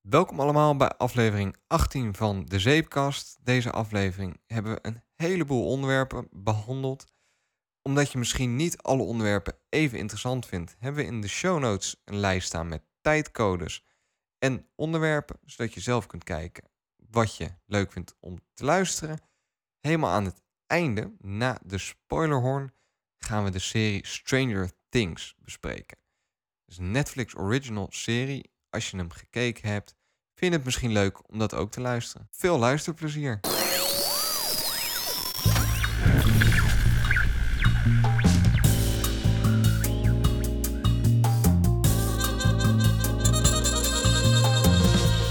Welkom allemaal bij aflevering 18 van de Zeepkast. Deze aflevering hebben we een heleboel onderwerpen behandeld. Omdat je misschien niet alle onderwerpen even interessant vindt, hebben we in de show notes een lijst staan met tijdcodes en onderwerpen, zodat je zelf kunt kijken wat je leuk vindt om te luisteren. Helemaal aan het einde, na de spoilerhorn, gaan we de serie Stranger Things bespreken. Het is een Netflix original serie. Als je hem gekeken hebt, vind je het misschien leuk om dat ook te luisteren. Veel luisterplezier.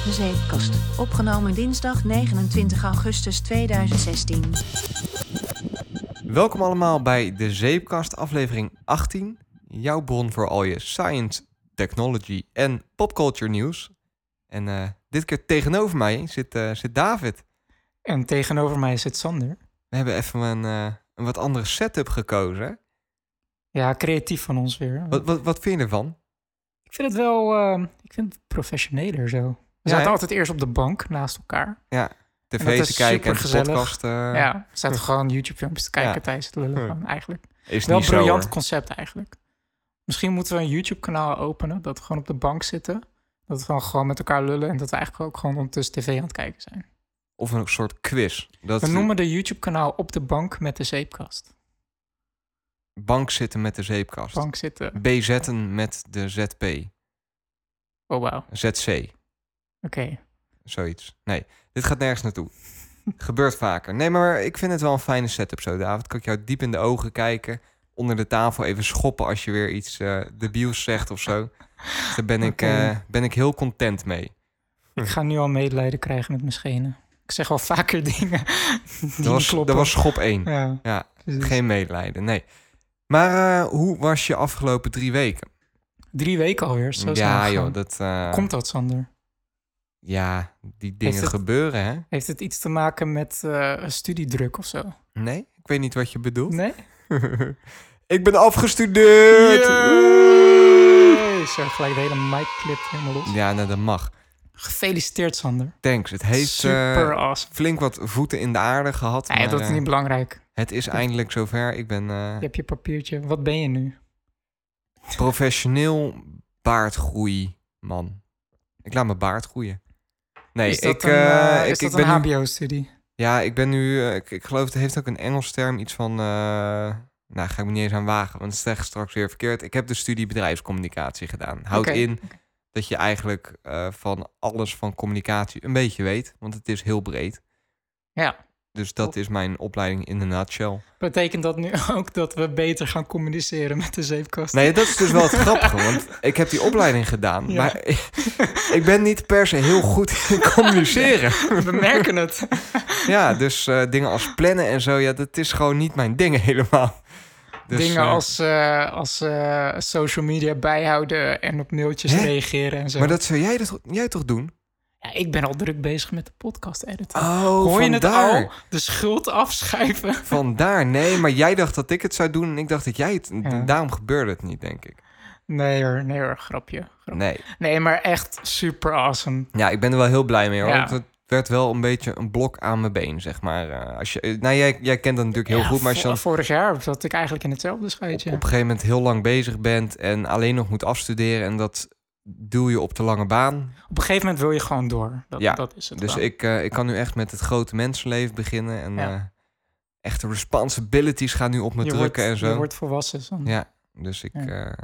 De Zeepkast. Opgenomen dinsdag 29 augustus 2016. Welkom allemaal bij de Zeepkast, aflevering 18. Jouw bron voor al je science, technology en popculture nieuws. En eh, dit keer tegenover mij zit, eh, zit David. En tegenover mij zit Sander. We hebben even een, eh, een wat andere setup gekozen. Ja, creatief van ons weer. Wat, wat, wat vind je ervan? Ik vind het wel ik vind het professioneler zo. We zaten altijd eerst op de bank naast elkaar. Ja, tv te kijken en de supergezellig. podcast eh, ja, we zaten gewoon YouTube-filmpjes te kijken Ja. tijdens het lullen. Eigenlijk. is Wel een briljant hoor. concept eigenlijk. Misschien moeten we een YouTube-kanaal openen. Dat we gewoon op de bank zitten. Dat we dan gewoon met elkaar lullen. En dat we eigenlijk ook gewoon ondertussen tv aan het kijken zijn. Of een soort quiz. Dat We noemen de YouTube-kanaal op de bank met de zeepkast. bank zitten met de zeepkast. Bank zitten. BZ'en met de ZP. Oh, wauw. ZC. Oké. Zoiets. Nee, dit gaat nergens naartoe. Gebeurt vaker. Nee, maar ik vind het wel een fijne setup zo, David. Kan ik jou diep in de ogen kijken. Onder de tafel even schoppen als je weer iets eh debiels zegt of zo. Dus Daar ben ik, eh, ben ik heel content mee. Ik ga nu al medelijden krijgen met mijn schenen. Ik zeg wel vaker dingen die Dat was, kloppen. dat was schop 1. Ja, Ja, precies. geen medelijden, nee. Maar eh, hoe was je afgelopen drie weken? Drie weken alweer. Zo ja, joh, dat... Komt dat, Sander? Ja, die dingen het- gebeuren, hè? Heeft het iets te maken met studiedruk of zo? Nee, ik weet niet wat je bedoelt. Nee? ik ben afgestudeerd! Yay! Zo gelijk de hele mic clip helemaal los. Ja, nou, dat mag. Gefeliciteerd, Sander. Thanks. Het heeft Super eh, awesome. flink wat voeten in de aarde gehad. Nee, maar, dat is eh, niet belangrijk. het is eindelijk zover. Ik ben eh, Je hebt je papiertje. Wat ben je nu? professioneel baardgroei man. Ik laat mijn baard groeien. Nee, is dat ik, een, ik, is ik dat een ben nu, HBO-studie? ja, ik ben nu, ik, ik geloof het heeft ook een Engels term, iets van, nou ga ik me niet eens aan wagen, want het is echt straks weer verkeerd. Ik heb de studie bedrijfscommunicatie gedaan. Houdt Oké. in dat je eigenlijk eh, van alles van communicatie een beetje weet, want het is heel breed. Ja. Dus dat is mijn opleiding in een nutshell. Betekent dat nu ook dat we beter gaan communiceren met de zeepkast? Nee, dat is dus wel het grappige, want ik heb die opleiding gedaan, Ja. maar ik ben niet per se heel goed in communiceren. We merken het. Ja, dus eh, dingen als plannen en zo, ja, dat is gewoon niet mijn ding helemaal. Dus, Dingen eh, als, eh, als eh, social media bijhouden en op mailtjes Hè? reageren en zo. Maar dat zou jij, dat, jij toch doen? Ja, ik ben al druk bezig met de podcast editen. Oh, Hoor je het vandaar. al? De schuld afschuiven. Vandaar, nee, maar jij dacht dat ik het zou doen en ik dacht dat jij het... Ja. Daarom gebeurde het niet, denk ik. Nee hoor, nee hoor, grapje. grapje. Nee. Nee, maar echt super awesome. Ja, ik ben er wel heel blij mee, hoor. Ja. Want het werd wel een beetje een blok aan mijn been, zeg maar. Eh, als je, eh, nou, jij, jij kent dat natuurlijk heel Ja, goed, maar als je dan Vorig jaar zat ik eigenlijk in hetzelfde op, schuitje. op een gegeven moment heel lang bezig bent en alleen nog moet afstuderen en dat doe je op de lange baan. Op een gegeven moment wil je gewoon door. Dat, Ja, dat is het Dus ik, eh, ik kan nu echt met het grote mensenleven beginnen. En Ja. echte responsibilities gaan nu op me je drukken wordt, en zo. Je wordt volwassen. Sander. Ja, dus ik, Ja.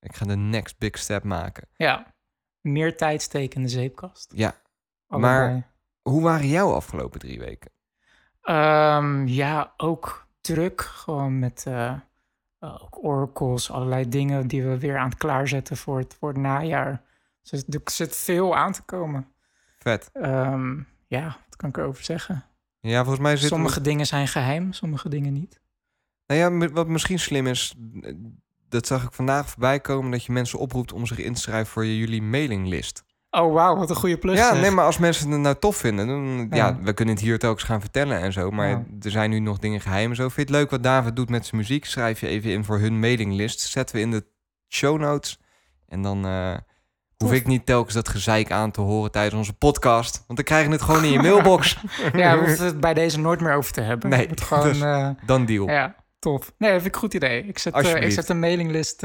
ik ga de next big step maken. ja. Meer tijd steken in de zeepkast. Ja, Allebei. Maar- hoe waren jouw afgelopen drie weken? Ehm, ja, ook druk. Gewoon met eh, ook oracles, allerlei dingen die we weer aan het klaarzetten voor het, voor het najaar. Dus er zit veel aan te komen. Vet. Ehm, ja, wat kan ik erover zeggen? Ja, volgens mij zit Sommige dingen zijn geheim, sommige dingen niet. Nou ja, wat misschien slim is, eh, dat zag ik vandaag voorbij komen, dat je mensen oproept om zich in te schrijven voor je, jullie mailinglist. Oh, wauw, wat een goede plus. ja, zeg. nee, maar als mensen het nou tof vinden, dan, ja. Ja. we kunnen het hier telkens gaan vertellen en zo, maar Ja. er zijn nu nog dingen geheim en zo. Vind je het leuk wat David doet met zijn muziek? Schrijf je even in voor hun mailinglist. Zetten we in de show notes. En dan eh, Hoef ik niet telkens dat gezeik aan te horen tijdens onze podcast. Want dan krijg je het gewoon in je mailbox. Ja, we hoeven het bij deze nooit meer over te hebben. Nee, Het gewoon... dus- eh, Dan deal. Ja, ja, tof. Nee, dat vind ik een goed idee. Ik zet, eh, ik zet een mailinglist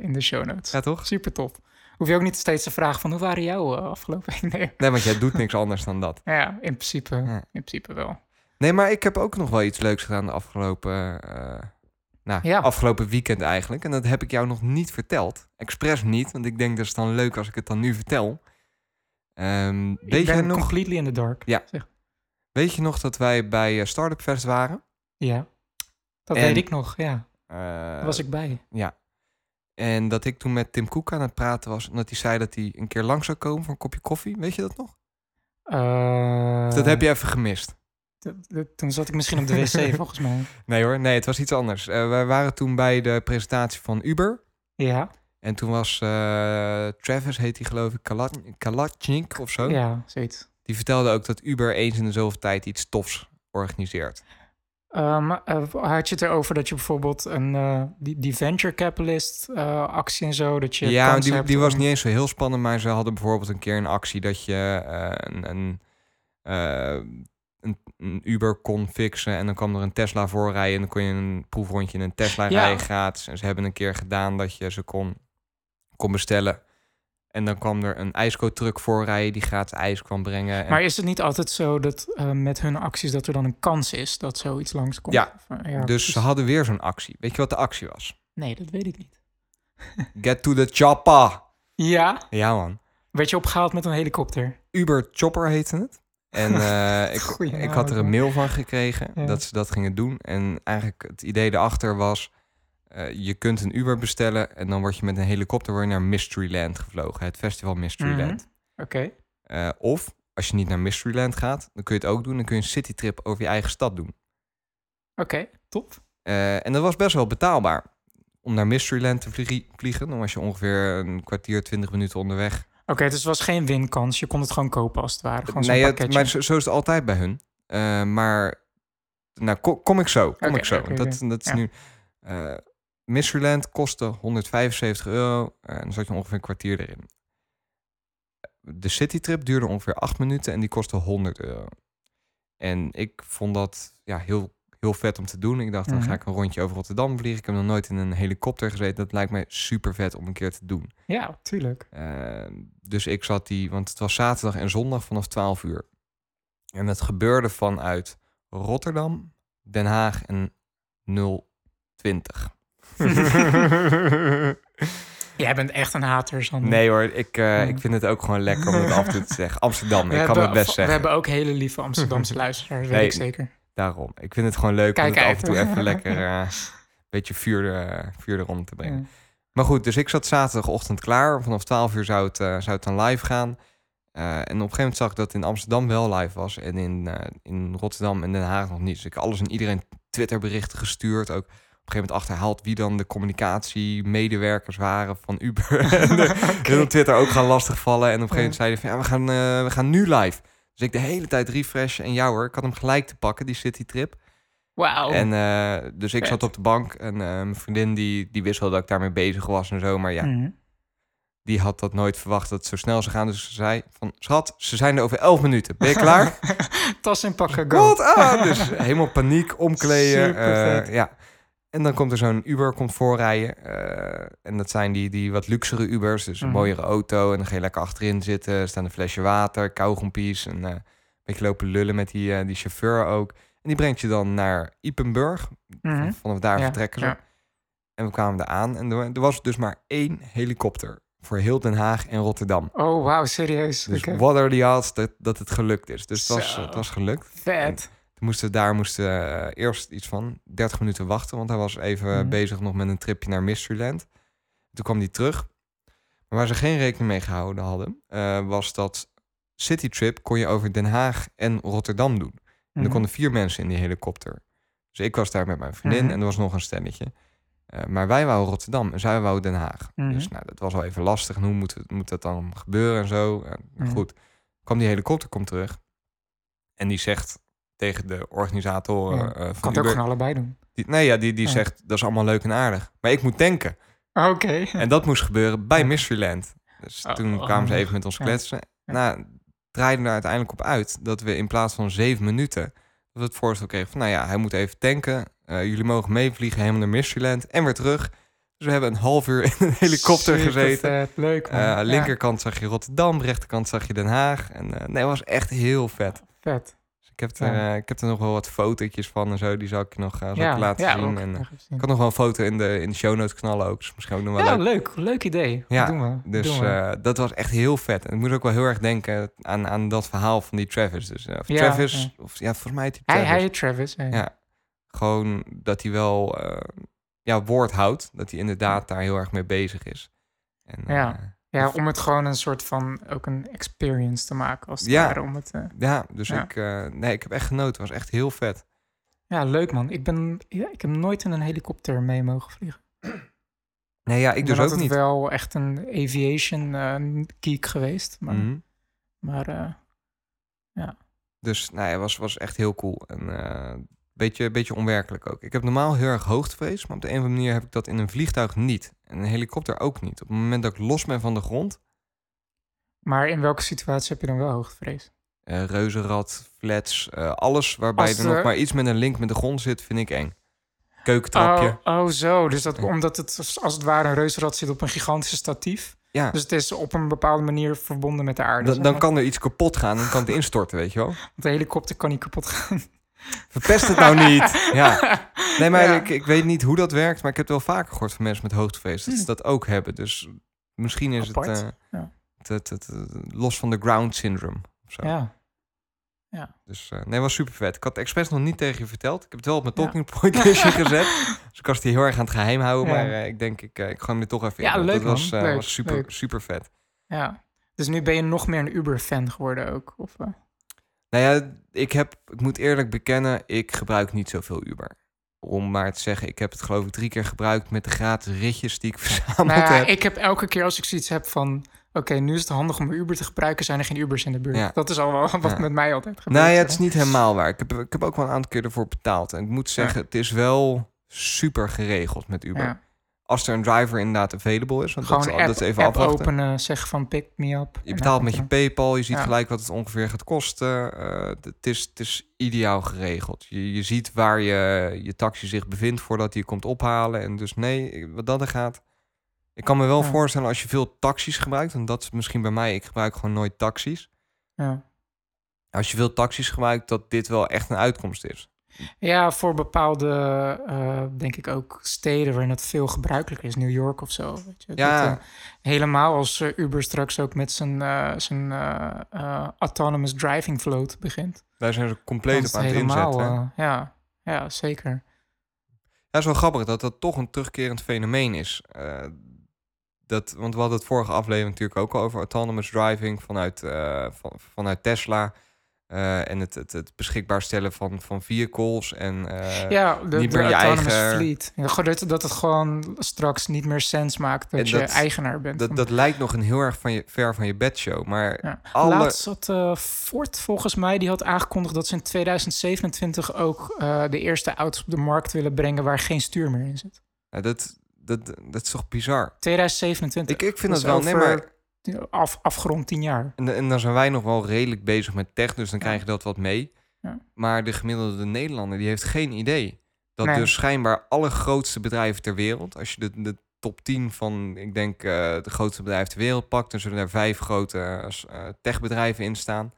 in de show notes. toch? Super tof. Hoef je ook niet steeds te vragen van hoe waren jouw eh, afgelopen week? Nee. Nee, want jij doet niks anders dan dat. Ja, in principe, Ja. in principe wel. Nee, maar ik heb ook nog wel iets leuks gedaan de afgelopen, eh, nou, Ja. afgelopen weekend eigenlijk. En dat heb ik jou nog niet verteld. Expres niet, want ik denk dat is dan leuk als ik het dan nu vertel. Ik weet, ben je nog, completely in the dark. Ja. Zeg. weet je nog dat wij bij eh, Startup Fest waren? Ja, dat En- weet ik nog, ja. Daar was ik bij. Ja. En dat ik toen met Tim Koek aan het praten was. En dat hij zei dat hij een keer lang zou komen voor een kopje koffie. Weet je dat nog? Eh, dat heb je even gemist. Toen zat ik misschien op de wc, volgens mij. Nee hoor, nee, het was iets anders. Eh, wij waren toen bij de presentatie van Uber. Ja, En toen was eh, Travis, heet hij geloof ik, Kalat- of zo. ja, zoiets. Die vertelde ook dat Uber eens in de zoveel tijd iets tofs organiseert. Ehm, eh, had je het erover dat je bijvoorbeeld een, eh, die, die venture capitalist eh, actie en zo, dat je ja, die, die was niet eens zo heel spannend, maar ze hadden bijvoorbeeld een keer een actie dat je een, een, een, een Uber kon fixen en dan kwam er een Tesla voorrijden en dan kon je een proefrondje in een Tesla Ja. rijden gratis. En ze hebben een keer gedaan dat je ze kon, kon bestellen. En dan kwam er een ijskootruck voorrijden die gratis ijs kwam brengen. En Maar is het niet altijd zo dat eh, met hun acties dat er dan een kans is dat zoiets langskomt? Ja, Of, ja, dus ze hadden weer zo'n actie. Weet je wat de actie was? Nee, dat weet ik niet. Get to the chopper. Ja? Ja man. Werd je opgehaald met een helikopter? Uber Chopper heette het. En eh, ik, Goeie ik had er een mail van gekregen Ja. dat ze dat gingen doen. En eigenlijk het idee erachter was... eh, je kunt een Uber bestellen en dan word je met een helikopter word je naar Mysteryland gevlogen. Het festival Mysteryland. Oké. Eh, of als je niet naar Mysteryland gaat, dan kun je het ook doen. Dan kun je een citytrip over je eigen stad doen. Oké, top. Eh, en dat was best wel betaalbaar. Om naar Mysteryland te vlie- vliegen, dan was je ongeveer een kwartier, twintig minuten onderweg. Oké, dus het was geen winkans. Je kon het gewoon kopen als het ware. Gewoon nee, het- maar zo, zo is het altijd bij hun. Maar, nou, ko- kom ik zo. Kom ik zo. dat, dat is Ja. nu... Mysteryland kostte 175 euro. en dan zat je ongeveer een kwartier erin. De citytrip duurde ongeveer 8 minuten en die kostte 100 euro. En ik vond dat ja, heel, heel vet om te doen. Ik dacht, dan ga Mhm. ik een rondje over Rotterdam vliegen. Ik heb nog nooit in een helikopter gezeten. Dat lijkt mij super vet om een keer te doen. Ja, tuurlijk. Eh, dus ik zat die, want het was zaterdag en zondag vanaf 12 uur. En het gebeurde vanuit Rotterdam, Den Haag en 020. Jij bent echt een hater, Sander. nee hoor, ik, eh, Ja. ik vind het ook gewoon lekker om het af en toe te zeggen. Amsterdam, we ik kan het best We zeggen. hebben ook hele lieve Amsterdamse luisteraars, weet Nee. ik zeker. Daarom. Ik vind het gewoon leuk Kijk om het af en toe even lekker eh, een beetje vuur, eh, vuur erom te brengen. Ja. Maar goed, dus ik zat zaterdagochtend klaar. Vanaf 12 uur zou het, zou het dan live gaan. En op een gegeven moment zag ik dat in Amsterdam wel live was. En in, in Rotterdam en Den Haag nog niet. Dus ik heb alles en iedereen Twitterberichten gestuurd. Ook op een gegeven moment achterhaald wie dan de communicatiemedewerkers waren van Uber. en op Twitter ook gaan lastigvallen. En op een gegeven moment zeiden van ja, we gaan, eh, we gaan nu live. Dus ik de hele tijd refreshen. En jou hoor, ik had hem gelijk te pakken, die citytrip. Wauw. En eh, dus ik Vet. zat op de bank en eh, mijn vriendin die, die wist wel dat ik daarmee bezig was en zo. Maar ja, Mhm. die had dat nooit verwacht dat het zo snel zou gaan. Dus ze zei van, schat, ze zijn er over elf minuten. Ben je klaar? Tas en pakken, go. Wat? Ah, dus helemaal paniek, omkleden. Eh, ja. En dan komt er zo'n Uber komt voorrijden. eh, en dat zijn die, die wat luxere Ubers. Dus een Mhm. mooiere auto. En dan ga je lekker achterin zitten. Er staan een flesje water, kauwgompies. En eh, een beetje lopen lullen met die, eh, die chauffeur ook. En die brengt je dan naar Ipenburg. Mhm. Vanaf daar Ja, vertrekken ze. ja. En we kwamen daar aan. En er, er was dus maar één helikopter. Voor heel Den Haag en Rotterdam. Oh, wauw, serieus. Dus what are the odds dat, dat het gelukt is. Dus het was, het was gelukt. Vet. Toen moesten we daar moesten, eh, eerst iets van 30 minuten wachten. Want hij was even Mhm. bezig nog met een tripje naar Mysteryland. Toen kwam hij terug. Maar waar ze geen rekening mee gehouden hadden... eh, was dat Citytrip kon je over Den Haag en Rotterdam doen. En er Mhm. konden vier mensen in die helikopter. Dus ik was daar met mijn vriendin Mhm. en er was nog een stelletje. Eh, maar wij wouden Rotterdam en zij wouden Den Haag. Dus nou, dat was wel even lastig. En hoe moet, het, moet dat dan gebeuren en zo? En. Goed, kwam die helikopter komt terug. En die zegt tegen de organisatoren Ja, eh, Kan van het ook gewoon allebei doen. Die, nee, ja, die, die Ja. zegt, dat is allemaal leuk en aardig. Maar ik moet tanken. Oké. En dat moest gebeuren bij. Mysteryland. Dus Oh, toen oh, kwamen ze handig. even met ons kletsen. Nou, draaide er uiteindelijk op uit dat we in plaats van zeven minuten... dat we het voorstel kregen van, nou ja, hij moet even tanken. Eh, jullie mogen meevliegen helemaal naar Mysteryland en weer terug. Dus we hebben een half uur in een helikopter Super gezeten. vet, leuk man. Eh, Ja, linkerkant zag je Rotterdam, rechterkant zag je Den Haag. En eh, nee, het was echt heel vet. vet. Ik, heb er, Ja. eh, ik heb er nog wel wat fotootjes van en zo. Die zal ik nog, zal ik ja, je laten ja, zien. En, eh, ik kan nog wel een foto in de, in de show notes knallen ook. Dus misschien ook nog wel Ja, leuk. leuk. Leuk idee. Ja, doen we. Dus dat was echt heel vet. En ik moet ook wel heel erg denken aan, aan dat verhaal van die Travis. Dus, of Ja, Travis, ja. of ja, volgens mij heet hij hij, Travis. hij Travis. ja. Ja. Gewoon dat hij wel ja, woord houdt. Dat hij inderdaad daar heel erg mee bezig is. En, Ja. Ja, om het gewoon een soort van ook een experience te maken als het Ja. ware. Om het, eh, ja, dus Ja. Ik, eh, nee, ik heb echt genoten. Het was echt heel vet. ja, leuk man. Ik ben, ja, ik heb nooit in een helikopter mee mogen vliegen. Nee, ja, ik ben dus ook niet. wel echt een aviation eh, geek geweest. Maar, Mhm. maar eh, Dus nou, ja, het was, was echt heel cool. En eh beetje, beetje onwerkelijk ook. Ik heb normaal heel erg hoogtevrees, maar op de een of andere manier heb ik dat in een vliegtuig niet. En een helikopter ook niet. Op het moment dat ik los ben van de grond, maar in welke situatie heb je dan wel hoogtevrees? eh reuzenrad, flats, eh, alles waarbij Als er nog maar iets met een link met de grond zit, vind ik eng. Keukentrapje. Oh, oh, zo. Dus dat, omdat het als het ware een reuzenrad zit op een gigantische statief. ja, Dus het is op een bepaalde manier verbonden met de aarde. dan, dan kan er iets kapot gaan en kan het instorten, weet je wel. Want de helikopter kan niet kapot gaan. Verpest het nou niet. Ja. Nee, maar Ja. ik, ik weet niet hoe dat werkt, maar ik heb het wel vaker gehoord van mensen met hoogtevrees dat ze Hm. dat ook hebben. Dus misschien is het, eh, Ja. het, het, het, eh, los van de ground syndrome. Of zo. Ja. Dus eh, nee, was super vet. Ik had het expres nog niet tegen je verteld. Ik heb het wel op mijn Ja. talking point lijstje gezet. Dus ik was die heel erg aan het geheim houden. Ja. Maar eh, ik denk, ik, eh, ik gooi hem er toch even Ja, in. want leuk, Dat was, eh, Leuk, was super, leuk. super vet. ja. Dus nu ben je nog meer een Uber-fan geworden ook? Of, eh? Nou ja, ik, heb, ik moet eerlijk bekennen, ik gebruik niet zoveel Uber. Om maar te zeggen, ik heb het geloof ik drie keer gebruikt met de gratis ritjes die ik verzameld Nou ja, heb. ik heb elke keer als ik zoiets heb van... Oké, nu is het handig om Uber te gebruiken. Zijn er geen Ubers in de buurt? Ja. Dat is al wel wat Ja. met mij altijd gebeurt. Nou ja, het is niet helemaal waar. Ik heb, ik heb ook wel een aantal keer ervoor betaald. En ik moet zeggen, het is wel super geregeld met. Uber. Als er een driver inderdaad available is. Want Gewoon dat, is, app, dat is even app afwachten. openen, zeggen van pick me up. Je betaalt met je PayPal, je ziet Ja. gelijk wat het ongeveer gaat kosten. Eh, het, is, het is ideaal geregeld. Je, je ziet waar je, je taxi zich bevindt voordat hij je komt ophalen. En dus nee, wat dat er gaat. Ik kan me wel Ja. voorstellen als je veel taxis gebruikt, en dat is misschien bij mij, ik gebruik gewoon nooit taxis. ja. Als je veel taxis gebruikt, dat dit wel echt een uitkomst is. Ja, voor bepaalde, eh, denk ik ook, steden waarin het veel gebruikelijker is. New York of zo. Weet je? Ja. Dat, eh, helemaal als eh, Uber straks ook met zijn, zijn autonomous driving float begint. Daar zijn ze compleet op aan het inzetten. ja, ja, zeker. Ja, is wel grappig dat dat toch een terugkerend fenomeen is. Dat, want we hadden het vorige aflevering natuurlijk ook al over autonomous driving vanuit, van, vanuit Tesla. Eh, en het, het, het beschikbaar stellen van, van vehicles. En, eh, ja, de, niet de meer je autonomous eigen- fleet. Dat, dat het gewoon straks niet meer sens maakt dat je eigenaar bent. dat, dat lijkt nog een heel erg van je, ver van je bedshow. Maar Ja. alle... Laatst had eh, Ford volgens mij, die had aangekondigd dat ze in 2027 ook de eerste auto's op de markt willen brengen waar geen stuur meer in zit. Ja, dat, dat, dat is toch bizar? 2027. Ik, ik vind Dat wel... Nee, over- maar, Af, afgerond 10 jaar. en, en dan zijn wij nog wel redelijk bezig met tech. Dus dan Ja. krijg je dat wat mee. Ja. Maar de gemiddelde Nederlander die heeft geen idee. Dat Nee. dus schijnbaar alle grootste bedrijven ter wereld... als je de, de top 10 van, ik denk, eh, de grootste bedrijven ter wereld pakt... dan zullen er vijf grote eh, techbedrijven in staan...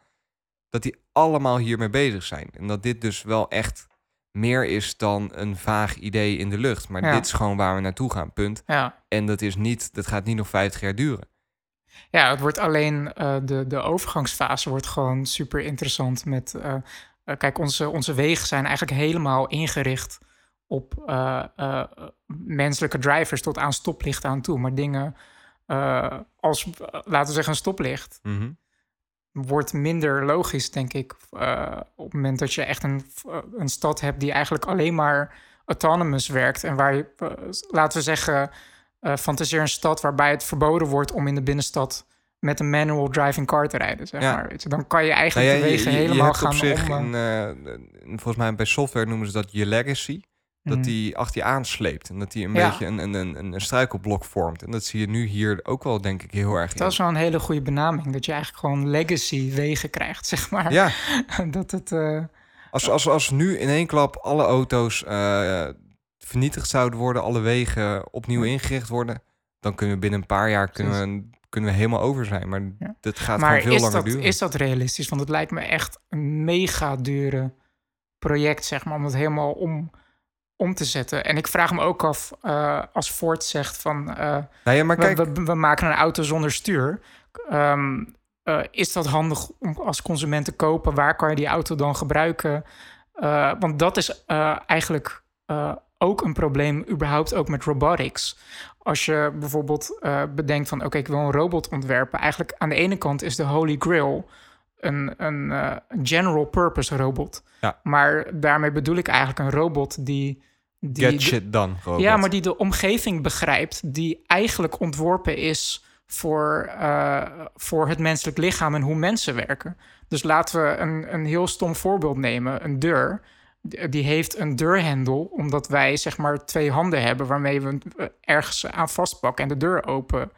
dat die allemaal hiermee bezig zijn. En dat dit dus wel echt meer is dan een vaag idee in de lucht. Maar Ja. dit is gewoon waar we naartoe gaan, punt. Ja. En dat, is niet, dat gaat niet nog 50 jaar duren. Ja, het wordt alleen eh, de, de overgangsfase wordt gewoon super interessant. Met, eh, eh, kijk, onze, onze wegen zijn eigenlijk helemaal ingericht op menselijke drivers tot aan stoplichten aan toe. Maar dingen als, laten we zeggen, een stoplicht. wordt minder logisch, denk ik. op het moment dat je echt een, een stad hebt die eigenlijk alleen maar autonomous werkt. En waar je, laten we zeggen, eh fantaseer een stad waarbij het verboden wordt om in de binnenstad met een manual driving car te rijden. Zeg Ja. maar. Weet je, dan kan je Nou eigenlijk ja, de wegen helemaal gaan op zich, om. eh, eh, volgens mij bij software noemen ze dat je legacy. dat Mhm. die achter je aansleept. En dat die een Ja. beetje een, een, een, een struikelblok vormt. En dat zie je nu hier ook wel, denk ik, heel erg in. Dat is wel een hele goede benaming. Dat je eigenlijk gewoon legacy wegen krijgt, zeg maar. Ja, dat het... als, als, als nu in één klap alle auto's vernietigd zouden worden, alle wegen opnieuw ingericht worden, dan kunnen we binnen een paar jaar kunnen we, kunnen we helemaal over zijn. Maar Ja. dat gaat maar gewoon veel langer dat, duren. is dat realistisch? Want het lijkt me echt een mega dure project, zeg maar, om het helemaal om, om te zetten. En ik vraag me ook af, eh, als Ford zegt van... eh, nou ja, maar kijk, we, we, we maken een auto zonder stuur. Ehm, eh, is dat handig om als consument te kopen? Waar kan je die auto dan gebruiken? Want dat is eigenlijk ook een probleem, überhaupt ook met robotics. Als je bijvoorbeeld eh, bedenkt van, oké, ik wil een robot ontwerpen. Eigenlijk aan de ene kant is de Holy Grail een, een eh, general purpose robot. Ja. Maar daarmee bedoel ik eigenlijk een robot die... die get shit done. robot. ja, maar die de omgeving begrijpt, die eigenlijk ontworpen is voor, eh, voor het menselijk lichaam en hoe mensen werken. Dus laten we een, een heel stom voorbeeld nemen: een deur. Die heeft een deurhendel, omdat wij zeg maar twee handen hebben waarmee we eh, ergens aan vastpakken en de deur open,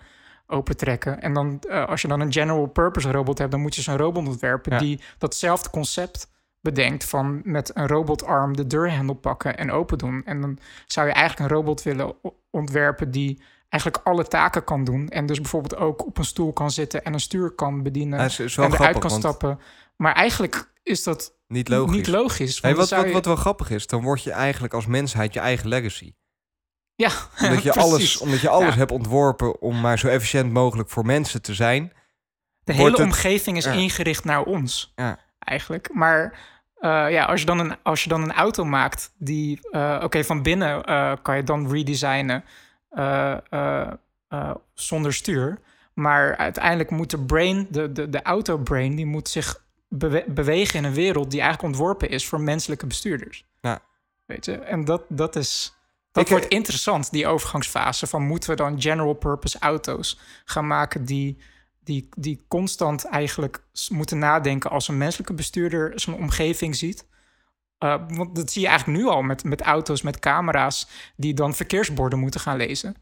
open trekken. En dan, eh, als je dan een general purpose robot hebt, dan moet je zo'n robot ontwerpen Ja. die datzelfde concept bedenkt van met een robotarm de deurhendel pakken en open doen. En dan zou je eigenlijk een robot willen ontwerpen die eigenlijk alle taken kan doen. En dus bijvoorbeeld ook op een stoel kan zitten en een stuur kan bedienen. Ja, is, is wel en eruit grappig, kan want stappen. Maar eigenlijk is dat niet logisch. niet logisch. Hey, wat, wat, je- wat wel grappig is, dan word je eigenlijk als mensheid je eigen legacy. Ja, Omdat je alles, omdat je alles Ja. hebt ontworpen om maar zo efficiënt mogelijk voor mensen te zijn. De hele het- omgeving is Ja. ingericht naar ons. Ja. Eigenlijk. Maar eh, ja, als je, dan een, als je dan een auto maakt die... eh, Oké, van binnen eh, kan je dan redesignen zonder stuur. Maar uiteindelijk moet de brain, de, de, de auto-brain... die moet zich bewe- bewegen in een wereld die eigenlijk ontworpen is... voor menselijke bestuurders. Ja. Weet je? En dat, dat is... Dat Ik- wordt interessant, die overgangsfase. Van moeten we dan general purpose auto's gaan maken die, die, die constant eigenlijk moeten nadenken als een menselijke bestuurder zijn omgeving ziet. Uh, want dat zie je eigenlijk nu al met, met auto's met camera's die dan verkeersborden moeten gaan lezen.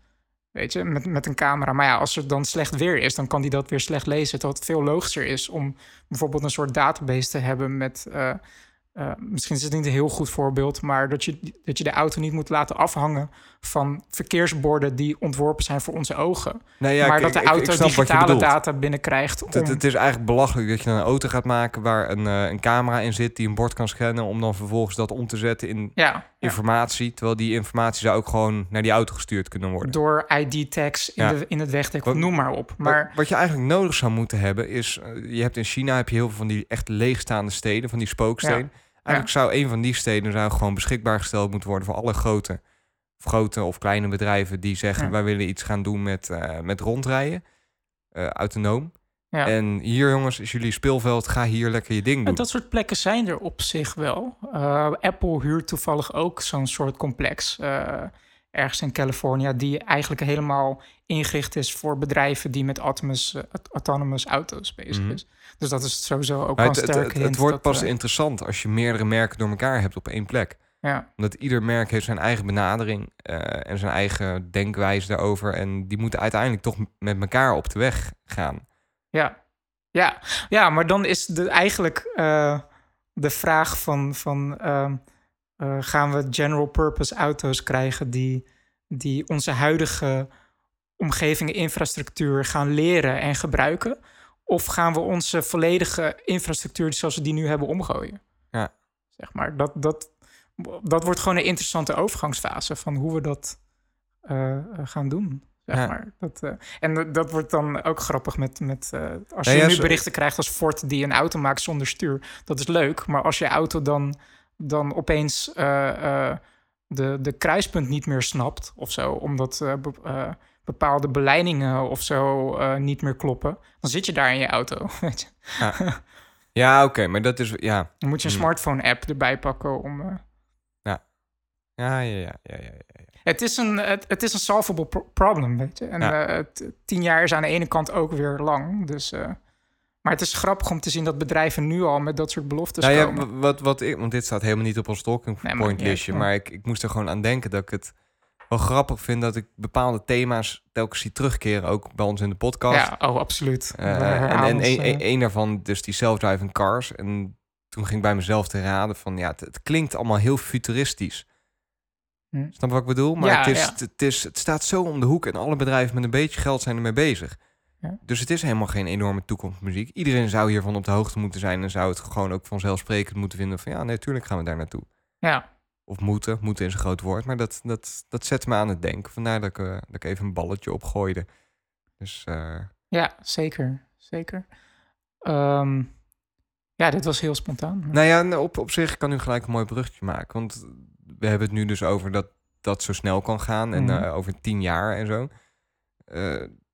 Weet je, met, met een camera. Maar ja, als er dan slecht weer is, dan kan die dat weer slecht lezen. Terwijl het veel logischer is om bijvoorbeeld een soort database te hebben met. Uh, uh, misschien is het niet een heel goed voorbeeld, maar dat je, dat je de auto niet moet laten afhangen van verkeersborden die ontworpen zijn voor onze ogen. Nee, ja, maar ik- dat de ik- ik auto wat digitale data binnenkrijgt. Het, om- het is eigenlijk belachelijk dat je een auto gaat maken waar een, eh, een camera in zit die een bord kan scannen om dan vervolgens dat om te zetten in ja, ja, informatie. Terwijl die informatie zou ook gewoon naar die auto gestuurd kunnen worden. door ID-tags in, de, in het wegdek, Wat- noem maar op. Maar Maar wat je eigenlijk nodig zou moeten hebben is, eh, je hebt in China heb je heel veel van die echt leegstaande steden, van die spooksteden. Eigenlijk zou een van die steden zou gewoon beschikbaar gesteld moeten worden voor alle grote, of grote of kleine bedrijven die zeggen wij willen iets gaan doen met, eh, met rondrijden, eh, autonoom. ja. En hier jongens is jullie speelveld, ga hier lekker je ding doen. En dat soort plekken zijn er op zich wel. Uh, Apple huurt toevallig ook zo'n soort complex. uh, ergens in California, die eigenlijk helemaal ingericht is voor bedrijven die met autonomous, autonomous auto's bezig Mhm. is. Dus dat is sowieso ook wel het, een sterke het, het wordt pas uh, interessant als je meerdere merken door elkaar hebt op één plek. ja, Omdat ieder merk heeft zijn eigen benadering eh, en zijn eigen denkwijze daarover. En die moeten uiteindelijk toch met elkaar op de weg gaan. ja, ja, ja, maar dan is de, eigenlijk uh, de vraag van, van uh, uh, gaan we general purpose auto's krijgen die, die onze huidige omgeving infrastructuur gaan leren en gebruiken? Of gaan we onze volledige infrastructuur zoals we die nu hebben omgooien? Ja. Zeg maar, dat, dat, dat wordt gewoon een interessante overgangsfase van hoe we dat uh, gaan doen. Zeg Ja. maar. Dat, uh, en dat- wordt dan ook grappig met, met uh, als je ja, nu berichten krijgt als Ford die een auto maakt zonder stuur. Dat is leuk, maar als je auto dan, dan opeens de, de kruispunt niet meer snapt of zo, omdat bepaalde beleidingen of zo uh, niet meer kloppen, dan zit je daar in je auto. Weet je. Ja, oké, maar dat is... Ja, Dan moet je een Hmm. smartphone-app erbij pakken om. uh, ja, ja, ja, ja, ja. ja. Het is een, het, het is een solvable pro- problem, weet je. En Ja. eh, het- tien jaar is aan de ene kant ook weer lang. Dus, eh, Maar het is grappig om te zien dat bedrijven nu al met dat soort beloftes Nou ja, komen. wat, wat ik, want dit staat helemaal niet op ons talking Nee, point listje, maar ik, ik moest er gewoon aan denken dat ik het wel grappig vind dat ik bepaalde thema's telkens zie terugkeren, ook bij ons in de podcast. Ja, oh, absoluut. Eh, We en en ons, een, eh, een, een daarvan, dus die self-driving cars. En toen ging ik bij mezelf te raden van, ja, het, het klinkt allemaal heel futuristisch. Hm. Snap wat ik bedoel? Maar Ja, het, is, ja. het, het is, het staat zo om de hoek en alle bedrijven met een beetje geld zijn ermee bezig. Ja. Dus het is helemaal geen enorme toekomstmuziek. Iedereen zou hiervan op de hoogte moeten zijn en zou het gewoon ook vanzelfsprekend moeten vinden van, ja, natuurlijk gaan we daar naartoe. ja, Of moeten, moeten is een groot woord, maar dat, dat, dat zet me aan het denken. Vandaar dat ik, eh, dat ik even een balletje opgooide. Dus eh, ja, zeker. Zeker. Ehm, ja, dit was heel spontaan. maar- Nou ja, nou, op, op zich kan u gelijk een mooi bruggetje maken. Want we hebben het nu dus over dat dat zo snel kan gaan. En Mhm. eh, over tien jaar en zo.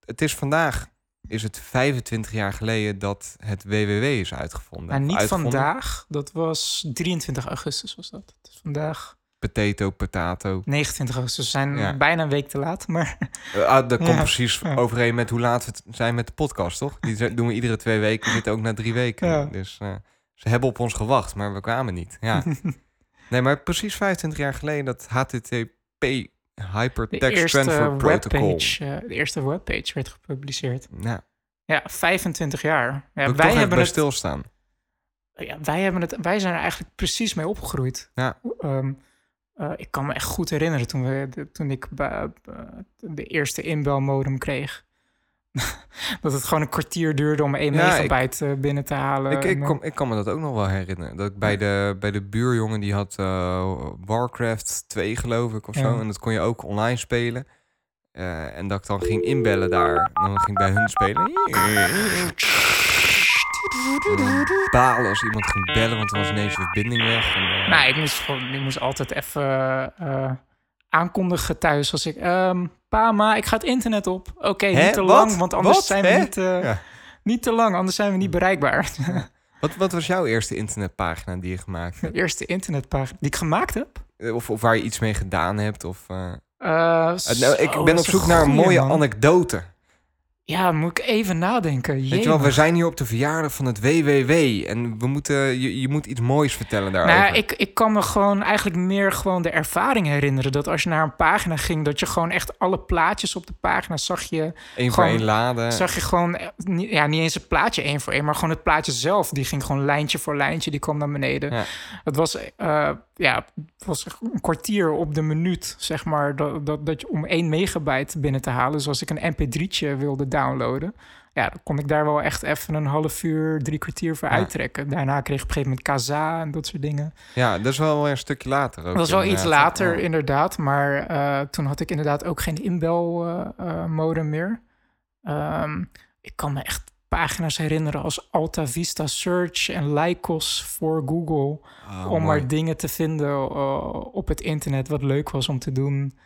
Het is vandaag, is het 25 jaar geleden dat het WWW is uitgevonden. Maar niet uitgevonden. vandaag. Dat was 23 augustus was dat. Vandaag Potato, potato. 29 augustus. We zijn Ja. bijna een week te laat. Maar Eh, ah, dat komt Ja. precies Ja. overeen met hoe laat we zijn met de podcast, toch? Die doen we iedere twee weken. We zitten ook na drie weken. Dus eh, ze hebben op ons gewacht, maar we kwamen niet. Ja. nee, maar precies 25 jaar geleden dat HTTP Hypertext Transfer Protocol. webpage, eh, de eerste webpage werd gepubliceerd. Nou, Ja, 25 jaar. Ja, wij, hebben het, stilstaan. Ja, wij, hebben het, wij zijn er eigenlijk precies mee opgegroeid. Ja. Ehm, eh, ik kan me echt goed herinneren toen, we, de- toen ik ba- ba- de eerste inbelmodem kreeg. dat het gewoon een kwartier duurde om 1 Ja, megabyte eh, binnen te halen. Ik, ik, En, eh, kom, ik kan me dat ook nog wel herinneren. Dat ik bij de, bij de buurjongen, die had eh, Warcraft 2 geloof ik of zo. En dat kon je ook online spelen. Eh, en dat ik dan ging inbellen daar. En dan ging ik bij hun spelen. Balen als iemand ging bellen, want er was ineens verbinding weg. En, eh, Nou, ik moest, gewoon, ik moest altijd even eh, aankondigen thuis als ik... ehm pa, ma, ik ga het internet op. Oké, niet te Wat? lang, want anders Wat? zijn we Hè? niet... eh, Ja. Niet te lang, anders zijn we niet bereikbaar. wat, wat was jouw eerste internetpagina die je gemaakt De hebt? eerste internetpagina die ik gemaakt heb. Eh, Of, of waar je iets mee gedaan hebt? Of, eh, Eh, eh, nou, ik zo, ben op zoek naar een mooie man. anekdote. Ja, moet ik even nadenken. Weet je wel, Jemig. we zijn hier op de verjaardag van het WWW. En we moeten, je, je moet iets moois vertellen daarover. Nou, ik, ik kan me gewoon eigenlijk meer gewoon de ervaring herinneren. Dat als je naar een pagina ging, dat je gewoon echt alle plaatjes op de pagina zag je. Eén voor één laden. Zag je gewoon, eh, ja, niet eens het plaatje één voor één, maar gewoon het plaatje zelf. Die ging gewoon lijntje voor lijntje, die kwam naar beneden. Ja. Het was, eh, ja, was een kwartier op de minuut, zeg maar, dat, dat, dat je om 1 megabyte binnen te halen. Dus als ik een mp3'tje wilde downloaden, ja, dan kon ik daar wel echt even een half uur, drie kwartier voor Ja. uittrekken. Daarna kreeg ik op een gegeven moment Kaza en dat soort dingen. Ja, dat is wel weer een stukje later. Ook Dat was wel iets inderdaad. later, Ja. inderdaad. Maar eh, toen had ik inderdaad ook geen inbelmodem meer. Ehm, ik kan me echt pagina's herinneren als Alta Vista Search en Lycos voor Google. Ah, om mooi. maar dingen te vinden eh, op het internet wat leuk was om te doen.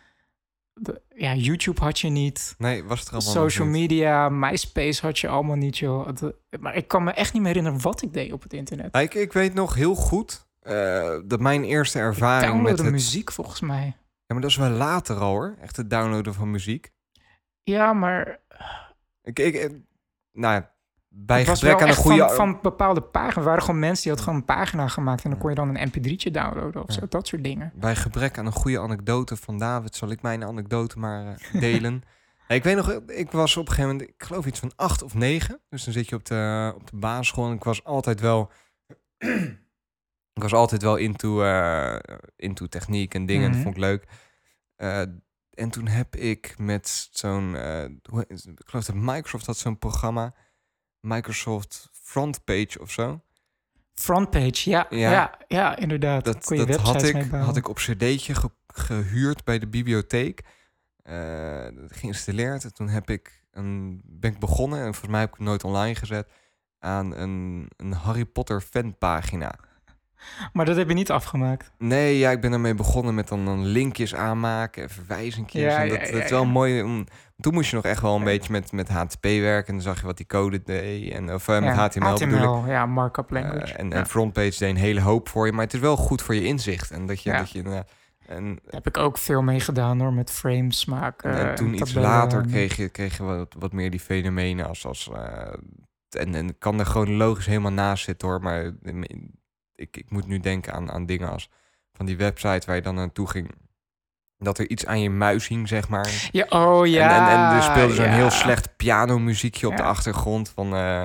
De- ja, YouTube had je niet. Nee, was het er allemaal Social media, MySpace had je allemaal niet, joh. Het- maar ik kan me echt niet meer herinneren wat ik deed op het internet. Ik, ik weet nog heel goed eh, dat mijn eerste ervaring met het... muziek volgens mij. Ja, maar dat is wel later al hoor. Echt het downloaden van muziek. Ja, maar Ik, ik, eh, nou, ja, bij het gebrek aan een goede... Van, van bepaalde pagina's. Waren gewoon mensen die hadden gewoon een pagina gemaakt. En dan kon je dan een mp3'tje downloaden of zo. Ja. Dat soort dingen. Bij gebrek aan een goede anekdote van David zal ik mijn anekdote maar eh, delen. Ik weet nog, ik was op een gegeven moment, ik geloof iets van acht of negen. Dus dan zit je op de, op de basisschool en ik was altijd wel, ik was altijd wel into, eh, into techniek en dingen. Mhm. Dat vond ik leuk. Eh, en toen heb ik met zo'n, ik geloof dat Microsoft had zo'n programma, Microsoft Frontpage of zo. Frontpage, ja. Ja. Ja, ja, inderdaad. Dat, kon je dat had, ik, had ik op cd'tje ge- gehuurd bij de bibliotheek. Eh, geïnstalleerd. En toen heb ik een, ben ik begonnen, en volgens mij heb ik het nooit online gezet, aan een, een Harry Potter fanpagina. Maar dat heb je niet afgemaakt. Nee, ja, ik ben ermee begonnen met dan, dan linkjes aanmaken en verwijzingjes. Ja, en dat, ja, dat is wel mooi. Om, toen moest je nog echt wel een Ja. beetje met, met HTTP werken. En dan zag je wat die code deed. En, of eh, met Ja, HTML, bedoel ik. ja, markup language. Eh, en, Ja. en frontpage deed een hele hoop voor je. Maar het is wel goed voor je inzicht. En dat je... Dat je inderdaad- en, Daar heb ik ook veel mee gedaan hoor, met frames maken. en, en toen iets later kreeg je, kreeg je wat, wat meer die fenomenen als, als eh, en, en kan er chronologisch helemaal naast zitten hoor. Maar ik, ik moet nu denken aan, aan dingen als van die website waar je dan naartoe ging. Dat er iets aan je muis hing, zeg maar. Ja, oh ja. En, en, en er speelde zo'n ja. heel slecht pianomuziekje op de achtergrond van eh,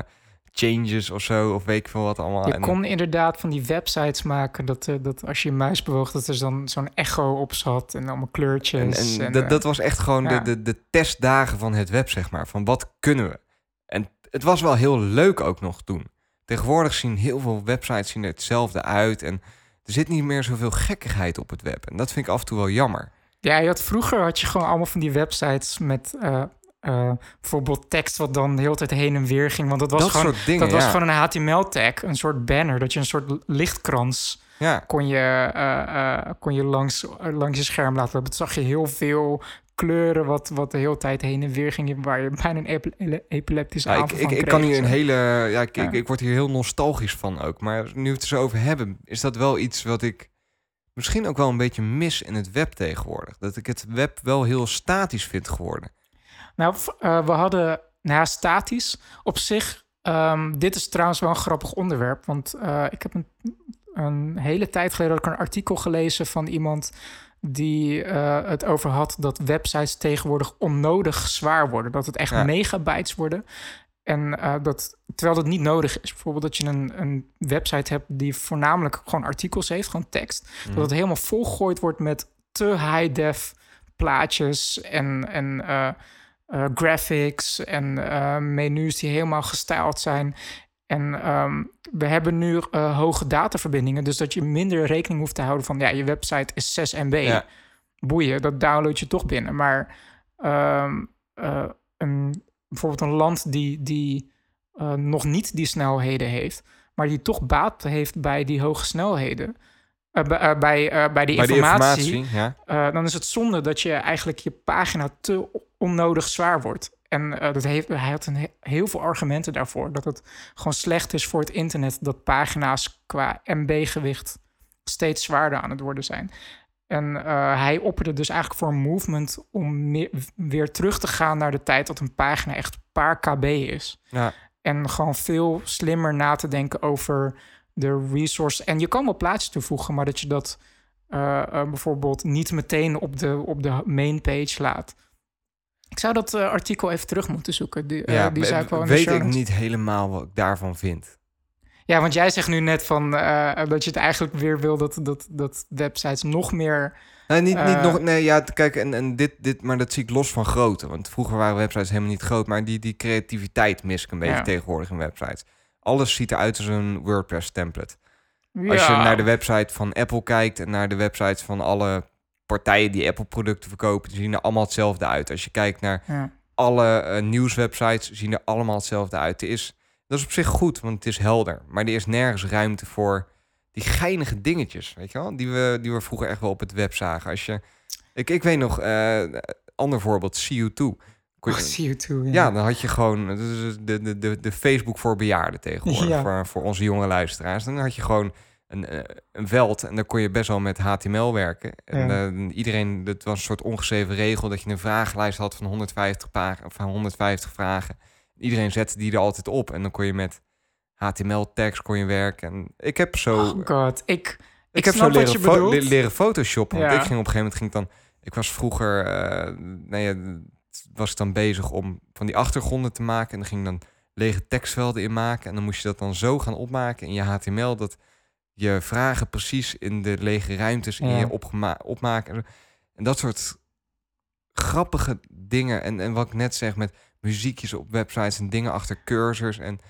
Changes of zo, of weet ik veel wat allemaal. Je En- kon inderdaad van die websites maken dat, eh, dat als je je muis bewoog, dat er dan zo'n echo op zat en allemaal kleurtjes. en en, dat, eh, dat was echt gewoon ja. de, de, de testdagen van het web, zeg maar. Van wat kunnen we? En het was wel heel leuk ook nog toen. Tegenwoordig zien heel veel websites zien er hetzelfde uit. En er zit niet meer zoveel gekkigheid op het web. En dat vind ik af en toe wel jammer. Ja, je had, vroeger had je gewoon allemaal van die websites met eh, eh, bijvoorbeeld tekst wat dan de hele tijd heen en weer ging. Want dat was dat gewoon, soort dingen, dat was gewoon een HTML-tag, een soort banner, dat je een soort lichtkrans ja. kon je, eh, kon je langs, langs je scherm laten lopen. Toen zag je heel veel kleuren wat, wat de hele tijd heen en weer ging, waar je bijna een epi- ele- epileptische Ja, ik, aanval ik, kan hier en een hele. Ja, ik, Ja. Ik, ik word hier heel nostalgisch van ook. Maar nu we het er zo over hebben, is dat wel iets wat ik misschien ook wel een beetje mis in het web tegenwoordig. Dat ik het web wel heel statisch vind geworden. Nou, eh, we hadden na statisch op zich. ehm, dit is trouwens wel een grappig onderwerp. Want eh, ik heb een, een hele tijd geleden ook een artikel gelezen van iemand die eh, het over had dat websites tegenwoordig onnodig zwaar worden. Dat het echt Ja. megabytes worden. En eh, dat, terwijl dat niet nodig is. Bijvoorbeeld dat je een, een website hebt die voornamelijk gewoon artikels heeft, gewoon tekst. Mhm. Dat het helemaal volgegooid wordt met te high-def plaatjes en, en eh, eh, graphics en menus die helemaal gestyled zijn. En ehm, we hebben nu hoge dataverbindingen, dus dat je minder rekening hoeft te houden van ja, je website is 6 MB. Ja. Boeien, dat download je toch binnen. Maar ehm, eh, een, bijvoorbeeld een land die, die eh, nog niet die snelheden heeft, maar die toch baat heeft bij die hoge snelheden. eh, bij, eh, bij, bij die Bij informatie, informatie, ja. dan is het zonde dat je eigenlijk je pagina te onnodig zwaar wordt. En dat heeft, hij had een he- heel veel argumenten daarvoor. Dat het gewoon slecht is voor het internet dat pagina's qua MB-gewicht steeds zwaarder aan het worden zijn. En eh, hij opperde dus eigenlijk voor een movement om meer, weer terug te gaan naar de tijd dat een pagina echt een paar kb is. Ja. En gewoon veel slimmer na te denken over de resource. En je kan wel plaatjes toevoegen, maar dat je dat eh, eh, bijvoorbeeld niet meteen op de, op de main page laat. Ik zou dat artikel even terug moeten zoeken. Die, ja, die zou ik wel in weet ik niet helemaal wat ik daarvan vind. Ja, want jij zegt nu net van eh, dat je het eigenlijk weer wil dat, dat, dat websites nog meer. Nee, niet, niet Eh, nog. Nee, ja, kijk, en, en dit, dit, maar dat zie ik los van grootte. Want vroeger waren websites helemaal niet groot, maar die, die creativiteit mis ik een beetje Ja. tegenwoordig in websites. Alles ziet eruit als een WordPress-template. Ja, Als je naar de website van Apple kijkt en naar de websites van alle partijen die Apple-producten verkopen, die zien er allemaal hetzelfde uit. Als je kijkt naar Ja. alle eh, nieuwswebsites, zien er allemaal hetzelfde uit. Er is, dat is op zich goed, want het is helder. Maar er is nergens ruimte voor die geinige dingetjes, weet je wel? Die we, die we vroeger echt wel op het web zagen. Als je, ik, ik weet nog, eh ander voorbeeld, CO2. Kon je- Oh, see you too. ja, dan had je gewoon dat is de, de, de, de Facebook voor bejaarden tegenwoordig. Ja. Voor, voor onze jonge luisteraars. Dan had je gewoon een, eh, een veld en daar kon je best wel met HTML werken. En Ja. eh, iedereen, dat was een soort ongeschreven regel dat je een vragenlijst had van 150, pag- van 150 vragen. Iedereen zette die er altijd op en dan kon je met HTML-tags kon je werken. En ik heb zo, Oh god, ik, ik heb zo leren, je fo- leren photoshoppen. Want Ja. ik ging op een gegeven moment ging ik dan. Ik was vroeger, eh nou ja, was ik dan bezig om van die achtergronden te maken. En dan ging dan lege tekstvelden in maken. En dan moest je dat dan zo gaan opmaken in je HTML. Dat je vragen precies in de lege ruimtes in Ja. je opmaken. En dat soort grappige dingen. En, en wat ik net zeg met muziekjes op websites en dingen achter cursors. En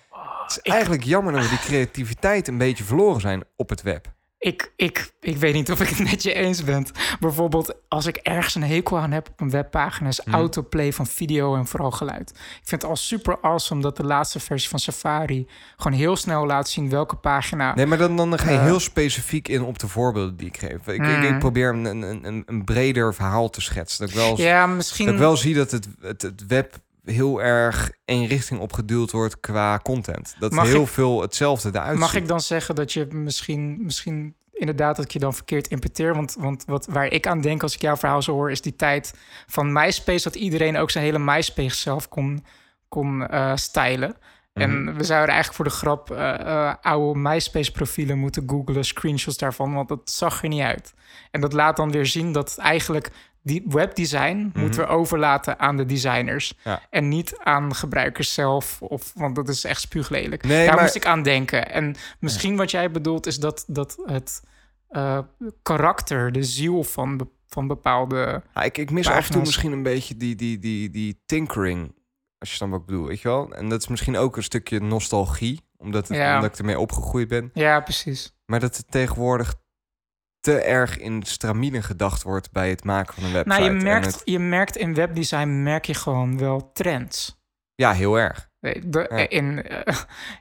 het is ik- eigenlijk jammer dat we die creativiteit een beetje verloren zijn op het web. Ik, ik, ik weet niet of ik het met je eens ben. Bijvoorbeeld, als ik ergens een hekel aan heb op een webpagina, is Mhm. autoplay van video en vooral geluid. Ik vind het al super awesome dat de laatste versie van Safari gewoon heel snel laat zien welke pagina. Nee, maar dan, dan ga je Eh. heel specifiek in op de voorbeelden die ik geef. Ik, ik, Mm. ik probeer een, een, een, een breder verhaal te schetsen. Dat ik wel, ja, misschien. dat ik wel zie dat het, het, het web heel erg één richting opgeduwd wordt qua content. Dat Mag heel ik- veel hetzelfde eruit Mag ziet. ik dan zeggen dat je misschien, misschien inderdaad dat ik je dan verkeerd interpreteer? Want, want wat, waar ik aan denk als ik jouw verhaal zo hoor, is die tijd van MySpace dat iedereen ook zijn hele MySpace zelf kon, kon eh stylen. Mhm. En we zouden eigenlijk voor de grap eh, eh, oude MySpace-profielen moeten googlen, screenshots daarvan, want dat zag er niet uit. En dat laat dan weer zien dat eigenlijk die webdesign moeten we overlaten aan de designers. Mhm. Ja. En niet aan gebruikers zelf, of, want dat is echt spuuglelijk. Nee, Daar maar- moest ik aan denken. En misschien wat jij bedoelt is dat, dat het eh, karakter, de ziel van, be- van bepaalde... Ja, ik, ik mis af en toe Pagina's. misschien een beetje die, die, die, die tinkering. Als je dan wat ik bedoel, weet je wel? En dat is misschien ook een stukje nostalgie. Omdat, het, Ja. omdat ik ermee opgegroeid ben. Ja, precies. Maar dat er tegenwoordig te erg in stramine gedacht wordt bij het maken van een website. Nou, je merkt, het- je merkt in webdesign merk je gewoon wel trends. ja, heel erg. De- Ja. in, eh,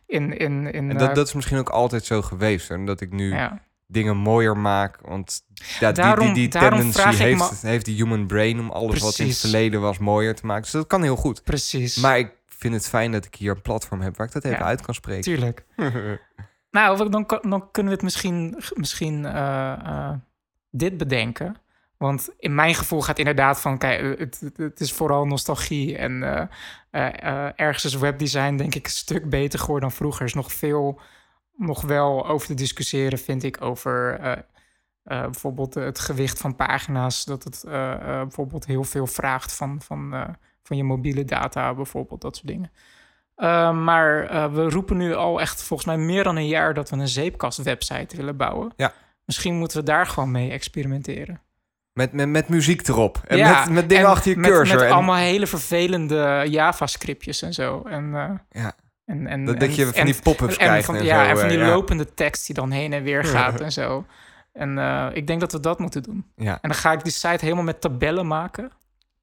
in, in, in, En eh, dat, dat is misschien ook altijd zo geweest. En dat ik nu ja. dingen mooier maak. Want ja, Daarom- die, die, die tendency heeft, me- heeft die human brain om alles wat in het verleden was mooier te maken. Dus dat kan heel goed. precies. Maar ik vind het fijn dat ik hier een platform heb waar ik dat even uit kan spreken. Tuurlijk. Nou, dan, kunnen we het misschien, misschien eh, eh, dit bedenken. Want in mijn gevoel gaat inderdaad van... Kijk, eh, het, het, is vooral nostalgie. En ergens is webdesign denk ik een stuk beter geworden dan vroeger. Er is nog veel nog wel over te discussiëren, vind ik, over... bijvoorbeeld het gewicht van pagina's. Dat het bijvoorbeeld heel veel vraagt van, van, van je mobiele data, bijvoorbeeld dat soort dingen. Uh, maar uh, we roepen nu al echt volgens mij meer dan een jaar dat we een zeepkast-website willen bouwen. Ja. Misschien moeten we daar gewoon mee experimenteren. Met, met, met muziek erop. En ja, met, met dingen en achter je met, cursor. Met en, allemaal hele vervelende Java-scriptjes en zo. En, uh, ja. en, en, dat, dat en, je van die pop-ups en, krijgt. van, en ja, zo, en van die lopende tekst die dan heen en weer gaat en zo. En uh, ik denk dat we dat moeten doen. Ja. En dan ga ik die site helemaal met tabellen maken.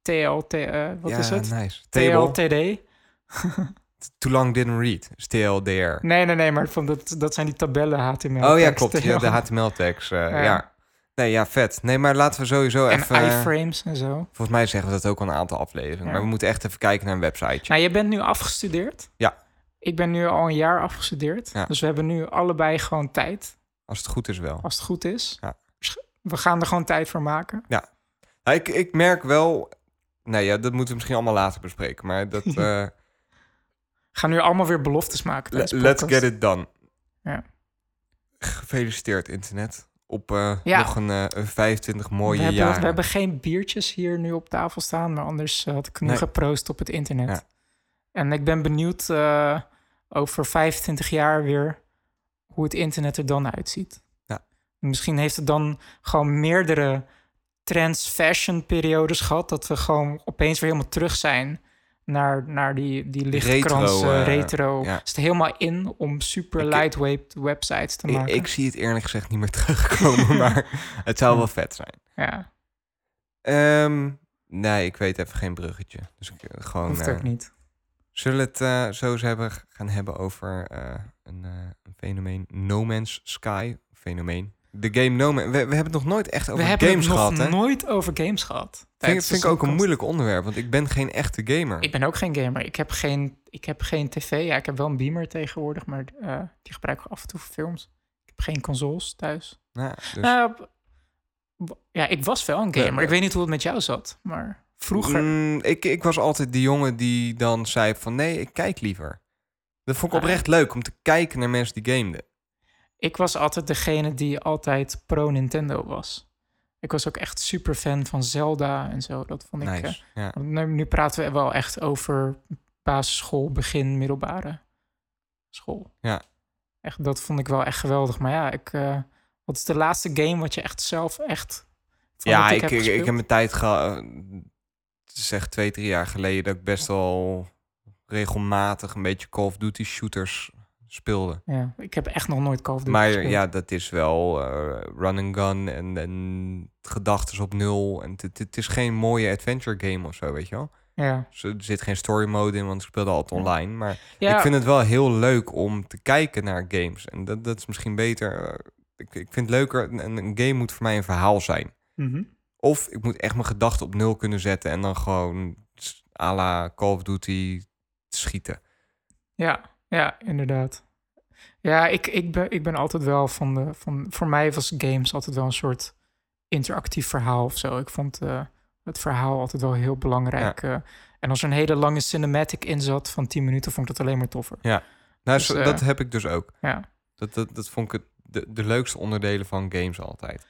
TLT, uh, wat ja, is het? Nice. TLTD. Too long didn't read. Is TLDR. Nee, nee, nee, maar van dat, dat zijn die tabellen HTML. Oh ja, klopt. Ja, de HTML-tags. Uh, ja. ja. Nee, ja, vet. Nee, maar laten we sowieso en even... iframes en zo. Volgens mij zeggen we dat ook al een aantal afleveringen. Ja. Maar we moeten echt even kijken naar een website. Nou, je bent nu afgestudeerd. Ja. Ik ben nu al een jaar afgestudeerd. Ja. Dus we hebben nu allebei gewoon tijd. Als het goed is wel. Als het goed is. Ja. We gaan er gewoon tijd voor maken. Ja. Nou, ik, ik merk wel... Nee, ja, dat moeten we misschien allemaal later bespreken. Maar dat... Uh... gaan nu allemaal weer beloftes maken. Le let's get it done. Ja. Gefeliciteerd, internet. Op uh, ja. nog een uh, 25 mooie we hebben, jaren. We hebben geen biertjes hier nu op tafel staan. Maar anders had ik nu Nee. geproost op het internet. Ja. En ik ben benieuwd uh, over 25 jaar weer hoe het internet er dan uitziet. Ja. Misschien heeft het dan gewoon meerdere trends, fashion periodes gehad. Dat we gewoon opeens weer helemaal terug zijn naar, naar die, die lichtkrans retro. uh, retro. Ja. Is het helemaal in om super Ik- lightweight websites te Ik, maken? ik zie het eerlijk gezegd niet meer terugkomen, maar het zou wel vet zijn. ja, Ehm, nee, ik weet even geen bruggetje. Dus ik, eh, gewoon. hoeft eh, ook niet. Zullen we het eh, zo eens hebben, gaan hebben over eh, een, eh, een fenomeen No Man's Sky fenomeen. De game No Man's... We, we hebben het nog nooit echt We over hebben games het nog gehad, hè? nooit over games gehad. Vind, vind ik ook een moeilijk onderwerp, want ik ben geen echte gamer. Ik ben ook geen gamer. Ik heb geen, ik heb geen tv. Ja, ik heb wel een beamer tegenwoordig, maar eh, die gebruik ik af en toe voor films. Ik heb geen consoles thuis. Ja, dus, Nou, ja, ik was wel een gamer. Ja, Ik weet niet hoe het met jou zat, maar vroeger... Mm, ik, ik was altijd die jongen die dan zei van... Nee, ik kijk liever. Dat vond ik Ah. oprecht leuk, om te kijken naar mensen die gameden. Ik was altijd degene die altijd pro Nintendo was. Ik was ook echt super fan van Zelda en zo. Dat vond ik... eh, ja. nu, nu praten we wel echt over basisschool, begin, middelbare school. Ja. Echt, dat vond ik wel echt geweldig. Maar ja, ik, eh, wat is de laatste game wat je echt zelf echt... Ja, ik, ik, ik gespeeld? heb mijn tijd gehad. zeg twee, drie jaar geleden dat ik best wel regelmatig een beetje Call of Duty shooters speelde. Ja, ik heb echt nog nooit Call of Duty Maar gespeeld. ja, dat is wel eh, run and gun en, en gedachten op nul. En het- is geen mooie adventure game of zo, weet je wel. Ja. Dus er zit geen story mode in, want ik speelde altijd online. Maar Ja, ik vind het wel heel leuk om te kijken naar games. En dat, dat is misschien beter. eh, ik, ik vind het leuker, een, een game moet voor mij een verhaal zijn. mhm. Of ik moet echt mijn gedachten op nul kunnen zetten en dan gewoon à la Call of Duty schieten. ja, ja, inderdaad. Ja, ik, ik, ben, ik ben altijd wel van de... Van, voor mij was games altijd wel een soort interactief verhaal of zo. Ik vond eh, het verhaal altijd wel heel belangrijk. eh. En als er een hele lange cinematic in zat van 10 minuten, vond ik dat alleen maar toffer. Nou, Dus, eh, dat heb ik dus ook. Ja. Dat, dat, dat vond ik het, de, de leukste onderdelen van games altijd.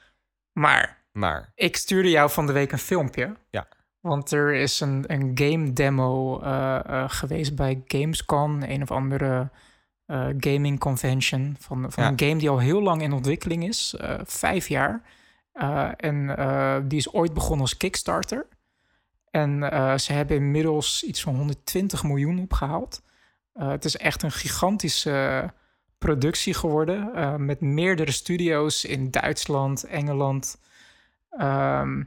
Maar Maar, ik stuurde jou van de week een filmpje. Ja. Want er is een, een game demo eh, eh, geweest bij Gamescom, een of andere eh, gaming convention van, van Ja. een game die al heel lang in ontwikkeling is, vijf jaar. En die is ooit begonnen als Kickstarter. En ze hebben inmiddels iets van 120 miljoen opgehaald. Eh, het is echt een gigantische productie geworden. met meerdere studio's in Duitsland, Engeland. Ehm,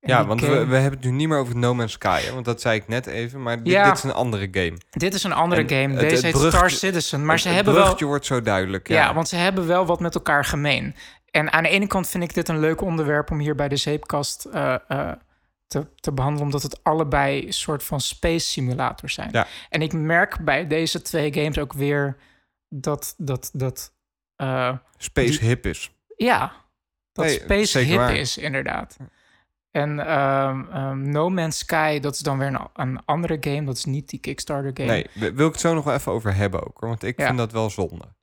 ja, want game- we, we hebben het nu niet meer over No Man's Sky, hè, want dat zei ik net even. Maar dit, Ja. dit is een andere game. Dit is een andere En game. Deze het heet Star Citizen. Maar Het- ze hebben wel. wordt zo duidelijk. Ja. Ja, want ze hebben wel wat met elkaar gemeen. En aan de ene kant vind ik dit een leuk onderwerp om hier bij de zeepkast eh, eh, te, te behandelen, omdat het allebei een soort van space simulators zijn. Ja. En ik merk bij deze twee games ook weer dat dat dat eh, Space die- hip is. ja, dat Nee, space hip waar. is inderdaad. En ehm, ehm, No Man's Sky, dat is dan weer een, een andere game. Dat is niet die Kickstarter game. Nee, wi- wil ik het zo nog wel even over hebben ook, hoor, want ik Ja. vind dat wel zonde.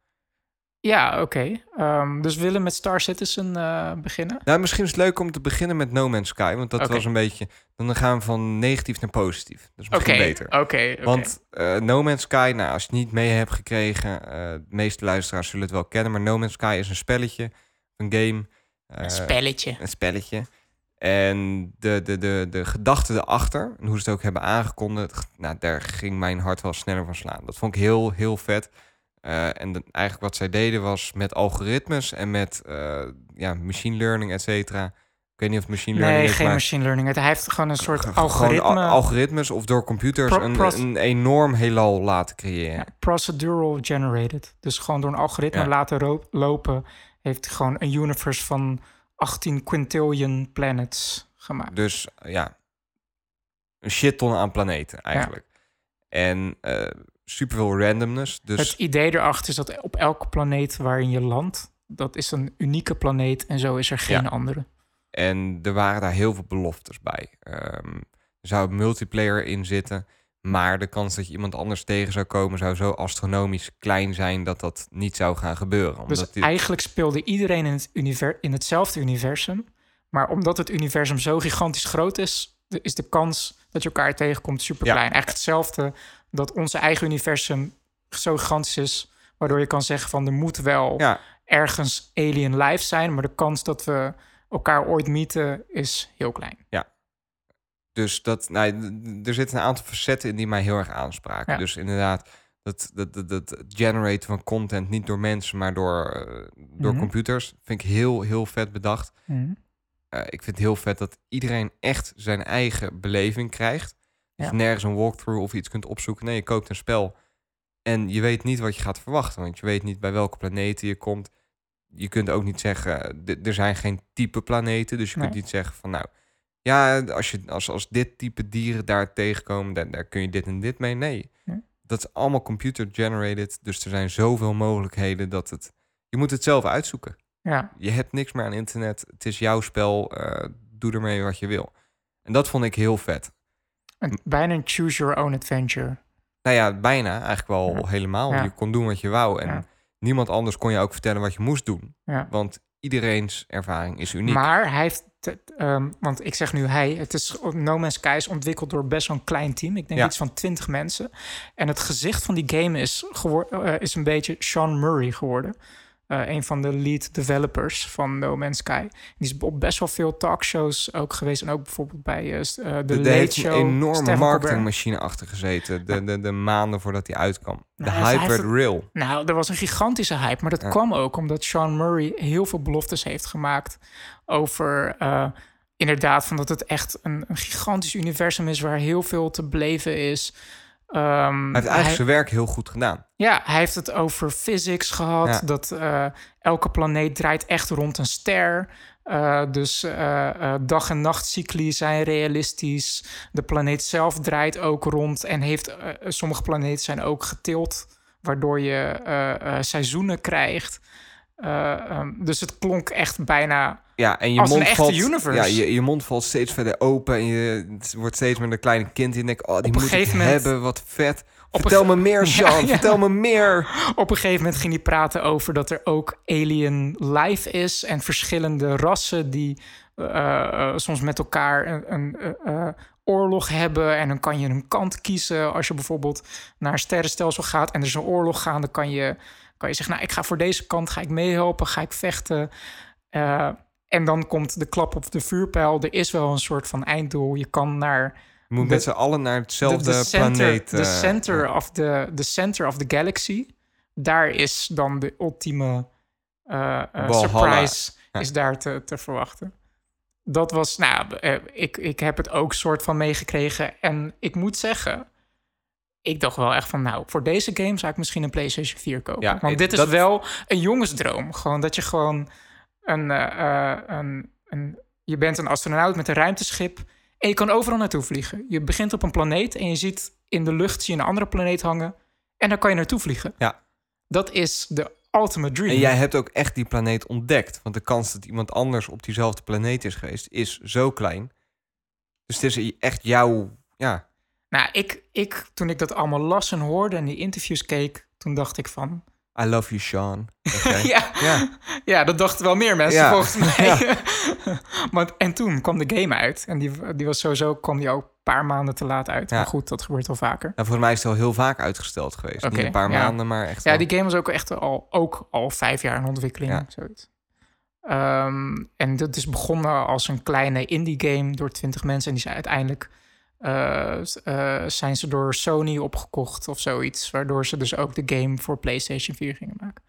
Ja, oké. Ehm, dus we willen met Star Citizen eh, beginnen. Nou, misschien is het leuk om te beginnen met No Man's Sky, want dat was een beetje... Dan gaan we van negatief naar positief. Dat is misschien beter. oké. oké. Want eh, No Man's Sky, nou, als je het niet mee hebt gekregen, eh, de meeste luisteraars zullen het wel kennen, maar No Man's Sky is een spelletje, een game. Een spelletje. een spelletje. En de, de, de, de gedachte erachter, en hoe ze het ook hebben aangekondigd, nou, daar ging mijn hart wel sneller van slaan. Dat vond ik heel, heel vet. Eh, en de- eigenlijk wat zij deden was met algoritmes en met eh, ja, machine learning, et cetera. Ik weet niet of machine learning Nee, is, geen maar machine learning. Het hij heeft gewoon een soort gewoon algoritme. al- algoritmes of door computers Pro- een, een enorm heelal laten creëren. ja, procedural generated. Dus gewoon door een algoritme Ja. laten lopen... heeft gewoon een universe van 18 quintillion planets gemaakt. Dus eh, ja, een shit ton aan planeten eigenlijk. En eh superveel randomness. Dus Het idee erachter is dat op elke planeet waarin je landt... dat is een unieke planeet en zo is er geen Ja. andere. En er waren daar heel veel beloftes bij. Ehm, er zou multiplayer in zitten. Maar de kans dat je iemand anders tegen zou komen... zou zo astronomisch klein zijn dat dat niet zou gaan gebeuren. Omdat Dus die- eigenlijk speelde iedereen in, het univer- in hetzelfde universum. Maar omdat het universum zo gigantisch groot is, is de kans dat je elkaar tegenkomt super klein. Eigenlijk hetzelfde dat onze eigen universum zo gigantisch is, waardoor je kan zeggen van er moet wel ja, ergens alien life zijn, maar de kans dat we elkaar ooit meeten is heel klein. Dus dat, nou, er zitten een aantal facetten in die mij heel erg aanspraken. Ja. Dus inderdaad, dat, dat, dat, dat generaten van content niet door mensen, maar door, eh, door Mhm. computers, vind ik heel, heel vet bedacht. Eh, ik vind het heel vet dat iedereen echt zijn eigen beleving krijgt. Dat Ja. je nergens een walkthrough of iets kunt opzoeken. Nee, je koopt een spel en je weet niet wat je gaat verwachten. Want je weet niet bij welke planeten je komt. Je kunt ook niet zeggen, eh, er zijn geen type planeten. Dus je kunt niet zeggen van nou, ja, als, je, als, als dit type dieren daar tegenkomen, daar, daar kun je dit en dit mee. Nee, dat is allemaal computer generated. Dus er zijn zoveel mogelijkheden dat het... Je moet het zelf uitzoeken. Ja, Je hebt niks meer aan internet. Het is jouw spel. eh, doe ermee wat je wil. En dat vond ik heel vet. bijna een choose your own adventure. Nou ja, bijna. Eigenlijk wel Ja. helemaal. Ja. Je kon doen wat je wou. En niemand anders kon je ook vertellen wat je moest doen. Want iedereen's ervaring is uniek. Maar hij heeft, ehm, want ik zeg nu hij, het is No Man's Sky is ontwikkeld door best wel een klein team. Ik denk Ja. iets van 20 mensen. En het gezicht van die game is, gewor- eh, is een beetje Sean Murray geworden. Eh, een van de lead developers van No Man's Sky. Die is op best wel veel talkshows ook geweest. En ook bijvoorbeeld bij eh, de, De, Late heeft Show. een enorme marketingmachine achter gezeten. De, de, de maanden voordat hij uitkwam. De Nou, hype werd het- real. Nou, er was een gigantische hype. Maar dat Ja. kwam ook omdat Sean Murray heel veel beloftes heeft gemaakt over. inderdaad, van dat het echt een, een gigantisch universum is waar heel veel te beleven is. Ehm, Hij heeft eigenlijk zijn werk heel goed gedaan. ja, hij heeft het over physics gehad. Ja. Dat eh, elke planeet draait echt rond een ster. Eh, dus eh, dag- en nachtcycli zijn realistisch. De planeet zelf draait ook rond. En heeft, sommige planeten zijn ook getild. Waardoor je seizoenen krijgt. Eh, ehm, dus het klonk echt bijna Ja, en je Als een mond echte valt, universe. Ja, je, je mond valt steeds verder open en je wordt steeds meer een kleine kind. En je denkt, oh, die Op moet ik moment- hebben, wat vet. Vertel me meer, Ja, Sean. ja. Vertel me meer. Op een gegeven moment ging hij praten over dat er ook alien life is en verschillende rassen die eh, soms met elkaar een, een eh, oorlog hebben. En dan kan je een kant kiezen als je bijvoorbeeld naar een sterrenstelsel gaat en er is een oorlog gaan. Dan kan je, kan je zeggen, nou ik ga voor deze kant, ga ik meehelpen, ga ik vechten. Eh, en dan komt de klap op de vuurpijl. Er is wel een soort van einddoel. Je kan naar Je moet De- met z'n allen naar hetzelfde de, de center, planeet. de eh, center of the, the center of the galaxy. Daar is dan de ultieme eh, surprise Ja. is daar te, te verwachten. Dat was, nou, ik, ik heb het ook soort van meegekregen. En ik moet zeggen, ik dacht wel echt van, nou, voor deze game zou ik misschien een PlayStation 4 kopen. Ja, Want dit is dat- wel een jongensdroom. Gewoon dat je gewoon een, eh, eh, een, een, je bent een astronaut met een ruimteschip en je kan overal naartoe vliegen. Je begint op een planeet en je ziet in de lucht zie je een andere planeet hangen en daar kan je naartoe vliegen. Ja. Dat is de ultimate dream. En jij hebt ook echt die planeet ontdekt. Want de kans dat iemand anders op diezelfde planeet is geweest, is zo klein. Dus het is echt jouw... Ja, Nou, ik, ik, toen ik dat allemaal las en hoorde en die interviews keek, toen dacht ik van... I love you, Sean. Ja, Ja. ja. dat dachten wel meer mensen Ja. volgens mij. maar, en toen kwam de game uit. En die, die was sowieso, kwam die ook een paar maanden te laat uit. Ja. Maar goed, dat gebeurt wel vaker. Nou, volgens mij is het al heel vaak uitgesteld geweest. Niet een paar maanden, maar echt Ja, die game was ook echt al, ook al vijf jaar in ontwikkeling. Zoiets. Ehm, en dat is begonnen als een kleine indie game door 20 mensen. En die zijn uiteindelijk eh, eh, zijn ze door Sony opgekocht of zoiets. Waardoor ze dus ook de game voor PlayStation 4 gingen maken.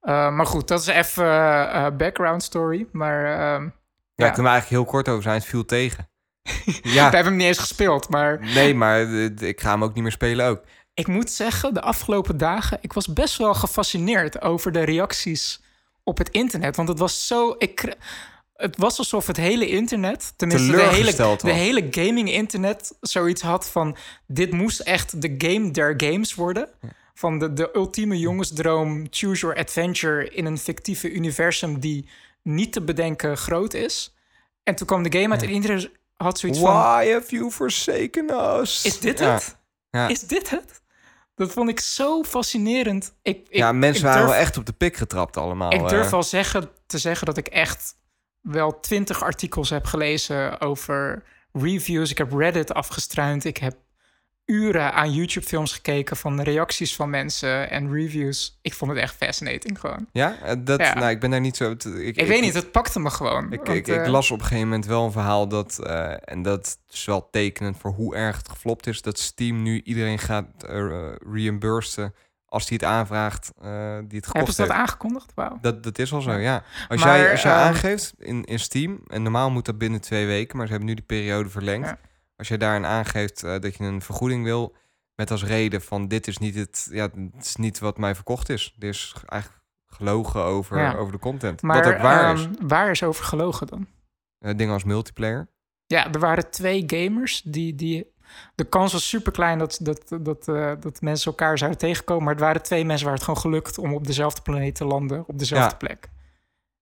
Eh, maar goed, dat is even background story. Maar ehm, Ja, ja. kunnen we eigenlijk heel kort over zijn. Het viel tegen. we ja, hebben hem niet eens gespeeld. Maar nee, maar ik ga hem ook niet meer spelen ook. ik moet zeggen, de afgelopen dagen... ik was best wel gefascineerd over de reacties op het internet. Want het was zo... Ik, het was alsof het hele internet, tenminste de hele, de hele gaming-internet... zoiets had van, dit moest echt de game der games worden. Van de, de ultieme jongensdroom, choose your adventure... in een fictieve universum die niet te bedenken groot is. En toen kwam de game uit en iedereen had zoiets van... Why have you forsaken us? Is dit Ja. het? Ja. Is dit het? Dat vond ik zo fascinerend. Ik, ik, ja, mensen ik waren wel echt op de pik getrapt allemaal. Ik durf wel zeggen, te zeggen dat ik echt wel twintig artikels heb gelezen over reviews. Ik heb Reddit afgestruind. Ik heb uren aan YouTube-films gekeken van de reacties van mensen en reviews. Ik vond het echt fascinating gewoon. Ja, eh, dat, Ja. Nou, ik ben daar niet zo... Ik, Ik, weet niet, het pakte me gewoon. Ik, Want, ik, ik eh, las op een gegeven moment wel een verhaal dat, eh, en dat is wel tekenend voor hoe erg het geflopt is, dat Steam nu iedereen gaat uh, reimbursen als hij het aanvraagt eh, die het hebben ze dat heeft. aangekondigd? Wauw. Dat, dat is al zo, ja. Als Maar, jij, als jij ehm, aangeeft in, in Steam, en normaal moet dat binnen twee weken, maar ze hebben nu die periode verlengd. Ja. Als jij daarin aangeeft eh, dat je een vergoeding wil, met als reden van dit is niet, het, ja, het is niet wat mij verkocht is. Er is eigenlijk gelogen over, Ja. over de content. Maar wat ook waar is. ehm, waar is over gelogen dan? Eh, dingen als multiplayer. Ja, er waren twee gamers die. die de kans was super klein dat, dat, dat, eh, dat mensen elkaar zouden tegenkomen. Maar het waren twee mensen waar het gewoon gelukt om op dezelfde planeet te landen, op dezelfde Ja. plek.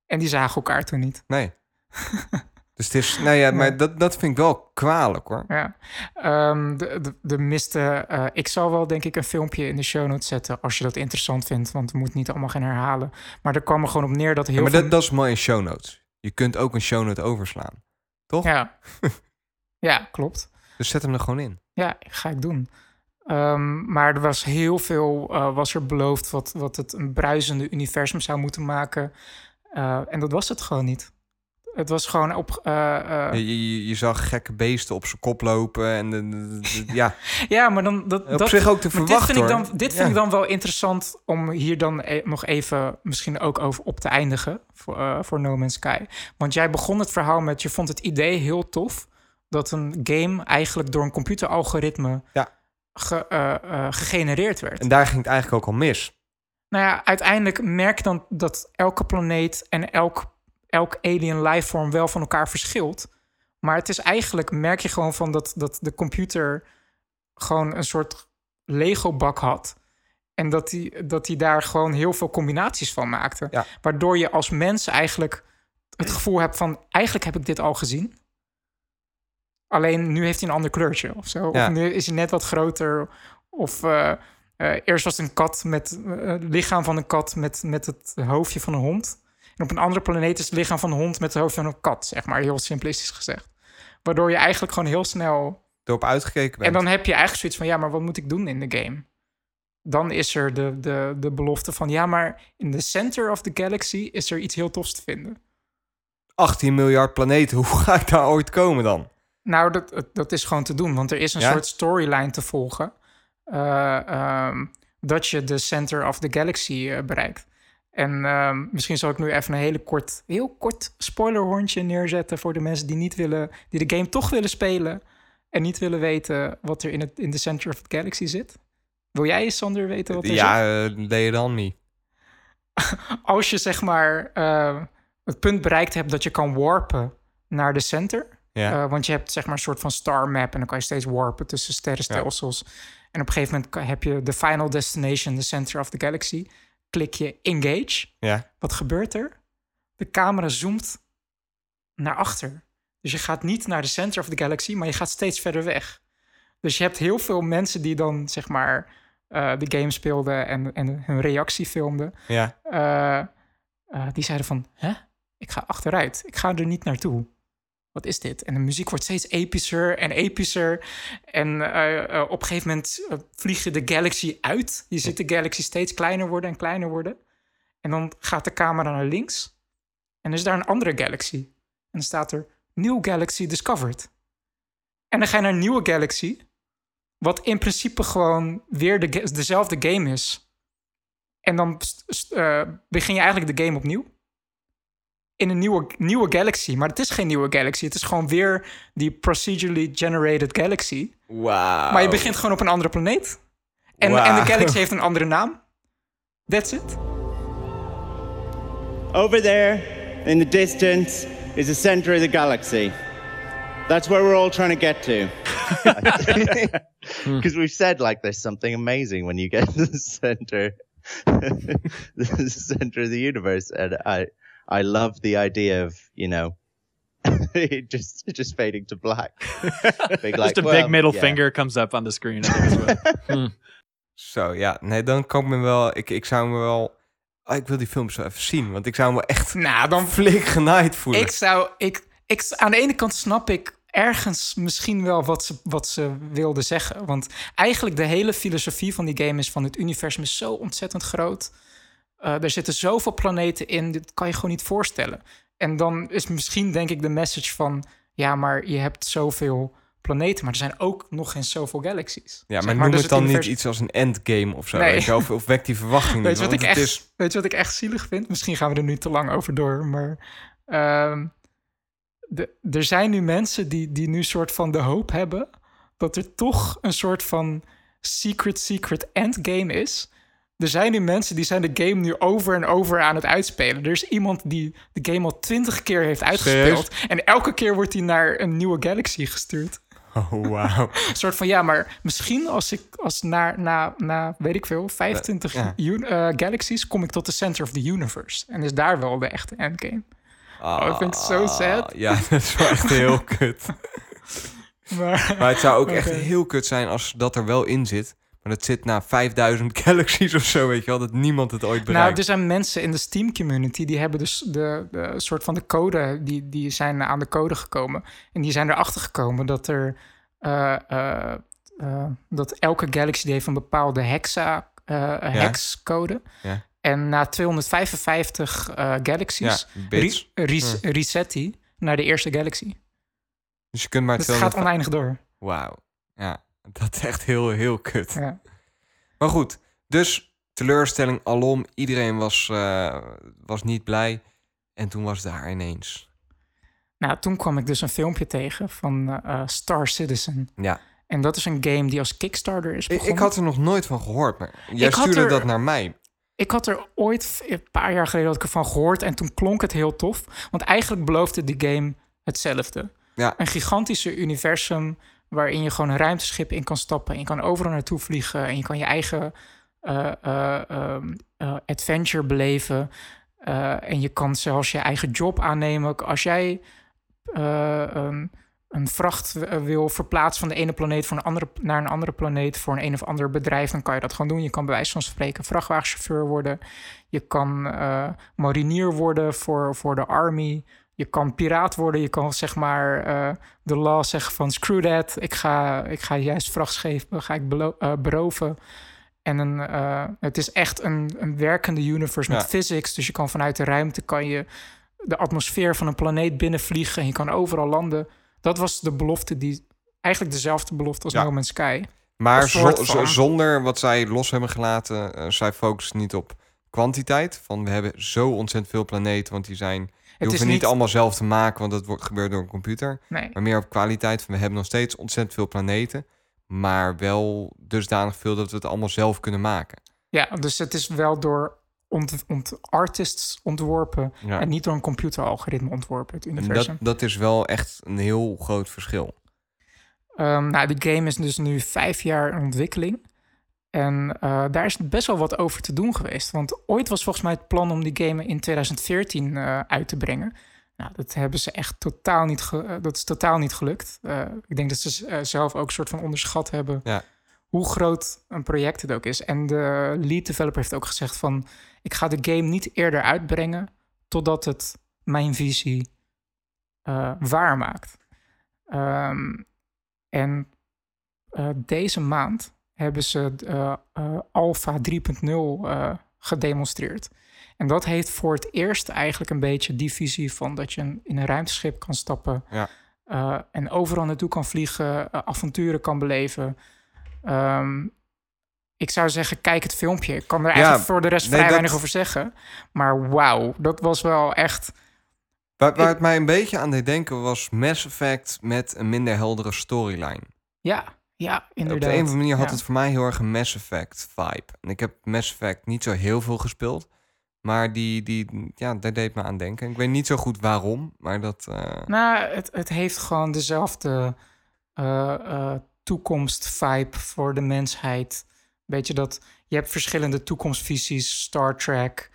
En die zagen elkaar toen niet. Nee. dus het is, nou ja, maar dat, dat vind ik wel kwalijk hoor. Ja. Ehm, de, de, de miste. eh, ik zal wel, denk ik, een filmpje in de show notes zetten. als je dat interessant vindt. Want we moeten niet allemaal gaan herhalen. Maar er kwam er gewoon op neer dat heel Ja, maar veel. dat, dat is mooi in show notes. Je kunt ook een show note overslaan. Toch? Ja. ja, klopt. Dus zet hem er gewoon in. Ja, ga ik doen. Ehm, maar er was heel veel, eh, was er beloofd wat, wat het een bruisende universum zou moeten maken. Eh, en dat was het gewoon niet. Het was gewoon op. eh, Je, je, je zag gekke beesten op zijn kop lopen. En de, de- de- de- ja, ja, maar dan. Dat, op dat, zich ook te maar dit verwachten vind, ik dan, dit Ja. vind ik dan wel interessant om hier dan e- nog even misschien ook over op te eindigen voor, voor No Man's Sky. Want jij begon het verhaal met je vond het idee heel tof dat een game eigenlijk door een computeralgoritme Ja. ge- eh, eh, gegenereerd werd. En daar ging het eigenlijk ook al mis. Nou ja, uiteindelijk merk je dan dat elke planeet en elk, elk alien lifeform wel van elkaar verschilt. Maar het is eigenlijk, merk je gewoon van dat, dat de computer gewoon een soort Lego-bak had. En dat hij, dat hij daar gewoon heel veel combinaties van maakte. Ja. Waardoor je als mens eigenlijk het gevoel hebt van... eigenlijk heb ik dit al gezien. Alleen nu heeft hij een ander kleurtje of zo. Ja. Of nu is hij net wat groter. Of eh, eh, eerst was het een kat met eh, het lichaam van een kat met, met het hoofdje van een hond. En op een andere planeet is het lichaam van een hond met het hoofdje van een kat, zeg maar. Heel simplistisch gezegd. Waardoor je eigenlijk gewoon heel snel Erop uitgekeken bent. en dan heb je eigenlijk zoiets van, ja, maar wat moet ik doen in de game? Dan is er de, de, de belofte van, ja, maar in de center of the galaxy is er iets heel tofs te vinden. 18 miljard planeten, hoe ga ik daar ooit komen dan? Nou, dat, dat is gewoon te doen, want er is een Ja? soort storyline te volgen. eh, ehm, dat je de center of the galaxy eh, bereikt. En ehm, misschien zal ik nu even een hele kort, heel kort spoilerhondje neerzetten voor de mensen die niet willen, die de game toch willen spelen en niet willen weten wat er in, het, in de center of the galaxy zit. Wil jij, Sander, weten wat er zit? Ja, uh, lay it on me. als je zeg maar eh, het punt bereikt hebt dat je kan warpen naar de center. Ja. eh, want je hebt zeg maar een soort van star map en dan kan je steeds warpen tussen sterrenstelsels. En op een gegeven moment heb je de final destination, de center of the galaxy. Klik je engage. ja. Wat gebeurt er? De camera zoomt naar achter. Dus je gaat niet naar de center of the galaxy, maar je gaat steeds verder weg. Dus je hebt heel veel mensen die dan zeg maar eh, de game speelden en, en hun reactie filmden. Ja. Eh, die zeiden van, hè? Ik ga achteruit. Ik ga er niet naartoe. Wat is dit? En de muziek wordt steeds epischer en epischer. En eh, eh, op een gegeven moment eh, vlieg je de galaxy uit. Je ziet de galaxy steeds kleiner worden en kleiner worden. En dan gaat de camera naar links. En is daar een andere galaxy. En dan staat er New Galaxy Discovered. En dan ga je naar een nieuwe galaxy. Wat in principe gewoon weer de, dezelfde game is. En dan begin je eigenlijk de game opnieuw. In een nieuwe, nieuwe galaxy. Maar het is geen nieuwe galaxy. Het is gewoon weer die procedurally generated galaxy. Wauw. Maar je begint gewoon op een andere planeet. En, en de galaxy heeft een andere naam. That's it. Over there, in the distance, is the center of the galaxy. That's where we're all trying to get to. Because we've said like there's something amazing when you get to the center, the center of the universe, and I, I love the idea of you know, it just just fading to black. Big, like, Just a well, big middle yeah. finger comes up on the screen. I think is what- Zo, ja. Nee, dan kan ik me wel... Ik, ik zou me wel... Ah, ik wil die films wel even zien, want ik zou me echt Nou, dan flik genaaid voelen. Ik zou, ik, ik, aan de ene kant snap ik ergens misschien wel wat ze, wat ze wilden zeggen. Want eigenlijk de hele filosofie van die game is van het universum is zo ontzettend groot. Eh, er zitten zoveel planeten in, dit kan je gewoon niet voorstellen. En dan is misschien denk ik de message van... ja, maar je hebt zoveel planeten, maar er zijn ook nog eens zoveel galaxies. Ja, Zeg maar noem dus het dan niet universum- iets als een endgame of zo. Nee. weet je wel, Of, of wekt die verwachting niet. Weet je, wat ik echt, is... weet je wat ik echt zielig vind? Misschien gaan we er nu te lang over door, maar... ehm, de, er zijn nu mensen die, die nu soort van de hoop hebben... dat er toch een soort van secret, secret endgame is. Er zijn nu mensen die zijn de game nu over en over aan het uitspelen. Er is iemand die de game al twintig keer heeft uitgespeeld... en elke keer wordt hij naar een nieuwe galaxy gestuurd. Oh, wauw. Een soort van, ja, maar misschien als ik als na, na, na weet ik veel, 25 Ja. un- eh, galaxies kom ik tot de center of the universe. En is daar wel de echte endgame. Oh, ik vind het zo sad. Ah, Ja, dat is wel echt heel kut. Maar, Maar het zou ook echt heel kut zijn als dat er wel in zit. Maar dat zit na 5000 galaxies of zo, weet je wel. Dat niemand het ooit bereikt. nou, er zijn mensen in de Steam community die hebben dus de, de soort van de code, die, die zijn aan de code gekomen. En die zijn erachter gekomen dat er eh, eh, eh, dat elke galaxy die heeft een bepaalde hexa eh hexcode. Ja. En na 255 eh, ja, galaxies bits. Re- res- reset die naar de eerste galaxy. Dus je kunt maar Dus het gaat 200 oneindig door. Wauw. Ja, dat is echt heel, heel kut. Ja. Maar goed, dus teleurstelling alom. Iedereen was, eh, was niet blij. En toen was daar ineens. Nou, toen kwam ik dus een filmpje tegen van eh, Star Citizen. Ja, En dat is een game die als Kickstarter is begonnen. ik had er nog nooit van gehoord. Maar jij Ik stuurde er- dat naar mij. Ik had er ooit, een paar jaar geleden had ik ervan gehoord en toen klonk het heel tof. Want eigenlijk beloofde die game hetzelfde. Ja. Een gigantische universum waarin je gewoon een ruimteschip in kan stappen. En je kan overal naartoe vliegen en je kan je eigen eh, eh, ehm, eh, adventure beleven. En je kan zelfs je eigen job aannemen. Als jij eh, een, vracht wil verplaatsen van de ene planeet voor een andere, naar een andere planeet voor een een of ander bedrijf, dan kan je dat gewoon doen. Je kan bij wijze van spreken vrachtwagenchauffeur worden. Je kan marinier worden voor, voor de army. Je kan piraat worden. Je kan zeg maar eh, de law zeggen van screw that. Ik ga, ik ga juist vrachtschepen ga ik belo- eh, beroven. En een, eh, het is echt een, een werkende universe met Ja. physics. Dus je kan vanuit de ruimte kan je de atmosfeer van een planeet binnenvliegen en je kan overal landen. Dat was de belofte die eigenlijk dezelfde belofte als Ja. No Man's Sky. Maar zonder wat zij los hebben gelaten, zij focussen niet op kwantiteit. Van we hebben zo ontzettend veel planeten, want die zijn. Het hoeft het niet allemaal zelf te maken, want dat wordt gebeurd door een computer. Nee. Maar meer op kwaliteit. Van we hebben nog steeds ontzettend veel planeten. Maar wel dusdanig veel dat we het allemaal zelf kunnen maken. Ja, dus het is wel door ont, ont, artists ontworpen Ja. en niet door een computeralgoritme ontworpen, het universum. dat, dat is wel echt een heel groot verschil. Ehm, nou, de game is dus nu vijf jaar in ontwikkeling. En eh, daar is best wel wat over te doen geweest. Want ooit was volgens mij het plan om die game in 2014 eh, uit te brengen. Nou, dat hebben ze echt totaal niet, ge- eh, dat is totaal niet gelukt. Ik denk dat ze zelf ook een soort van onderschat hebben Ja. hoe groot een project het ook is. En de lead developer heeft ook gezegd van... ik ga de game niet eerder uitbrengen... totdat het mijn visie eh waarmaakt. Ehm, en deze maand hebben ze eh eh, Alpha 3.0 eh, gedemonstreerd. En dat heeft voor het eerst eigenlijk een beetje die visie van dat je in een ruimteschip kan stappen. Ja. en overal naartoe kan vliegen, avonturen kan beleven. Ehm, ik zou zeggen, kijk het filmpje. Ik kan er Ja, eigenlijk voor de rest nee, vrij dat- weinig over zeggen. Maar wauw, dat was wel echt... Waar, waar Ik- het mij een beetje aan deed denken was Mass Effect met een minder heldere storyline. Ja, ja, inderdaad. Op de een of andere manier had Ja. het voor mij heel erg een Mass Effect vibe. En ik heb Mass Effect niet zo heel veel gespeeld. Maar die, die, ja, daar deed me aan denken. Ik weet niet zo goed waarom, maar dat... eh, Nou, het, het heeft gewoon dezelfde eh, toekomst-vibe voor de mensheid. Weet je dat je hebt verschillende toekomstvisies, Star Trek.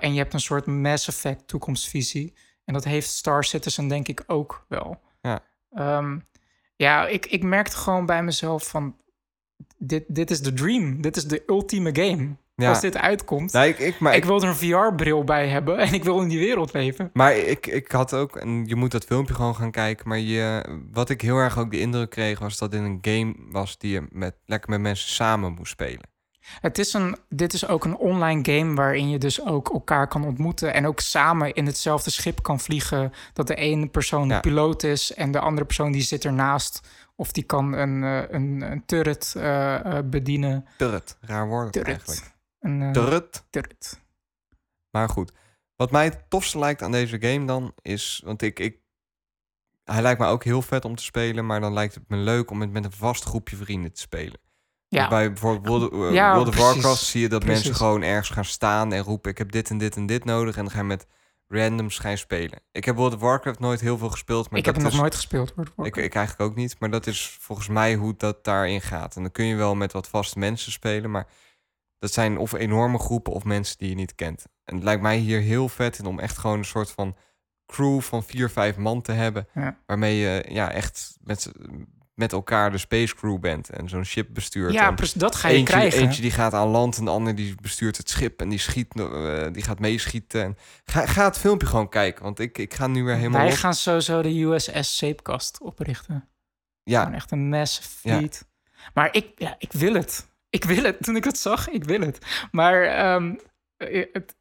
en je hebt een soort Mass Effect toekomstvisie. En dat heeft Star Citizen denk ik ook wel. Ja. Ehm, ja, ik, ik merkte gewoon bij mezelf van... Dit, dit is de dream. Dit is de ultieme game. Ja. Als dit uitkomt. nee, ik, ik, maar ik ik, wil er een VR-bril bij hebben en ik wil in die wereld leven. maar ik, ik had ook, en je moet dat filmpje gewoon gaan kijken. Maar je, wat ik heel erg ook de indruk kreeg, was dat dit een game was die je met, lekker met mensen samen moest spelen. Het is een, dit is ook een online game waarin je dus ook elkaar kan ontmoeten en ook samen in hetzelfde schip kan vliegen. Dat de ene persoon de Ja. piloot is en de andere persoon die zit ernaast. Of die kan een, eh, een, een turret eh, eh, bedienen. Turret, raar woord eigenlijk. Turret. Een eh, Turret. turret. Maar goed, wat mij het tofste lijkt aan deze game dan is, want ik, ik, hij lijkt me ook heel vet om te spelen, maar dan lijkt het me leuk om het met een vast groepje vrienden te spelen. Ja, Bij bijvoorbeeld World, eh, Ja, World of precies. Warcraft zie je dat Precies. mensen gewoon ergens gaan staan en roepen: ik heb dit en dit en dit nodig, en dan ga je met randoms gaan spelen. Ik heb World of Warcraft nooit heel veel gespeeld, maar ik heb het nog is, nooit gespeeld. World of Ik, Warcraft. ik eigenlijk ook niet, maar dat is volgens mij hoe dat daarin gaat. En dan kun je wel met wat vaste mensen spelen, maar dat zijn of enorme groepen of mensen die je niet kent. En het lijkt mij hier heel vet in om echt gewoon een soort van crew van vier, vijf man te hebben. Ja. Waarmee je ja, echt met, met elkaar de space crew bent en zo'n ship bestuurt. ja, en dat ga je eentje, krijgen. eentje die gaat aan land en de ander die bestuurt het schip en die, schiet, eh, die gaat meeschieten. En ga, ga het filmpje gewoon kijken, want ik, ik ga nu weer helemaal Wij gaan sowieso de USS Zeepkast oprichten. Ja, Gewoon echt een massive Ja. fleet. Maar ik, ja, ik wil het. Ik wil het. Toen ik het zag, ik wil het. Maar ehm, eh,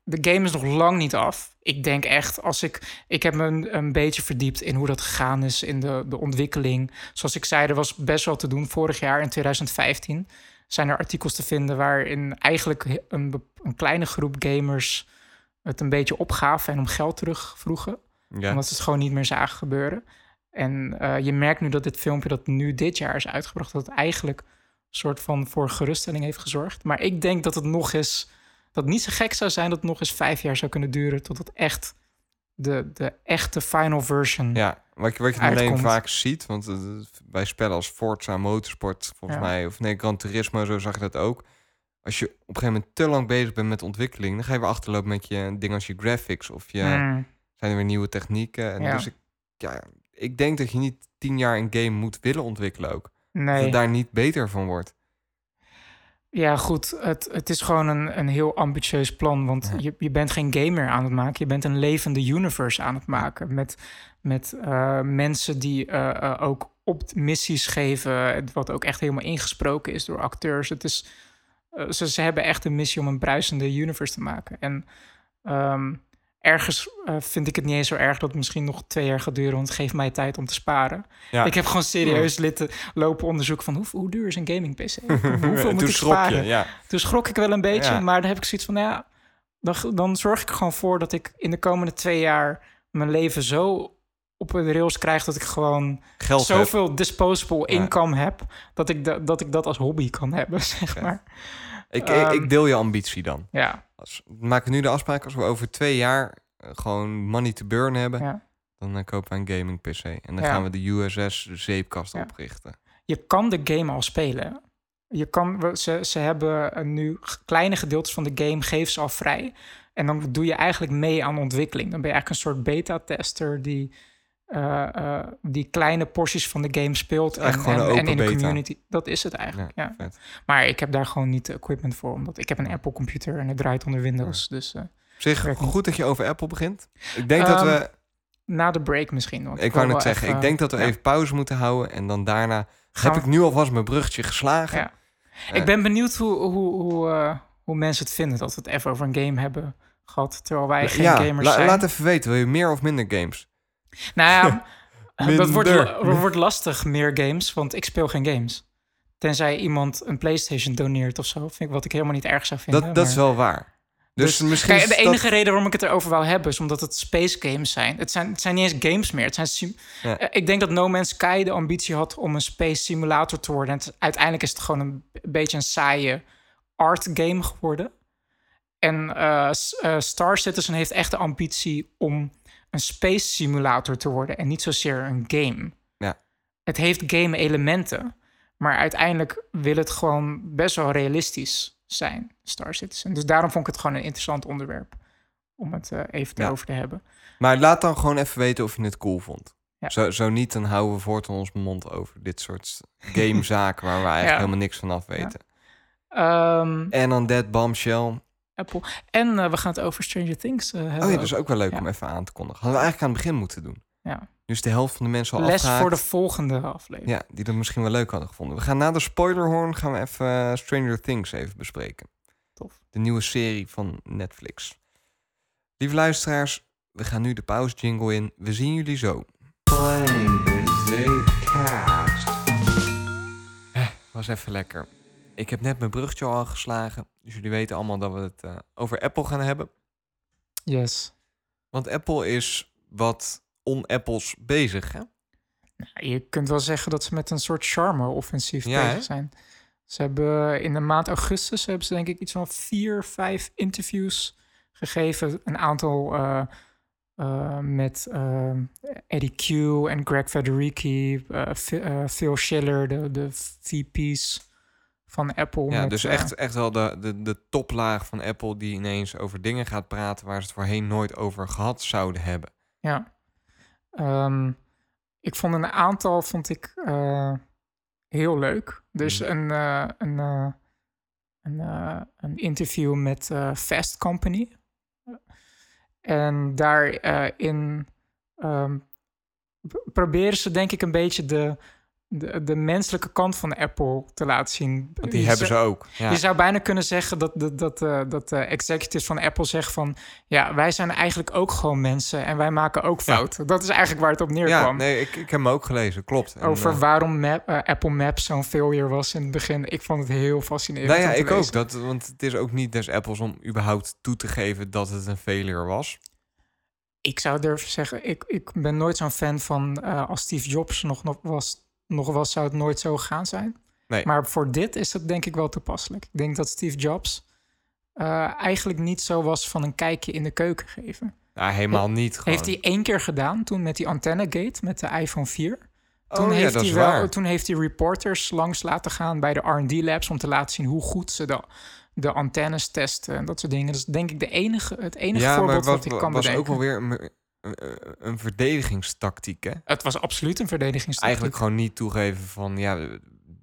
de game is nog lang niet af. Ik denk echt, als ik... Ik heb me een, een beetje verdiept in hoe dat gegaan is in de, de ontwikkeling. Zoals ik zei, er was best wel te doen. Vorig jaar, in 2015, zijn er artikels te vinden... waarin eigenlijk een, een kleine groep gamers het een beetje opgaven... en om geld terugvroegen ja. omdat ze het gewoon niet meer zagen gebeuren. En eh, je merkt nu dat dit filmpje dat nu dit jaar is uitgebracht, dat het eigenlijk een soort van voor geruststelling heeft gezorgd. Maar ik denk dat het nog eens, dat niet zo gek zou zijn dat het nog eens vijf jaar zou kunnen duren tot het echt de, de echte final version. Ja, wat je, wat je alleen vaak ziet, want eh, bij spellen als Forza Motorsport, volgens Ja. mij, of nee, Gran Turismo, zo zag je dat ook. als je op een gegeven moment te lang bezig bent met ontwikkeling, dan ga je weer achterlopen met je dingen als je graphics of je Mm, zijn er weer nieuwe technieken. En Ja. Dus ik, ja, ik denk dat je niet tien jaar een game moet willen ontwikkelen ook. Dat nee. het daar niet beter van wordt. Ja, goed. Het, het is gewoon een, een heel ambitieus plan. Want Ja. je, je bent geen gamer aan het maken. Je bent een levende universe aan het maken. Met, met eh, mensen die eh, eh, ook op missies geven. Wat ook echt helemaal ingesproken is door acteurs. Het is, ze, ze hebben echt een missie om een bruisende universe te maken. En ehm, ergens eh, vind ik het niet eens zo erg dat het misschien nog twee jaar gaat duren. Want het geeft mij tijd om te sparen. Ja. Ik heb gewoon serieus litten lopen onderzoeken van hoe, hoe duur is een gaming PC? Hoeveel moet ik schrok sparen? je, ja. Toen schrok ik wel een beetje, Ja. maar dan heb ik zoiets van, nou ja, dan, dan zorg ik gewoon voor dat ik in de komende twee jaar mijn leven zo op de rails krijg dat ik gewoon Geld heb. zoveel disposable income heb dat ik, da- dat ik dat als hobby kan hebben, zeg maar. Ik, ik, Ehm, ik deel je ambitie dan. Ja, Als, we maken nu de afspraak, als we over twee jaar eh, gewoon money to burn hebben, ja. dan eh, kopen we een gaming PC. En dan Ja. gaan we de USS zeepkast Ja. oprichten. Je kan de game al spelen. Je kan, ze, ze hebben eh, nu kleine gedeeltes van de game, geven ze al vrij. En dan doe je eigenlijk mee aan ontwikkeling. Dan ben je eigenlijk een soort beta-tester die, eh, eh, die kleine porties van de game speelt. En, en, in de beta. community. Dat is het eigenlijk, ja. Maar ik heb daar gewoon niet de equipment voor. Omdat ik heb een Apple-computer en het draait onder Windows. Dus eh, Op zich, Werkt niet. goed dat je over Apple begint. Ik denk dat Ehm, we, na de break misschien. Want ik wou net wel zeggen, even- ik denk dat we even pauze moeten houden. En dan daarna Gaan heb we- ik nu alvast mijn bruggetje geslagen. Ja. Ik ben benieuwd hoe, hoe, hoe, hoe mensen het vinden dat we het even over een game hebben gehad. Terwijl wij geen gamers la- zijn. laat even weten, wil je meer of minder games? Nou ja, dat wordt, wordt lastig, meer games, want ik speel geen games. Tenzij iemand een PlayStation doneert of zo. Vind ik wat ik helemaal niet erg zou vinden. Dat, dat is wel waar. Dus, Dus, misschien Kijk, de dat- enige reden waarom ik het erover wou hebben... is omdat het space games zijn. Het zijn, het zijn niet eens games meer. Het zijn sim- Ja. Eh, Ik denk dat No Man's Sky de ambitie had om een space simulator te worden. En het- uiteindelijk is het gewoon een beetje een saaie art game geworden. En eh, eh, Star Citizen heeft echt de ambitie om een space simulator te worden... en niet zozeer een game. Ja. Het heeft game elementen... maar uiteindelijk wil het gewoon best wel realistisch zijn, Star Citizen. Dus daarom vond ik het gewoon een interessant onderwerp... om het eh, even Ja. over te hebben. Maar laat dan gewoon even weten of je het cool vond. Ja. Zo, zo niet, dan houden we voortaan ons mond over dit soort gamezaken waar we eigenlijk Ja. helemaal niks van af weten. Ehm, En dan Dead Bombshell. Apple. En eh, we gaan het over Stranger Things eh, hebben. Oh ja, dat is ook wel leuk Ja. om even aan te kondigen. Hadden we eigenlijk aan het begin moeten doen. Ja. Dus de helft van de mensen al Les afgehaakt. voor de volgende aflevering. Ja, die dat misschien wel leuk hadden gevonden. We gaan na de spoilerhorn gaan we even eh, Stranger Things even bespreken. Tof. De nieuwe serie van Netflix. Lieve luisteraars, we gaan nu de pauze jingle in. We zien jullie zo. Eh, was even lekker. Ik heb net mijn bruggetje al geslagen. Dus jullie weten allemaal dat we het eh, over Apple gaan hebben. Yes. Want Apple is wat on-Apples bezig, hè? Nou, je kunt wel zeggen dat ze met een soort charme-offensief Ja, bezig hè? zijn. Ze hebben in de maand augustus hebben ze denk ik iets van vier, vijf interviews gegeven. Een aantal eh, eh, met eh, Eddie Q en Greg Federici, eh, Phil- eh, Phil Schiller, de, de VP's van Apple. Ja, met, dus eh, echt, echt wel de, de, de toplaag van Apple die ineens over dingen gaat praten waar ze het voorheen nooit over gehad zouden hebben. Ja. Ehm, ik vond een aantal vond ik eh, heel leuk. Dus Mhm. een, eh, een, een, een interview met Fast Company. En daarin ehm p- proberen ze denk ik een beetje de, de, de menselijke kant van Apple te laten zien. Want die Je hebben ze ook. Ja. je zou bijna kunnen zeggen dat, dat, dat, eh, dat de executives van Apple zeggen van... ja, wij zijn eigenlijk ook gewoon mensen en wij maken ook Ja. fouten. Dat is eigenlijk waar het op ja, neerkwam. nee, ik, ik heb hem ook gelezen, klopt. En, Over eh, waarom Map- eh, Apple Maps zo'n failure was in het begin. Ik vond het heel fascinerend nou ja, ik ook. Dat, want het is ook niet des Apples om überhaupt toe te geven dat het een failure was. Ik zou durven zeggen, ik, ik ben nooit zo'n fan van... als Steve Jobs nog, nog, was, nog was, zou het nooit zo gegaan zijn. Nee. Maar voor dit is het denk ik wel toepasselijk. Ik denk dat Steve Jobs eh, eigenlijk niet zo was van een kijkje in de keuken geven. Nou, helemaal niet gewoon. Heeft hij één keer gedaan toen met die antennegate met de iPhone 4. Toen, oh, ja, heeft dat hij wel, waar. toen heeft hij reporters langs laten gaan bij de R&D labs om te laten zien hoe goed ze de, de antennes testen en dat soort dingen. Dat is denk ik de enige, het enige ja, maar voorbeeld was, wat ik kan was ook bedenken. wel weer een, een, een verdedigingstactiek, hè? Het was absoluut een verdedigingstactiek. Eigenlijk gewoon niet toegeven van, ja,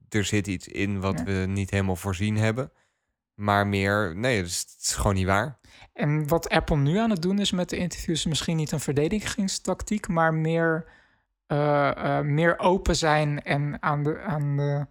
er zit iets in wat Ja. we niet helemaal voorzien hebben. Maar meer, nee, het is, het is gewoon niet waar. En wat Apple nu aan het doen is met de interviews, is misschien niet een verdedigingstactiek, maar meer, eh, eh, meer open zijn en aan de, aan de,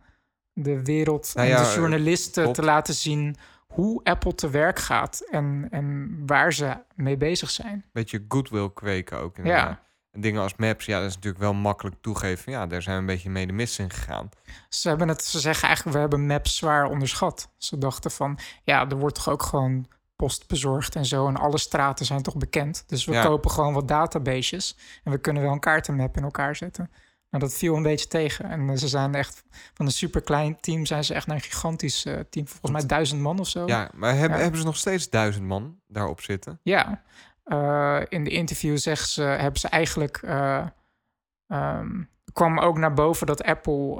de wereld Nou en ja, de journalisten te laten zien hoe Apple te werk gaat en, en waar ze mee bezig zijn. Beetje goodwill kweken ook. inderdaad. Ja, En dingen als maps, ja, dat is natuurlijk wel makkelijk toegeven. Ja, daar zijn we een beetje mee de mist in gegaan. ze, hebben het, ze zeggen eigenlijk, we hebben Maps zwaar onderschat. Ze dachten van, ja, er wordt toch ook gewoon post bezorgd en zo. En alle straten zijn toch bekend. Dus we Ja. kopen gewoon wat databases. En we kunnen wel een kaartenmap in elkaar zetten. Nou, dat viel een beetje tegen. En eh, ze zijn echt, van een super klein team zijn ze echt naar een gigantisch eh, team. Volgens mij duizend man of zo. Ja, maar hebben, Ja. hebben ze nog steeds duizend man daarop zitten? Ja, eh, in de interview zeggen ze, hebben ze eigenlijk. eh ehm, kwam ook naar boven dat Apple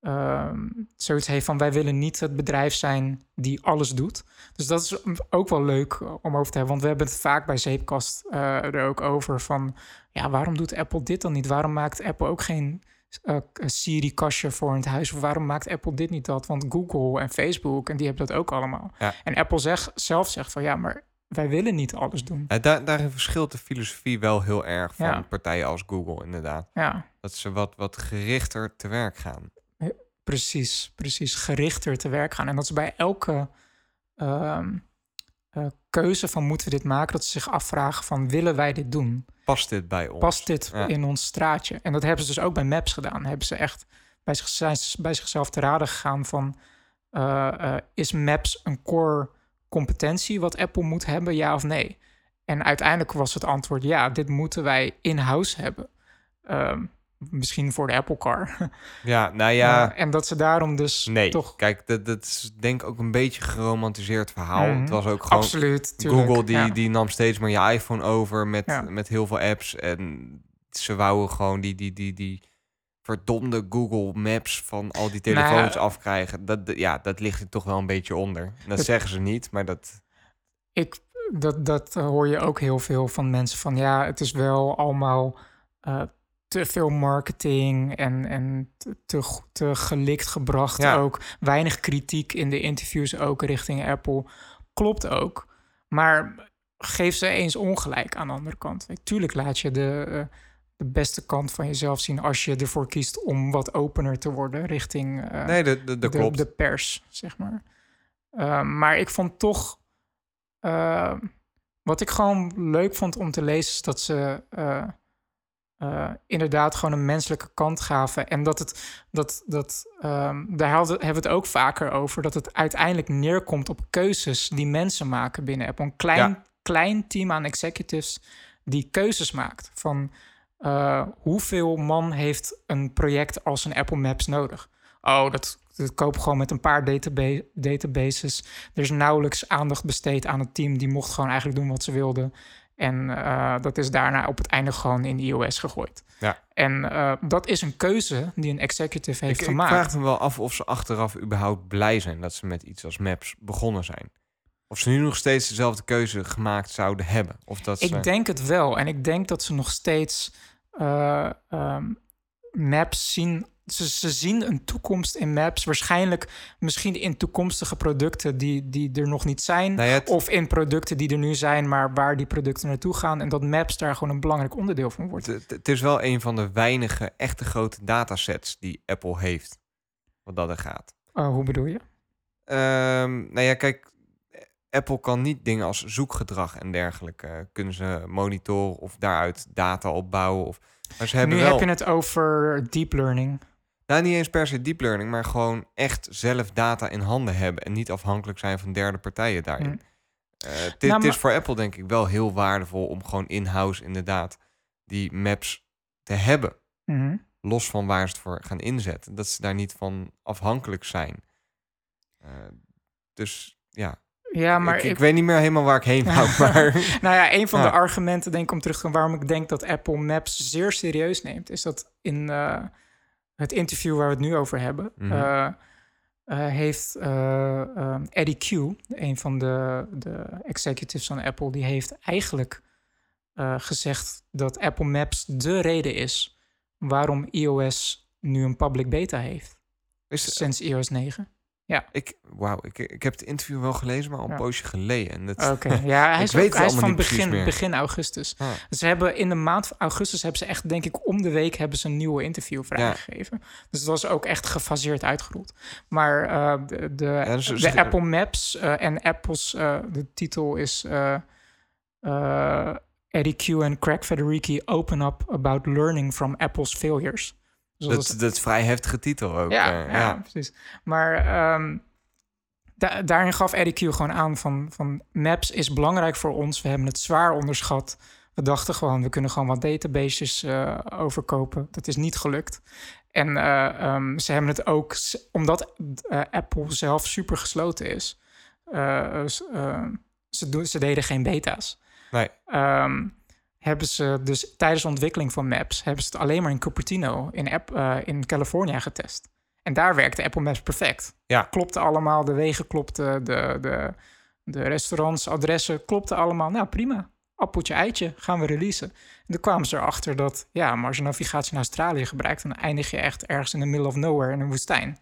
eh, ehm, zoiets heeft van: wij willen niet het bedrijf zijn die alles doet. Dus dat is ook wel leuk om over te hebben, want we hebben het vaak bij Zeepkast eh, er ook over van: ja, waarom doet Apple dit dan niet? Waarom maakt Apple ook geen eh, Siri-kastje voor in het huis? Of waarom maakt Apple dit niet dat? Want Google en Facebook en die hebben dat ook allemaal. Ja. En Apple zegt, zelf zegt van ja, maar wij willen niet alles doen. Ja, daar, daarin verschilt de filosofie wel heel erg van Ja. partijen als Google, inderdaad. Ja, Dat ze wat, wat gerichter te werk gaan. Precies, precies. Gerichter te werk gaan. En dat ze bij elke ehm, eh, keuze van moeten we dit maken, dat ze zich afvragen van willen wij dit doen? Past dit bij ons? Past dit Ja. in ons straatje? En dat hebben ze dus ook bij Maps gedaan. Hebben ze echt bij, zich, bij zichzelf te raden gegaan van eh, eh, is Maps een core competentie wat Apple moet hebben, ja of nee? En uiteindelijk was het antwoord ja, dit moeten wij in-house hebben. Ehm, misschien voor de Apple Car. Ja, nou ja, Eh, en dat ze daarom dus nee. toch... Kijk, dat, dat is denk ik ook een beetje een geromantiseerd verhaal. Mhm. Het was ook gewoon... Absoluut, tuurlijk. Google die, ja. die nam steeds meer je iPhone over met, Ja. met heel veel apps. En ze wouden gewoon die, die, die, die verdomde Google Maps van al die Nou telefoons afkrijgen. Dat, ja, dat ligt er toch wel een beetje onder. Dat, Dat- zeggen ze niet, maar dat... ik, dat, dat hoor je ook heel veel van mensen van ja, het is wel allemaal eh, te veel marketing en, en te, te, gelikt gebracht Ja. ook. Weinig kritiek in de interviews ook richting Apple. Klopt ook. Maar geef ze eens ongelijk aan de andere kant. Tuurlijk laat je de, eh, de beste kant van jezelf zien als je ervoor kiest om wat opener te worden richting eh, nee, dat, dat de, klopt. de pers, zeg maar. Uh, maar ik vond toch... Uh, wat ik gewoon leuk vond om te lezen... is dat ze uh, uh, inderdaad gewoon een menselijke kant gaven. En dat het... Dat, dat, um, daar hadden, hebben we het ook vaker over... dat het uiteindelijk neerkomt op keuzes die mensen maken binnen Apple. Een klein, ja. klein team aan executives die keuzes maakt. Van uh, hoeveel man heeft een project als een Apple Maps nodig? Oh, dat, dat koop gewoon met een paar database, databases. Er is nauwelijks aandacht besteed aan het team. Die mocht gewoon eigenlijk doen wat ze wilden. En uh, dat is daarna op het einde gewoon in de iOS gegooid. Ja. En uh, dat is een keuze die een executive heeft ik, gemaakt. Ik vraag me wel af of ze achteraf überhaupt blij zijn dat ze met iets als Maps begonnen zijn. Of ze nu nog steeds dezelfde keuze gemaakt zouden hebben. Of dat ik ze... denk het wel. En ik denk dat ze nog steeds uh, um, Maps zien ze, ze, zien een toekomst in Maps. Waarschijnlijk misschien in toekomstige producten die, die er nog niet zijn. Nou ja, het... Of in producten die er nu zijn, maar waar die producten naartoe gaan. En dat Maps daar gewoon een belangrijk onderdeel van wordt. Het, het is wel een van de weinige echte grote datasets die Apple heeft. Wat dat er gaat. Uh, hoe bedoel je? Um, nou ja, kijk. Apple kan niet dingen als zoekgedrag en dergelijke uh, kunnen ze monitoren of daaruit data opbouwen. Of, maar ze hebben nu wel... heb je het over deep learning. Nou, niet eens per se deep learning, maar gewoon echt zelf data in handen hebben en niet afhankelijk zijn van derde partijen daarin. Hmm. Uh, dit nou, is voor Apple denk ik wel heel waardevol om gewoon in-house inderdaad die maps te hebben. Mm -hmm. Los van waar ze het voor gaan inzetten. Dat ze daar niet van afhankelijk zijn. Uh, dus ja. Ja, maar ik, ik, ik, weet niet meer helemaal waar ik heen wou. Maar... nou ja, een van ja. de argumenten, denk ik, om terug te gaan waarom ik denk dat Apple Maps zeer serieus neemt, is dat in uh, het interview waar we het nu over hebben, Mhm. mm -hmm. eh, heeft eh, Eddie Q, een van de, de executives van Apple, die heeft eigenlijk eh, gezegd dat Apple Maps de reden is waarom iOS nu een public beta heeft. Is, Sinds iOS 9. Ik, wauw, ik, ik heb het interview wel gelezen, maar al een Ja. poosje geleden. En dat, Oké, ja, hij is, ook, hij van begin, begin augustus. Ah. Ze hebben in de maand augustus hebben ze echt, denk ik, om de week hebben ze een nieuwe interview vrijgegeven. Dus het was ook echt gefaseerd uitgerold. Maar eh, de, de, Ja, dus- de Apple Maps eh, en Apple's, eh, de titel is Eddie Q en Craig Federighi open up about learning from Apple's failures. Dus dat dat, dat is vrij heftige titel ook. ja, eh, ja, precies. Maar ehm, da- daarin gaf Eddie Q gewoon aan van, van Maps is belangrijk voor ons. We hebben het zwaar onderschat. We dachten gewoon, we kunnen gewoon wat databases eh, overkopen. Dat is niet gelukt. En eh, ehm, ze hebben het ook, omdat Apple zelf super gesloten is. eh, s- eh, ze, doen, ze deden geen beta's. Nee. Ehm, hebben ze dus tijdens de ontwikkeling van Maps... hebben ze het alleen maar in Cupertino in, app, eh, in California getest. En daar werkte Apple Maps perfect. Ja. Klopte allemaal, de wegen klopten, de, de, de restaurants, adressen klopten allemaal. Nou, prima. Appeltje, eitje, gaan we releasen. En toen kwamen ze erachter dat, ja, maar als je navigatie in Australië gebruikt... dan eindig je echt ergens in the middle of nowhere in een woestijn.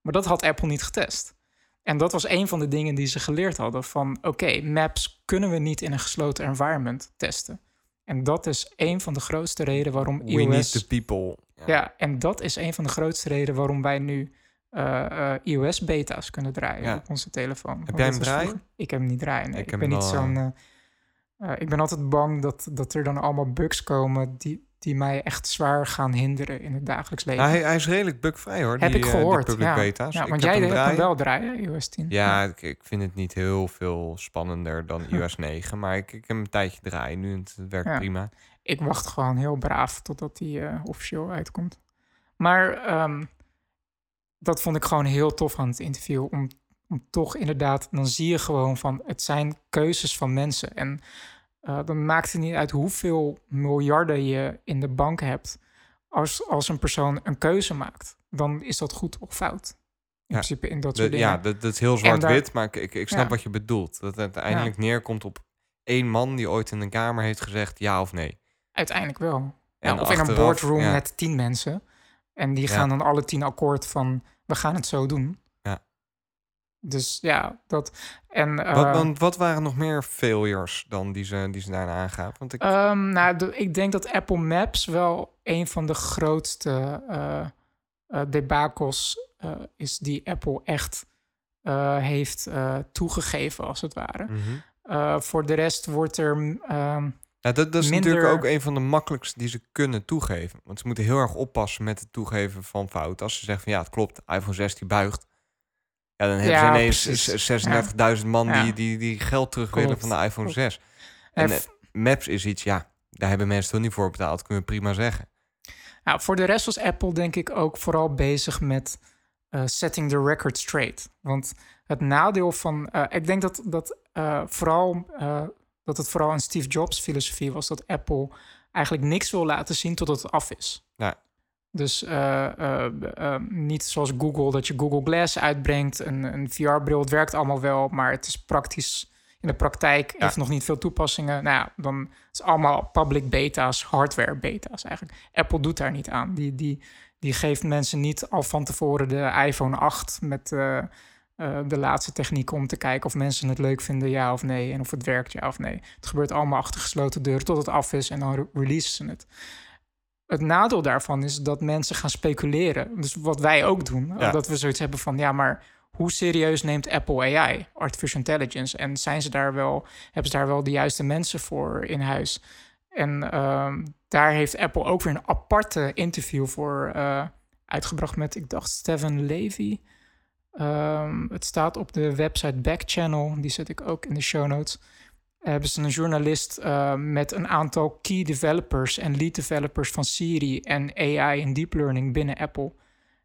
Maar dat had Apple niet getest. En dat was een van de dingen die ze geleerd hadden van... oké, maps kunnen we niet in een gesloten environment testen. En dat is een van de grootste redenen waarom We iOS... need the people. Ja, en dat is een van de grootste redenen waarom wij nu eh, eh, iOS-beta's kunnen draaien Ja. op onze telefoon. Want jij hem draaien? Ik heb hem niet draaien. nee. Ik Ik, heb ben niet zo'n. eh, eh, ik ben altijd bang dat, dat er dan allemaal bugs komen die, die mij echt zwaar gaan hinderen in het dagelijks leven. Nou, hij, hij is redelijk bugvrij hoor. heb die, ik eh, gehoord. Die public ja. beta's. Ja, Ik want jij hebt hem wel draaien, iOS 10. Ja, ik, ik vind het niet heel veel spannender dan iOS 9. Maar ik, ik heb hem een tijdje draaien nu en het werkt Ja. prima. ik wacht gewoon heel braaf totdat die eh, officieel uitkomt. Maar ehm, dat vond ik gewoon heel tof aan het interview. Om, om toch inderdaad, dan zie je gewoon van het zijn keuzes van mensen. En eh, dan maakt het niet uit hoeveel miljarden je in de bank hebt. Als, als een persoon een keuze maakt, dan is dat goed of fout. In Ja, principe in dat De- soort dingen. ja, dat, dat is heel zwart-wit, maar ik, ik, snap Ja. wat je bedoelt. Dat het uiteindelijk neerkomt op één man die ooit in een kamer heeft gezegd ja of nee. Uiteindelijk wel. En of in een boardroom met tien mensen. En die gaan dan alle tien akkoord van we gaan het zo doen. Dus ja, dat. En, wat, eh, want wat waren nog meer failures dan die ze, die ze daarna aangaven? Want ik, ehm, nou, de- ik denk dat Apple Maps wel een van de grootste eh, debakels is die Apple echt heeft toegegeven, als het ware. Mhm. Voor de rest wordt er. Ja, dat, dat is minder- natuurlijk ook een van de makkelijkste die ze kunnen toegeven. Want ze moeten heel erg oppassen met het toegeven van fouten. Als ze zeggen van ja, het klopt, iPhone 16 buigt. Ja, dan hebben Ja, ze ineens precies. 36.000 man die, die, die geld terug willen van de iPhone Klopt. 6. En eh, Maps is iets, ja, daar hebben mensen toch niet voor betaald. Kunnen we prima zeggen. Nou, voor de rest was Apple denk ik ook vooral bezig met eh, setting the record straight. Want het nadeel van... eh, ik denk dat, dat, vooral, dat het vooral een Steve Jobs filosofie was... dat Apple eigenlijk niks wil laten zien tot het af is. Ja. Dus eh, eh, eh, niet zoals Google, dat je Google Glass uitbrengt. Een, een VR-bril, het werkt allemaal wel, maar het is praktisch... In de praktijk heeft nog niet veel toepassingen. Nou ja, dan het is allemaal public beta's, hardware beta's eigenlijk. Apple doet daar niet aan. Die, die, die geeft mensen niet al van tevoren de iPhone 8 met de laatste technieken om te kijken of mensen het leuk vinden, ja of nee, en of het werkt, ja of nee. Het gebeurt allemaal achter gesloten deuren tot het af is en dan re- releasen ze het. Het nadeel daarvan is dat mensen gaan speculeren. Dus wat wij ook doen, Ja. dat we zoiets hebben van ja, maar hoe serieus neemt Apple AI, artificial intelligence, en zijn ze daar wel, hebben ze daar wel de juiste mensen voor in huis? En ehm, daar heeft Apple ook weer een aparte interview voor eh, uitgebracht met, ik dacht, Steven Levy. Ehm, het staat op de website Backchannel, die zet ik ook in de show notes. Hebben ze een journalist eh, met een aantal key developers en lead developers van Siri en AI en deep learning binnen Apple.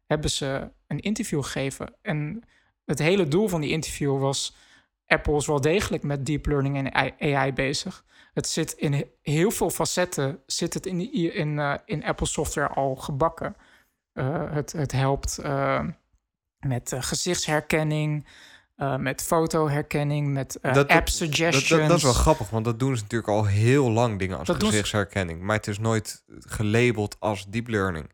Hebben ze een interview gegeven. En het hele doel van die interview was: Apple is wel degelijk met deep learning en AI bezig. Het zit in he- heel veel facetten, zit het in, in, eh, in Apple software al gebakken. Eh, het, het helpt met gezichtsherkenning, eh, met fotoherkenning, met eh, Dat- app suggestions. Dat, dat, dat is wel grappig, want dat doen ze natuurlijk al heel lang dingen als gezichtsherkenning. Maar het is nooit gelabeld als deep learning.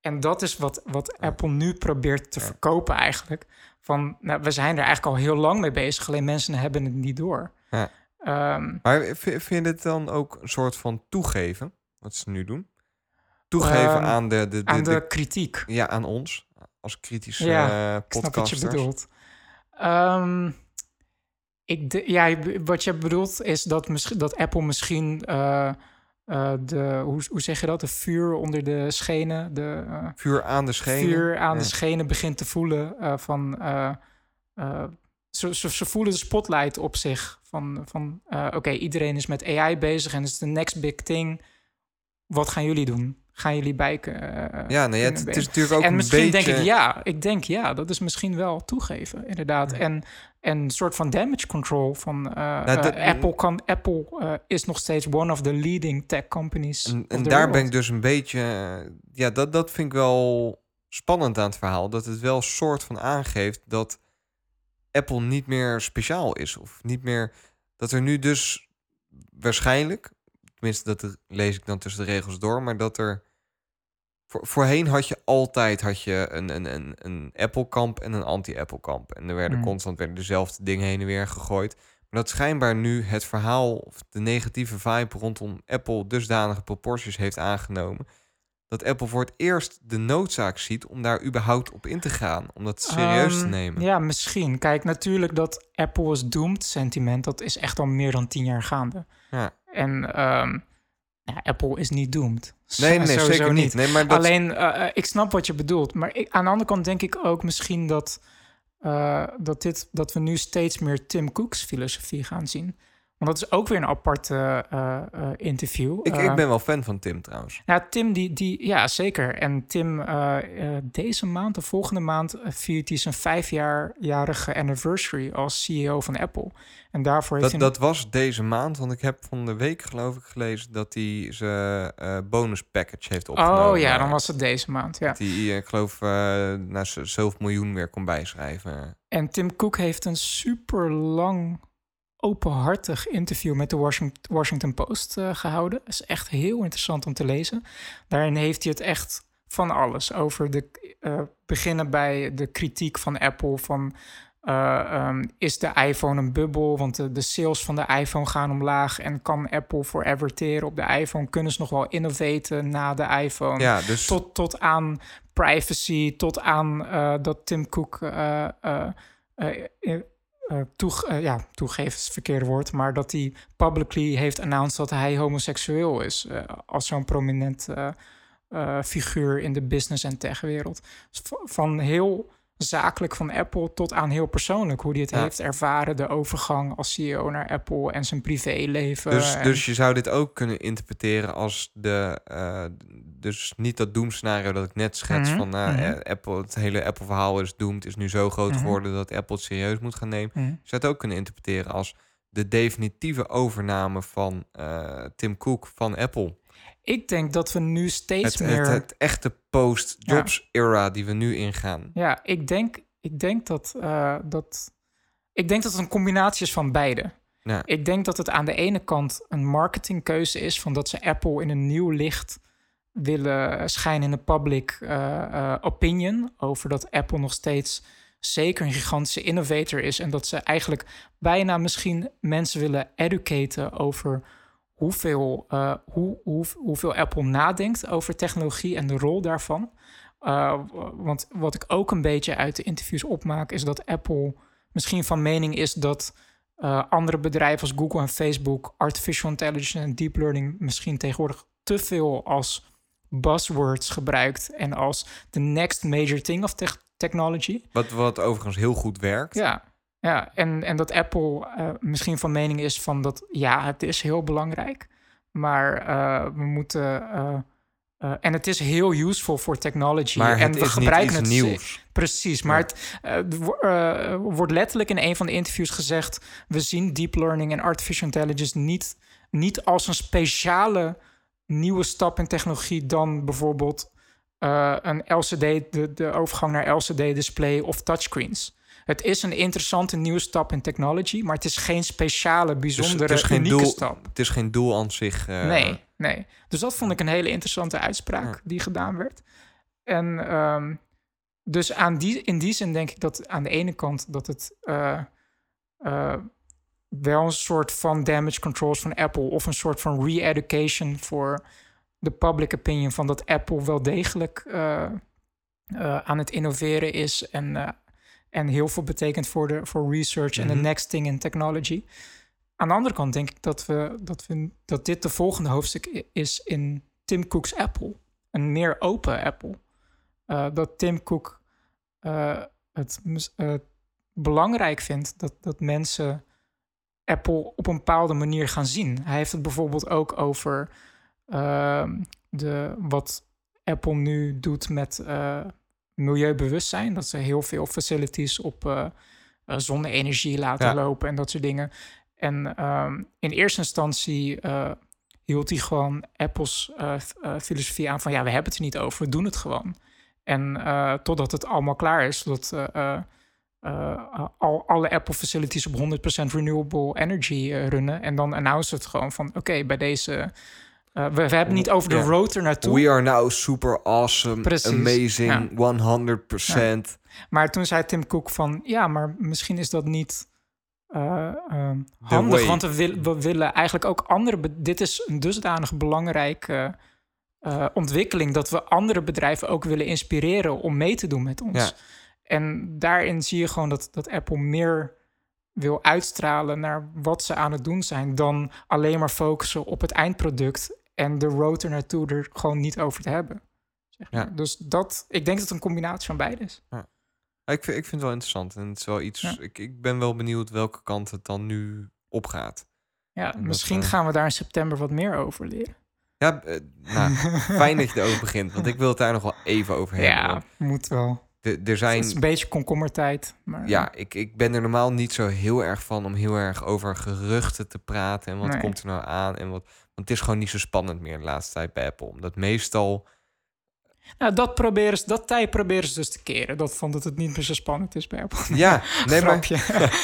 En dat is wat, wat Apple nu probeert te verkopen eigenlijk. Van, nou, we zijn er eigenlijk al heel lang mee bezig, alleen mensen hebben het niet door. Ja. Ehm, Maar vind je het dan ook een soort van toegeven, wat ze nu doen? Toegeven Ehm, aan de, de, de, aan de, de- kritiek. ja, aan ons als kritische Ja, Ik snap wat je bedoelt. Ehm, ik de, ja, wat je bedoelt is dat, misschien, dat Apple misschien eh, eh, de, hoe, hoe zeg je dat, de vuur onder de schenen, de eh, Vuur aan de schenen. vuur aan Ja. de schenen begint te voelen van, ze, ze, ze voelen de spotlight op zich van, van oké, iedereen is met AI bezig en het is de next big thing. Wat gaan jullie doen? Gaan jullie bijken? eh, Ja, nee, het, is natuurlijk ook en een misschien beetje... denk ik ja, ik denk ja, dat is misschien wel toegeven, inderdaad. En, en een soort van damage control van eh, Nou, dat- eh, Apple kan Apple eh, is nog steeds one of the leading tech companies. En, daar world. ben ik dus een beetje... eh, Ja, dat, dat vind ik wel spannend aan het verhaal. Dat het wel soort van aangeeft dat Apple niet meer speciaal is. Of niet meer... Dat er nu dus waarschijnlijk... Tenminste, dat lees ik dan tussen de regels door. Maar dat er... Voor, voorheen had je altijd had je een, een, een, een Apple-kamp en een anti-Apple-kamp. En er werden Hmm. constant werden dezelfde dingen heen en weer gegooid. Maar dat schijnbaar nu het verhaal of de negatieve vibe rondom Apple dusdanige proporties heeft aangenomen. Dat Apple voor het eerst de noodzaak ziet om daar überhaupt op in te gaan. Om dat serieus te Ehm, nemen. Ja, misschien. Kijk, natuurlijk dat Apple is doomed sentiment, dat is echt al meer dan tien jaar gaande. Ja. En ehm, ja, Apple is niet doomed. Nee, nee, zeker niet. Nee, maar dat, Alleen, eh, eh, ik snap wat je bedoelt. Maar ik, aan de andere kant denk ik ook misschien dat, eh, dat, dit, dat we nu steeds meer Tim Cook's filosofie gaan zien. Want dat is ook weer een aparte eh, eh, interview. ik, Eh, ik ben wel fan van Tim trouwens. nou, Tim, die, die, ja, zeker. En Tim, eh, eh, deze maand of volgende maand eh, viert hij zijn vijfjaarjarige anniversary als CEO van Apple. En daarvoor heeft Dat, hij... dat was deze maand, want ik heb van de week geloof ik gelezen dat hij zijn eh bonus package heeft opgenomen. oh ja, dan was het deze maand, ja. Dat hij, eh, ik geloof, eh naar z- zoveel miljoen weer kon bijschrijven. En Tim Cook heeft een super lang, openhartig interview met de Washington, Washington Post eh, gehouden. Dat is echt heel interessant om te lezen. Daarin heeft hij het echt van alles over de eh, beginnen bij de kritiek van Apple van eh, ehm, is de iPhone een bubbel? Want de, de sales van de iPhone gaan omlaag en kan Apple forever teren op de iPhone? Kunnen ze nog wel innovaten na de iPhone? Ja, dus tot, tot aan privacy, tot aan dat Tim Cook eh, eh, eh, ja, is het verkeerde woord, maar dat hij publicly heeft announced dat hij homoseksueel is eh, als zo'n prominent figuur in de business en techwereld. Dus van heel zakelijk van Apple tot aan heel persoonlijk hoe hij het Ja. heeft ervaren, de overgang als CEO naar Apple en zijn privéleven. Dus, en- dus je zou dit ook kunnen interpreteren als de. eh, dus niet dat doemscenario dat ik net schets Mhm, van eh, Apple, het hele Apple-verhaal is doomed, is nu zo groot Mhm. geworden dat Apple het serieus moet gaan nemen. Je zou het ook kunnen interpreteren als de definitieve overname van eh, Tim Cook van Apple. Ik denk dat we nu steeds Het, meer... het, het echte post-Jobs-era die we nu ingaan. Ja, ik denk, ik denk dat, eh, dat. Ik denk dat het een combinatie is van beide. Ja. Ik denk dat het aan de ene kant een marketingkeuze is van dat ze Apple in een nieuw licht willen schijnen in de public eh, eh, opinion over dat Apple nog steeds zeker een gigantische innovator is en dat ze eigenlijk bijna misschien mensen willen educaten over hoeveel, eh, hoe, hoe, hoeveel Apple nadenkt over technologie en de rol daarvan. Uh, want wat ik ook een beetje uit de interviews opmaak, is dat Apple misschien van mening is dat uh, andere bedrijven als Google en Facebook artificial intelligence en deep learning misschien tegenwoordig te veel als buzzwords gebruikt en als the next major thing of te technology. Wat, wat overigens heel goed werkt. Ja, ja. En, en dat Apple uh, misschien van mening is van dat ja, het is heel belangrijk, maar uh, we moeten. Uh, en het is heel useful voor technology. Maar en het we is gebruiken het nieuws. Precies, maar ja. het uh, wordt letterlijk in een van de interviews gezegd: we zien deep learning en artificial intelligence niet, niet als een speciale nieuwe stap in technologie dan bijvoorbeeld eh, een LCD, de, de overgang naar LCD-display of touchscreens. Het is een interessante nieuwe stap in technology, maar het is geen speciale, Dus bijzondere, het is geen unieke doel, stap. Het is geen doel aan zich. eh, Nee, nee. Dus dat vond ik een hele interessante uitspraak Ja. die gedaan werd. En ehm, dus aan die, in die zin denk ik dat aan de ene kant dat het eh, eh, wel een soort van damage controls van Apple of een soort van re-education voor de public opinion van dat Apple wel degelijk aan het innoveren is en, en heel veel betekent voor, de, voor research en Mhm. de next thing in technology. Aan de andere kant denk ik dat, we, dat, we, dat dit de volgende hoofdstuk is in Tim Cook's Apple. Een meer open Apple. Eh, dat Tim Cook eh, het eh, belangrijk vindt dat, dat mensen Apple op een bepaalde manier gaan zien. Hij heeft het bijvoorbeeld ook over ehm, de, wat Apple nu doet met eh, milieubewustzijn. Dat ze heel veel facilities op eh, zonne-energie laten Ja. lopen en dat soort dingen. En ehm, in eerste instantie eh, hield hij gewoon Apple's filosofie aan van ja, we hebben het er niet over, we doen het gewoon. En totdat het allemaal klaar is, eh, al, alle Apple facilities op 100% renewable energy runnen. En dan announce het gewoon van oké, bij deze. Eh, we, we hebben het niet over de Ja. road er naartoe. We are now super awesome, Precies, amazing, 100%. Maar toen zei Tim Cook van ja, maar misschien is dat niet eh, ehm, handig. Want we, wil- we willen eigenlijk ook andere. Dit is een dusdanig belangrijke eh, ontwikkeling dat we andere bedrijven ook willen inspireren om mee te doen met ons. Ja. En daarin zie je gewoon dat, dat Apple meer wil uitstralen naar wat ze aan het doen zijn dan alleen maar focussen op het eindproduct en de road er naartoe er gewoon niet over te hebben. Zeg maar. Ja. Dus dat, ik denk dat het een combinatie van beide is. Ja, Ik vind, ik vind het wel interessant. En het is wel iets. Ja. Ik, ik ben wel benieuwd welke kant het dan nu opgaat. Ja, misschien eh, gaan we daar in september wat meer over leren. Ja, eh, nou, fijn dat je erover begint. Want ik wil het daar nog wel even over hebben. Ja, moet wel. De- er Het is een beetje komkommertijd. Maar Ja, ik, ik ben er normaal niet zo heel erg van om heel erg over geruchten te praten. En wat Nee. komt er nou aan? En wat, want het is gewoon niet zo spannend meer de laatste tijd bij Apple. Omdat meestal. Nou, dat, proberen ze, dat tij proberen ze dus te keren. Dat vond dat het niet meer zo spannend is bij Apple. Ja, nee, maar,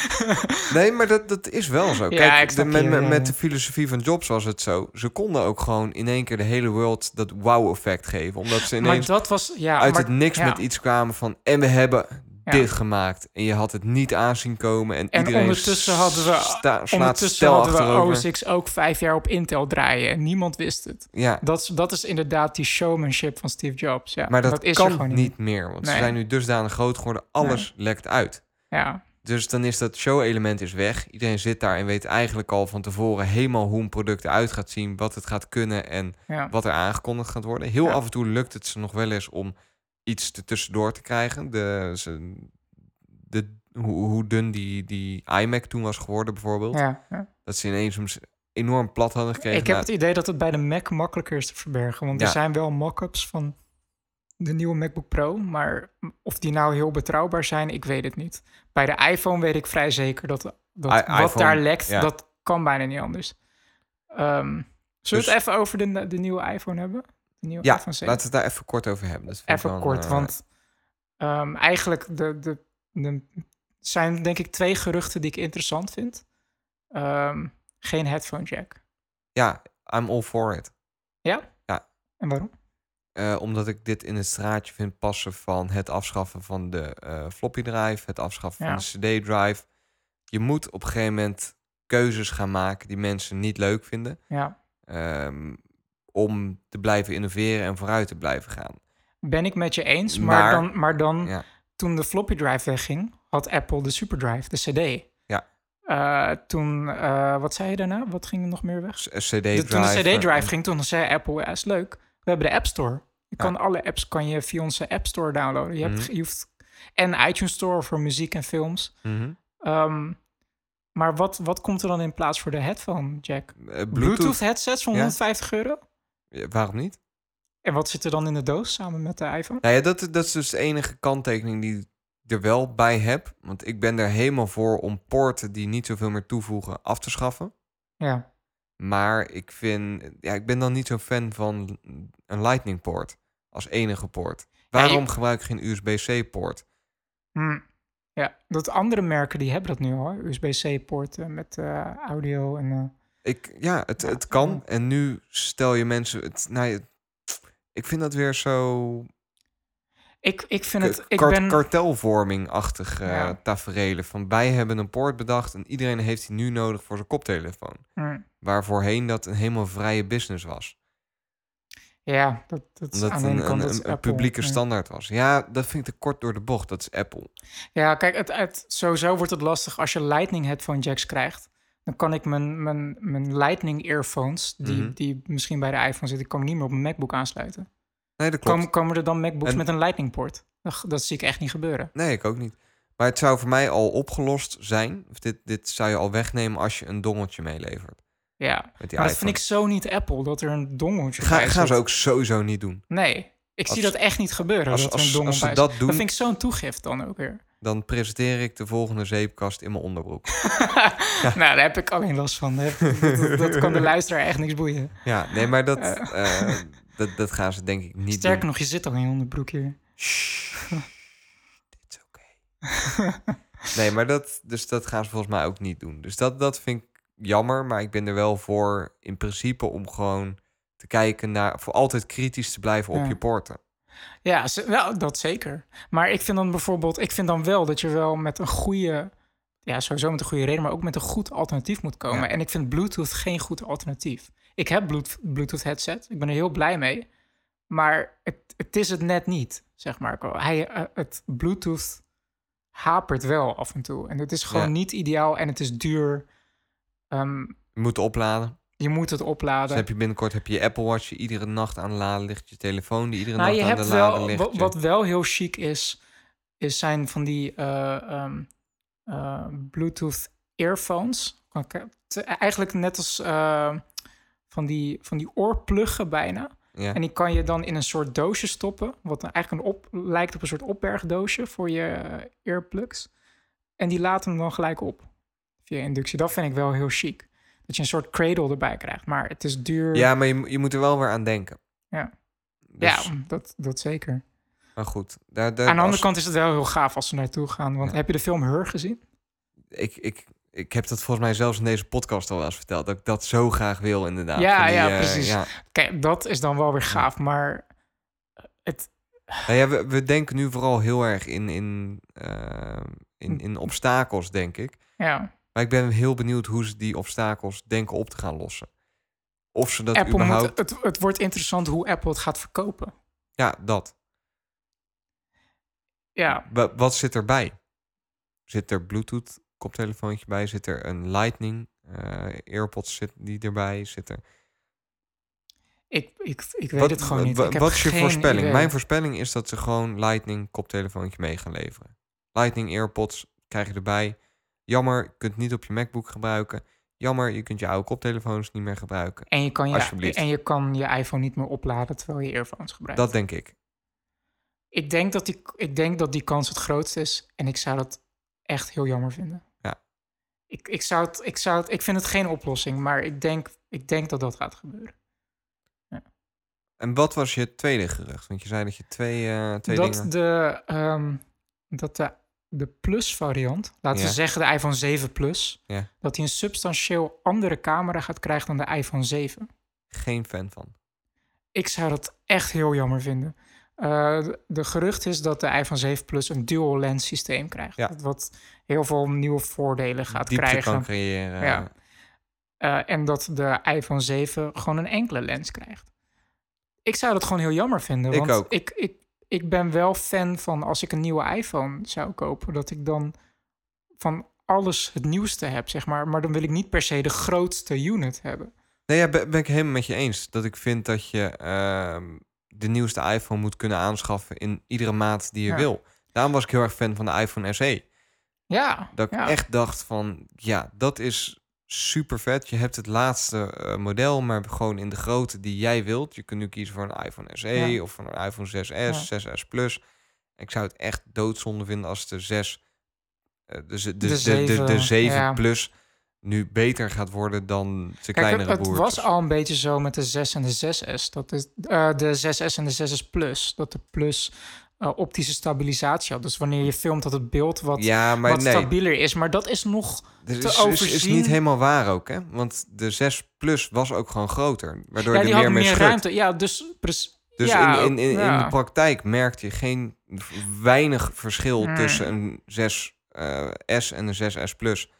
nee, maar dat, dat is wel zo. Ja, Kijk, de, met, je, met, de filosofie van Jobs was het zo. Ze konden ook gewoon in één keer de hele wereld dat wow-effect geven. Omdat ze maar ineens dat was... Ja, uit maar, het niks ja. met iets kwamen van... en we hebben Ja. dit gemaakt. En je had het niet aanzien komen. En, En iedereen ondertussen hadden we- sta, Ondertussen hadden we achterover. OS X ook vijf jaar op Intel draaien. En niemand wist het. Ja, Dat, is- dat is inderdaad die showmanship van Steve Jobs. Ja, maar dat, is er kan gewoon niet meer. Want ze zijn nu dusdanig groot geworden. Alles lekt uit. Ja, Dus dan is dat show-element is weg. Iedereen zit daar en weet eigenlijk al van tevoren... helemaal hoe een product eruit gaat zien. Wat het gaat kunnen en ja. wat er aangekondigd gaat worden. Heel Ja. af en toe lukt het ze nog wel eens om iets er tussendoor te krijgen. De, ze, de, hoe, hoe dun die, die iMac toen was geworden bijvoorbeeld. ja, ja. Dat ze ineens hem enorm plat hadden gekregen. Ik heb het idee dat het bij de Mac makkelijker is te verbergen. Want Ja. er zijn wel mock-ups van de nieuwe MacBook Pro. Maar of die nou heel betrouwbaar zijn, ik weet het niet. Bij de iPhone weet ik vrij zeker dat, dat I- wat iPhone, daar lekt, ja. dat kan bijna niet anders. Ehm, zullen we Dus- het even over de, de nieuwe iPhone hebben? De nieuwe ja, iPhone 7? laten we het daar even kort over hebben. Dat Even kort, eh, want ehm, eigenlijk de, de, de, zijn denk ik twee geruchten die ik interessant vind. Ehm, geen headphone jack. Ja, I'm all for it. En waarom? Eh, omdat ik dit in het straatje vind passen van het afschaffen van de eh, floppy drive, het afschaffen Ja. van de CD-drive. Je moet op een gegeven moment keuzes gaan maken die mensen niet leuk vinden. Ja. ehm, om te blijven innoveren en vooruit te blijven gaan. Ben ik met je eens, maar, Maar- dan, maar dan Ja. toen de floppy drive wegging, had Apple de superdrive, de CD. Ja. Eh, toen, eh, wat zei je daarna? Wat ging er nog meer weg? CD-drive. De, toen de CD-drive ging, toen zei Apple, ja, is leuk. We hebben de App Store. Je Ja. kan alle apps kan je via onze App Store downloaden. Je hebt, Mhm. je hoeft, en iTunes Store voor muziek en films. mhm. Ehm, maar wat, wat komt er dan in plaats voor de headphone jack? Eh, Bluetooth, Bluetooth. headsets van Ja. 150 euro? Waarom niet? En wat zit er dan in de doos samen met de iPhone? Nou ja, dat, dat is dus de enige kanttekening die ik er wel bij heb. Want ik ben er helemaal voor om poorten die niet zoveel meer toevoegen af te schaffen. Ja, Maar ik vind, ja, ik ben dan niet zo'n fan van een Lightning poort. als enige poort. Waarom gebruik je geen USB-C-poort? Hm. Ja, dat andere merken die hebben dat nu al. USB-C-poorten met eh, audio en... eh, Ik, ja, het, Ja, het kan. En nu stel je mensen... Het, nou, ik vind dat weer zo... ik, ik vind het... Ik ben... kartelvorming-achtig eh Ja. taferelen. Van wij hebben een poort bedacht en iedereen heeft die nu nodig voor zijn koptelefoon. Hm. Waar voorheen dat een helemaal vrije business was. Ja, dat, dat is Omdat aan een, kant een, een, publieke Ja. standaard was. Ja, dat vind ik te kort door de bocht. Dat is Apple. Ja, kijk, het, het, sowieso wordt het lastig als je Lightning headphone jacks krijgt. Dan kan ik mijn, mijn, mijn Lightning earphones, die, Mhm. die misschien bij de iPhone zitten, kan ik niet meer op mijn MacBook aansluiten. Nee, dat klopt. Komen, komen er dan MacBooks En- met een Lightning poort? Dat, dat zie ik echt niet gebeuren. Nee, ik ook niet. Maar het zou voor mij al opgelost zijn. Of dit, dit zou je al wegnemen als je een dongeltje meelevert. Ja, maar dat vind ik zo niet Apple, dat er een dongeltje Ga, bij gaan ze ook sowieso niet doen. Nee, ik zie Als- dat echt niet gebeuren, Als, dat er een als, dongel als ze bij dat doen, Dat vind ik zo'n toegift dan ook weer. Dan presenteer ik de volgende zeepkast in mijn onderbroek. Nou, daar heb ik alleen last van. Dat, dat, dat kan de luisteraar echt niks boeien. Ja, nee, maar dat, eh, dat, dat gaan ze denk ik niet Sterker doen. nog, je zit al in je onderbroek hier. Shh, dit is oké. nee, maar dat, dus dat gaan ze volgens mij ook niet doen. Dus dat, dat vind ik jammer, maar ik ben er wel voor in principe om gewoon te kijken naar, voor altijd kritisch te blijven op je poorten. Ja, wel, dat zeker. Maar ik vind dan bijvoorbeeld, ik vind dan wel dat je wel met een goede, ja, sowieso met een goede reden, maar ook met een goed alternatief moet komen. Ja. En ik vind Bluetooth geen goed alternatief. Ik heb Bluetooth, headset, ik ben er heel blij mee, maar het, het is het net niet, zeg maar. Hij, eh, het Bluetooth hapert wel af en toe. En het is gewoon Ja. niet ideaal en het is duur. Je moet opladen. Je moet het Dus opladen. heb je binnenkort heb je je Apple Watch die iedere nacht aan de laden ligt. Je telefoon die iedere Nou, nacht je aan hebt de laden ligt. wat, je- wat wel heel chic is, is zijn van die eh, ehm, eh, Bluetooth earphones. Eigenlijk net als eh, van, die, van die oorpluggen bijna. ja. En die kan je dan in een soort doosje stoppen, wat eigenlijk een op, lijkt op een soort opbergdoosje voor je earplugs. En die laten hem dan gelijk op via inductie. Dat vind ik wel heel chic. Dat je een soort cradle erbij krijgt, maar het is duur. ja, maar je, je moet er wel weer aan denken. Ja. Dus, ja dat, dat zeker. Maar goed. Daar, daar, Aan de andere kant is het wel heel gaaf als ze naartoe gaan. Want Ja. heb je de film Her gezien? ik, ik, ik heb dat volgens mij zelfs in deze podcast al wel eens verteld. Dat ik dat zo graag wil, inderdaad. Ja, die, ja, eh, precies. ja. Kijk, dat is dan wel weer gaaf. Maar het, Nou ja, we, we denken nu vooral heel erg in, in, eh, in, in obstakels, denk ik. ja, Maar ik ben heel benieuwd hoe ze die obstakels denken op te gaan lossen. Of ze dat Apple überhaupt... moet, het, het wordt interessant hoe Apple het gaat verkopen. Ja, dat. Ja, Wa- wat zit erbij? Zit er Bluetooth koptelefoontje bij? Zit er een Lightning eh, AirPods zit die erbij? Zit er... ik, ik, ik weet Wat, het gewoon niet. wa- Ik heb wat is je voorspelling? idee. Mijn voorspelling is dat ze gewoon Lightning koptelefoontje mee gaan leveren. Lightning AirPods krijg je erbij. Jammer, je kunt het niet op je MacBook gebruiken. Jammer, je kunt je oude koptelefoons niet meer gebruiken. en, je kan je, en je kan je iPhone niet meer opladen terwijl je earphones gebruikt. Dat denk ik. ik, denk dat die, ik denk dat die kans het grootst is. En ik zou dat echt heel jammer vinden. Ja. Ik, ik, zou het, ik, zou het, ik vind het geen oplossing, maar ik denk, ik denk dat dat gaat gebeuren. En wat was je tweede gerucht? Want je zei dat je twee, eh, twee dat dingen... de, ehm, dat de, de Plus variant, laten Ja. we zeggen de iPhone 7 Plus, Ja. dat hij een substantieel andere camera gaat krijgen dan de iPhone 7. Geen fan van. Ik zou dat echt heel jammer vinden. Eh, de, de gerucht is dat de iPhone 7 Plus een dual lens systeem krijgt. Ja. Wat heel veel nieuwe voordelen gaat Diepte krijgen. kan creëren. Ja. Eh, en dat de iPhone 7 gewoon een enkele lens krijgt. Ik zou dat gewoon heel jammer vinden. Ik want ook. Ik, ik, ik ben wel fan van als ik een nieuwe iPhone zou kopen, dat ik dan van alles het nieuwste heb, zeg maar. Maar dan wil ik niet per se de grootste unit hebben. Nee, ja, ben, ben ik helemaal met je eens. Dat ik vind dat je ehm, de nieuwste iPhone moet kunnen aanschaffen in iedere maat die je Ja. wil. Daarom was ik heel erg fan van de iPhone SE. Ja, Dat ik ja. echt dacht van, ja, dat is super vet. Je hebt het laatste eh, model, maar gewoon in de grootte die jij wilt. Je kunt nu kiezen voor een iPhone SE Ja. of voor een iPhone 6S, 6S Plus. Ik zou het echt doodzonde vinden als de 6, eh, de, de, de, de, de, zeven, 7 ja. Plus nu beter gaat worden dan zijn Kijk, het, kleinere het broertjes. was al een beetje zo met de 6 en de 6S. Dat is eh, de 6S en de 6S Plus. Dat de Plus eh, optische stabilisatie had. Dus wanneer je filmt dat het beeld wat, ja, maar wat nee, stabieler is. Maar dat is nog... dat te is, is, is overzien. niet helemaal waar ook, hè? Want de 6 Plus was ook gewoon groter, waardoor ja, je die er meer meer schudt. ruimte. Ja, dus... Dus ja, in, in, in, in ja. de praktijk merkte je geen weinig verschil Hmm. tussen een 6S en een 6S Plus.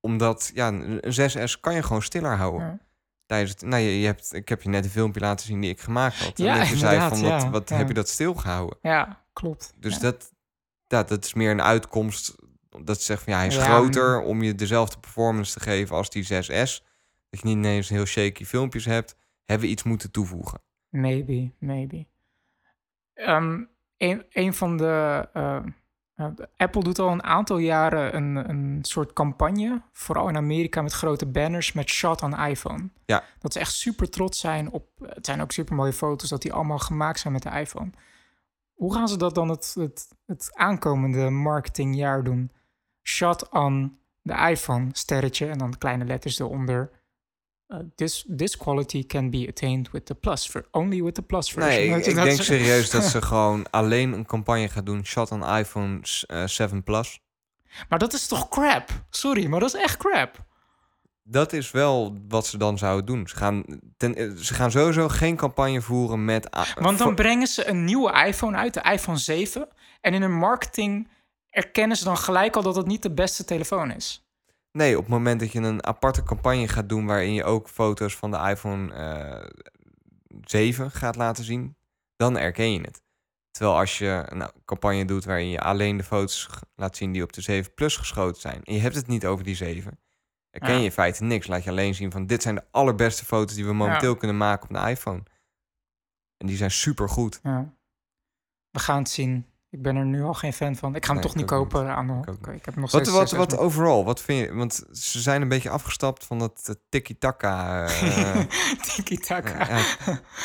Omdat ja, een 6S kan je gewoon stiller houden. Ja. Tijdens het, nou, je, je hebt, ik heb je net een filmpje laten zien die ik gemaakt had. Ja, en dat je zei van, wat, ja, wat ja. heb je dat stilgehouden? Ja, klopt. Dus dat, ja, dat is meer een uitkomst. Dat ze zeggen van ja, hij is groter om je dezelfde performance te geven als die 6S. Dat je niet ineens heel shaky filmpjes hebt. Hebben we iets moeten toevoegen. Maybe, maybe. Een, een van de, eh, Apple doet al een aantal jaren een, een soort campagne, vooral in Amerika met grote banners met shot on iPhone. Ja. Dat ze echt super trots zijn op. Het zijn ook super mooie foto's dat die allemaal gemaakt zijn met de iPhone. Hoe gaan ze dat dan het, het, het aankomende marketingjaar doen? Shot on de iPhone, sterretje en dan kleine letters eronder. Uh, this, this quality can be attained with the plus, ver- only with the plus version. Nee, ik, denk ze- serieus dat ze gewoon alleen een campagne gaat doen. Shot on iPhone eh, 7 Plus. Maar dat is toch crap? Sorry, maar dat is echt crap. Dat is wel wat ze dan zouden doen. Ze gaan, ten, eh, ze gaan sowieso geen campagne voeren met... Want dan brengen ze een nieuwe iPhone uit, de iPhone 7. En in hun marketing erkennen ze dan gelijk al dat het niet de beste telefoon is. Nee, op het moment dat je een aparte campagne gaat doen... waarin je ook foto's van de iPhone eh 7 gaat laten zien... dan erken je het. Terwijl als je een campagne doet waarin je alleen de foto's laat zien... die op de 7 Plus geschoten zijn... en je hebt het niet over die 7... herken Ja. je in feite niks. Laat je alleen zien van... dit zijn de allerbeste foto's die we momenteel kunnen maken op een iPhone. En die zijn super goed. Ja. We gaan het zien. Ik ben er nu al geen fan van. Ik ga hem Nee, toch niet kopen aan de Ik ook Oké, Ik heb nog Wat, wat, 6S wat overal? Wat vind je? Want ze zijn een beetje afgestapt van dat eh, tiki-taka. eh, Tiki-taka. ja,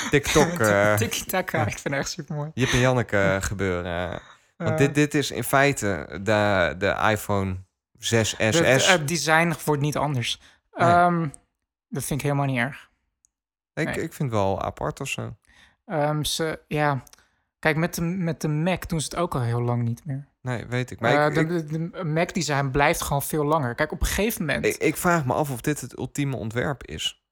TikTok. eh Tiki-taka. Ik vind het echt super mooi. Jip en Janneke gebeuren. Want dit, dit is in feite de, de iPhone 6SS. Het design wordt niet anders. Nee. Ehm, dat vind ik helemaal niet erg. ik, nee. ik vind het wel apart of zo. Ehm, ze, ja, kijk, met de, met de Mac doen ze het ook al heel lang niet meer. Nee, weet ik. Maar Eh, ik, de, de, de Mac-design blijft gewoon veel langer. Kijk, op een gegeven moment, ik, ik vraag me af of dit het ultieme ontwerp is.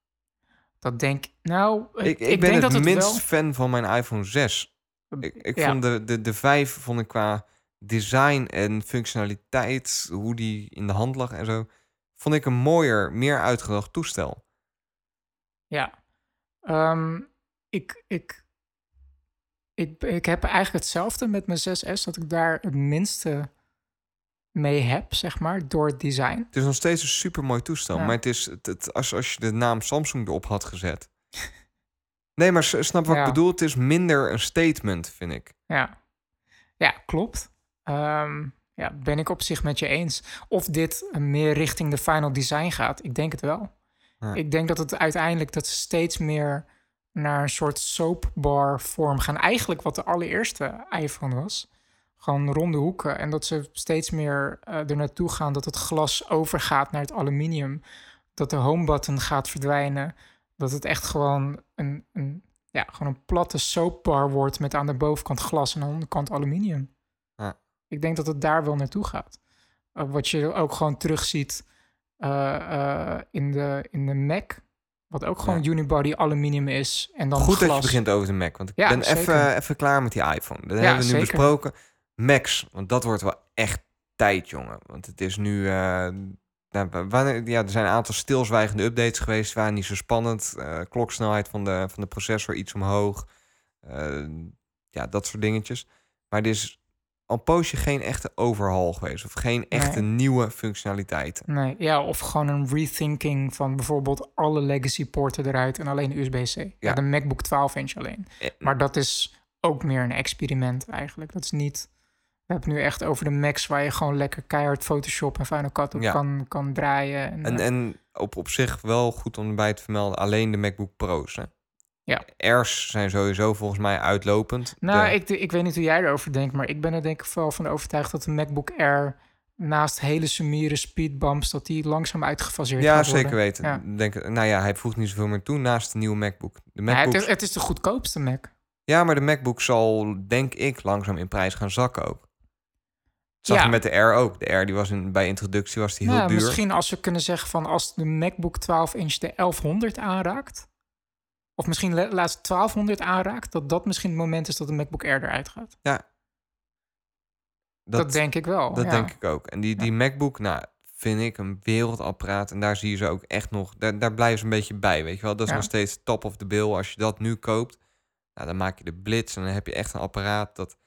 dat denk nou, Ik, ik, ik, ben denk het dat minst wel... fan van mijn iPhone 6. Ik, ik Ja. vond de, de, de 5 vond ik qua design en functionaliteit, hoe die in de hand lag en zo, vond ik een mooier, meer uitgedacht toestel. Ja. Ehm, ik, ik, ik, ik heb eigenlijk hetzelfde met mijn 6S, dat ik daar het minste mee heb, zeg maar, door het design. Het is nog steeds een super mooi toestel, Ja. maar het is het, het- als, als je de naam Samsung erop had gezet. Nee, maar snap wat Ja. ik bedoel? Het is minder een statement, vind ik. Ja, ja klopt. Ehm, ja, ben ik op zich met je eens. Of dit meer richting de final design gaat. Ik denk het wel. Ja. Ik denk dat het uiteindelijk dat steeds meer naar een soort soapbar vorm gaan. Eigenlijk wat de allereerste iPhone was. Gewoon ronde hoeken. En dat ze steeds meer eh er naartoe gaan dat het glas overgaat naar het aluminium. Dat de home button gaat verdwijnen. Dat het echt gewoon een, een, ja, gewoon een platte soapbar wordt met aan de bovenkant glas en aan de onderkant aluminium. Ja. Ik denk dat het daar wel naartoe gaat. Uh, wat je ook gewoon terugziet uh, uh, in, de, in de Mac. Wat ook gewoon Ja. unibody aluminium is. En dan Goed glas. dat je begint over de Mac, want ik Ja, ben even, even klaar met die iPhone. Dat Ja, hebben we nu zeker. besproken. Macs, want dat wordt wel echt tijd, jongen. Want het is nu... eh, nou, wanneer, ja, er zijn een aantal stilzwijgende updates geweest. waren niet zo spannend. Eh, kloksnelheid van de, van de processor iets omhoog. Eh, ja, dat soort dingetjes. Maar er is al een poosje geen echte overhaul geweest. Of geen echte Nee. nieuwe functionaliteiten. Nee, ja, of gewoon een rethinking van bijvoorbeeld alle legacy poorten eruit en alleen USB-C. Ja. Ja. de MacBook 12 inch alleen. Eh, Maar dat is ook meer een experiment eigenlijk. Dat is niet... We hebben het nu echt over de Macs waar je gewoon lekker keihard Photoshop en Final Cut op Ja. kan, kan draaien. En, En, eh, en op, op zich wel goed om erbij te vermelden, alleen de MacBook Pro's. Hè? Ja. Airs zijn sowieso volgens mij uitlopend. Nou, De- ik, ik weet niet hoe jij erover denkt, maar ik ben er denk ik wel van overtuigd dat de MacBook Air naast hele summiere speedbumps, dat die langzaam uitgefaseerd Ja, gaat zeker worden. weten. Ja. Denk, nou ja, hij voegt niet zoveel meer toe naast de nieuwe MacBook. De Ja, MacBook het, is, het is de goedkoopste Mac. Ja, maar de MacBook zal, denk ik, langzaam in prijs gaan zakken ook. Dat zag Ja. met de Air ook. De Air die was in, bij introductie was die heel Nou, duur. Misschien als we kunnen zeggen van als de MacBook 12 inch de 1100 aanraakt, of misschien laatst 1200 aanraakt, dat dat misschien het moment is dat de MacBook Air eruit gaat. Dat, denk ik wel. Dat ja. denk ik ook. En die, die MacBook, nou, vind ik een wereldapparaat. En daar zie je ze ook echt nog... Daar, daar blijven ze een beetje bij, weet je wel. Dat is Ja. nog steeds top of the bill. Als je dat nu koopt, nou, dan maak je de blitz... en dan heb je echt een apparaat dat...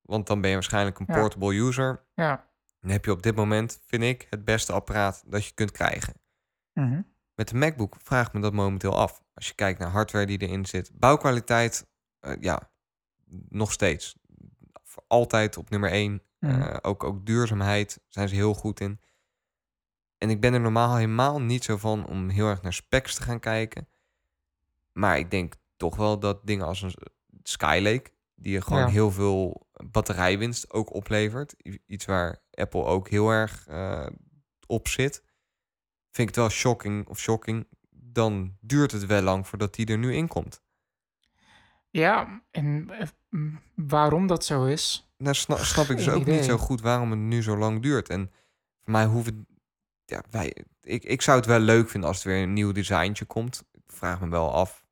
Want dan ben je waarschijnlijk een Ja. portable user. Ja. Dan heb je op dit moment, vind ik, het beste apparaat dat je kunt krijgen. Mhm. Met de MacBook vraag ik me dat momenteel af. Als je kijkt naar hardware die erin zit. Bouwkwaliteit, eh, ja, nog steeds. Altijd op nummer 1. Mhm. ook, ook duurzaamheid zijn ze heel goed in. En ik ben er normaal helemaal niet zo van om heel erg naar specs te gaan kijken. Maar ik denk toch wel dat dingen als een Skylake... die je gewoon Ja. heel veel batterijwinst ook oplevert. Iets waar Apple ook heel erg eh, op zit. Vind ik het wel shocking of shocking. Dan duurt het wel lang voordat die er nu in komt. Ja, en eh, waarom dat zo is, Nou, sna- snap ik dus ook niet zo goed waarom het nu zo lang duurt. En voor mij hoeven... Ja, wij, ik, ik zou het wel leuk vinden als er weer een nieuw designtje komt. Ik vraag me wel af.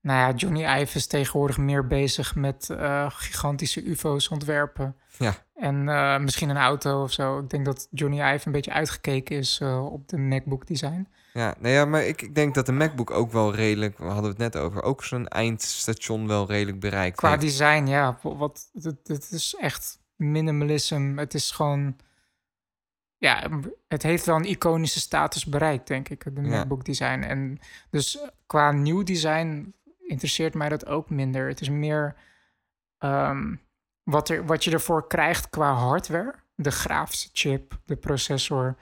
Nou ja, Johnny Ive is tegenwoordig meer bezig met eh, gigantische UFO's ontwerpen. Ja. En eh, misschien een auto of zo. Ik denk dat Johnny Ive een beetje uitgekeken is op de MacBook design. Ja, nou ja, maar ik, ik denk dat de MacBook ook wel redelijk... We hadden het net over. Ook zijn eindstation wel redelijk bereikt Qua heeft. design, ja, wa- wat, het, het is echt minimalism. Het is gewoon, ja, het heeft wel een iconische status bereikt, denk ik, de Ja. MacBook design. En dus eh, qua nieuw design interesseert mij dat ook minder. Het is meer ehm, wat, er, wat je ervoor krijgt qua hardware, de grafische chip, de processor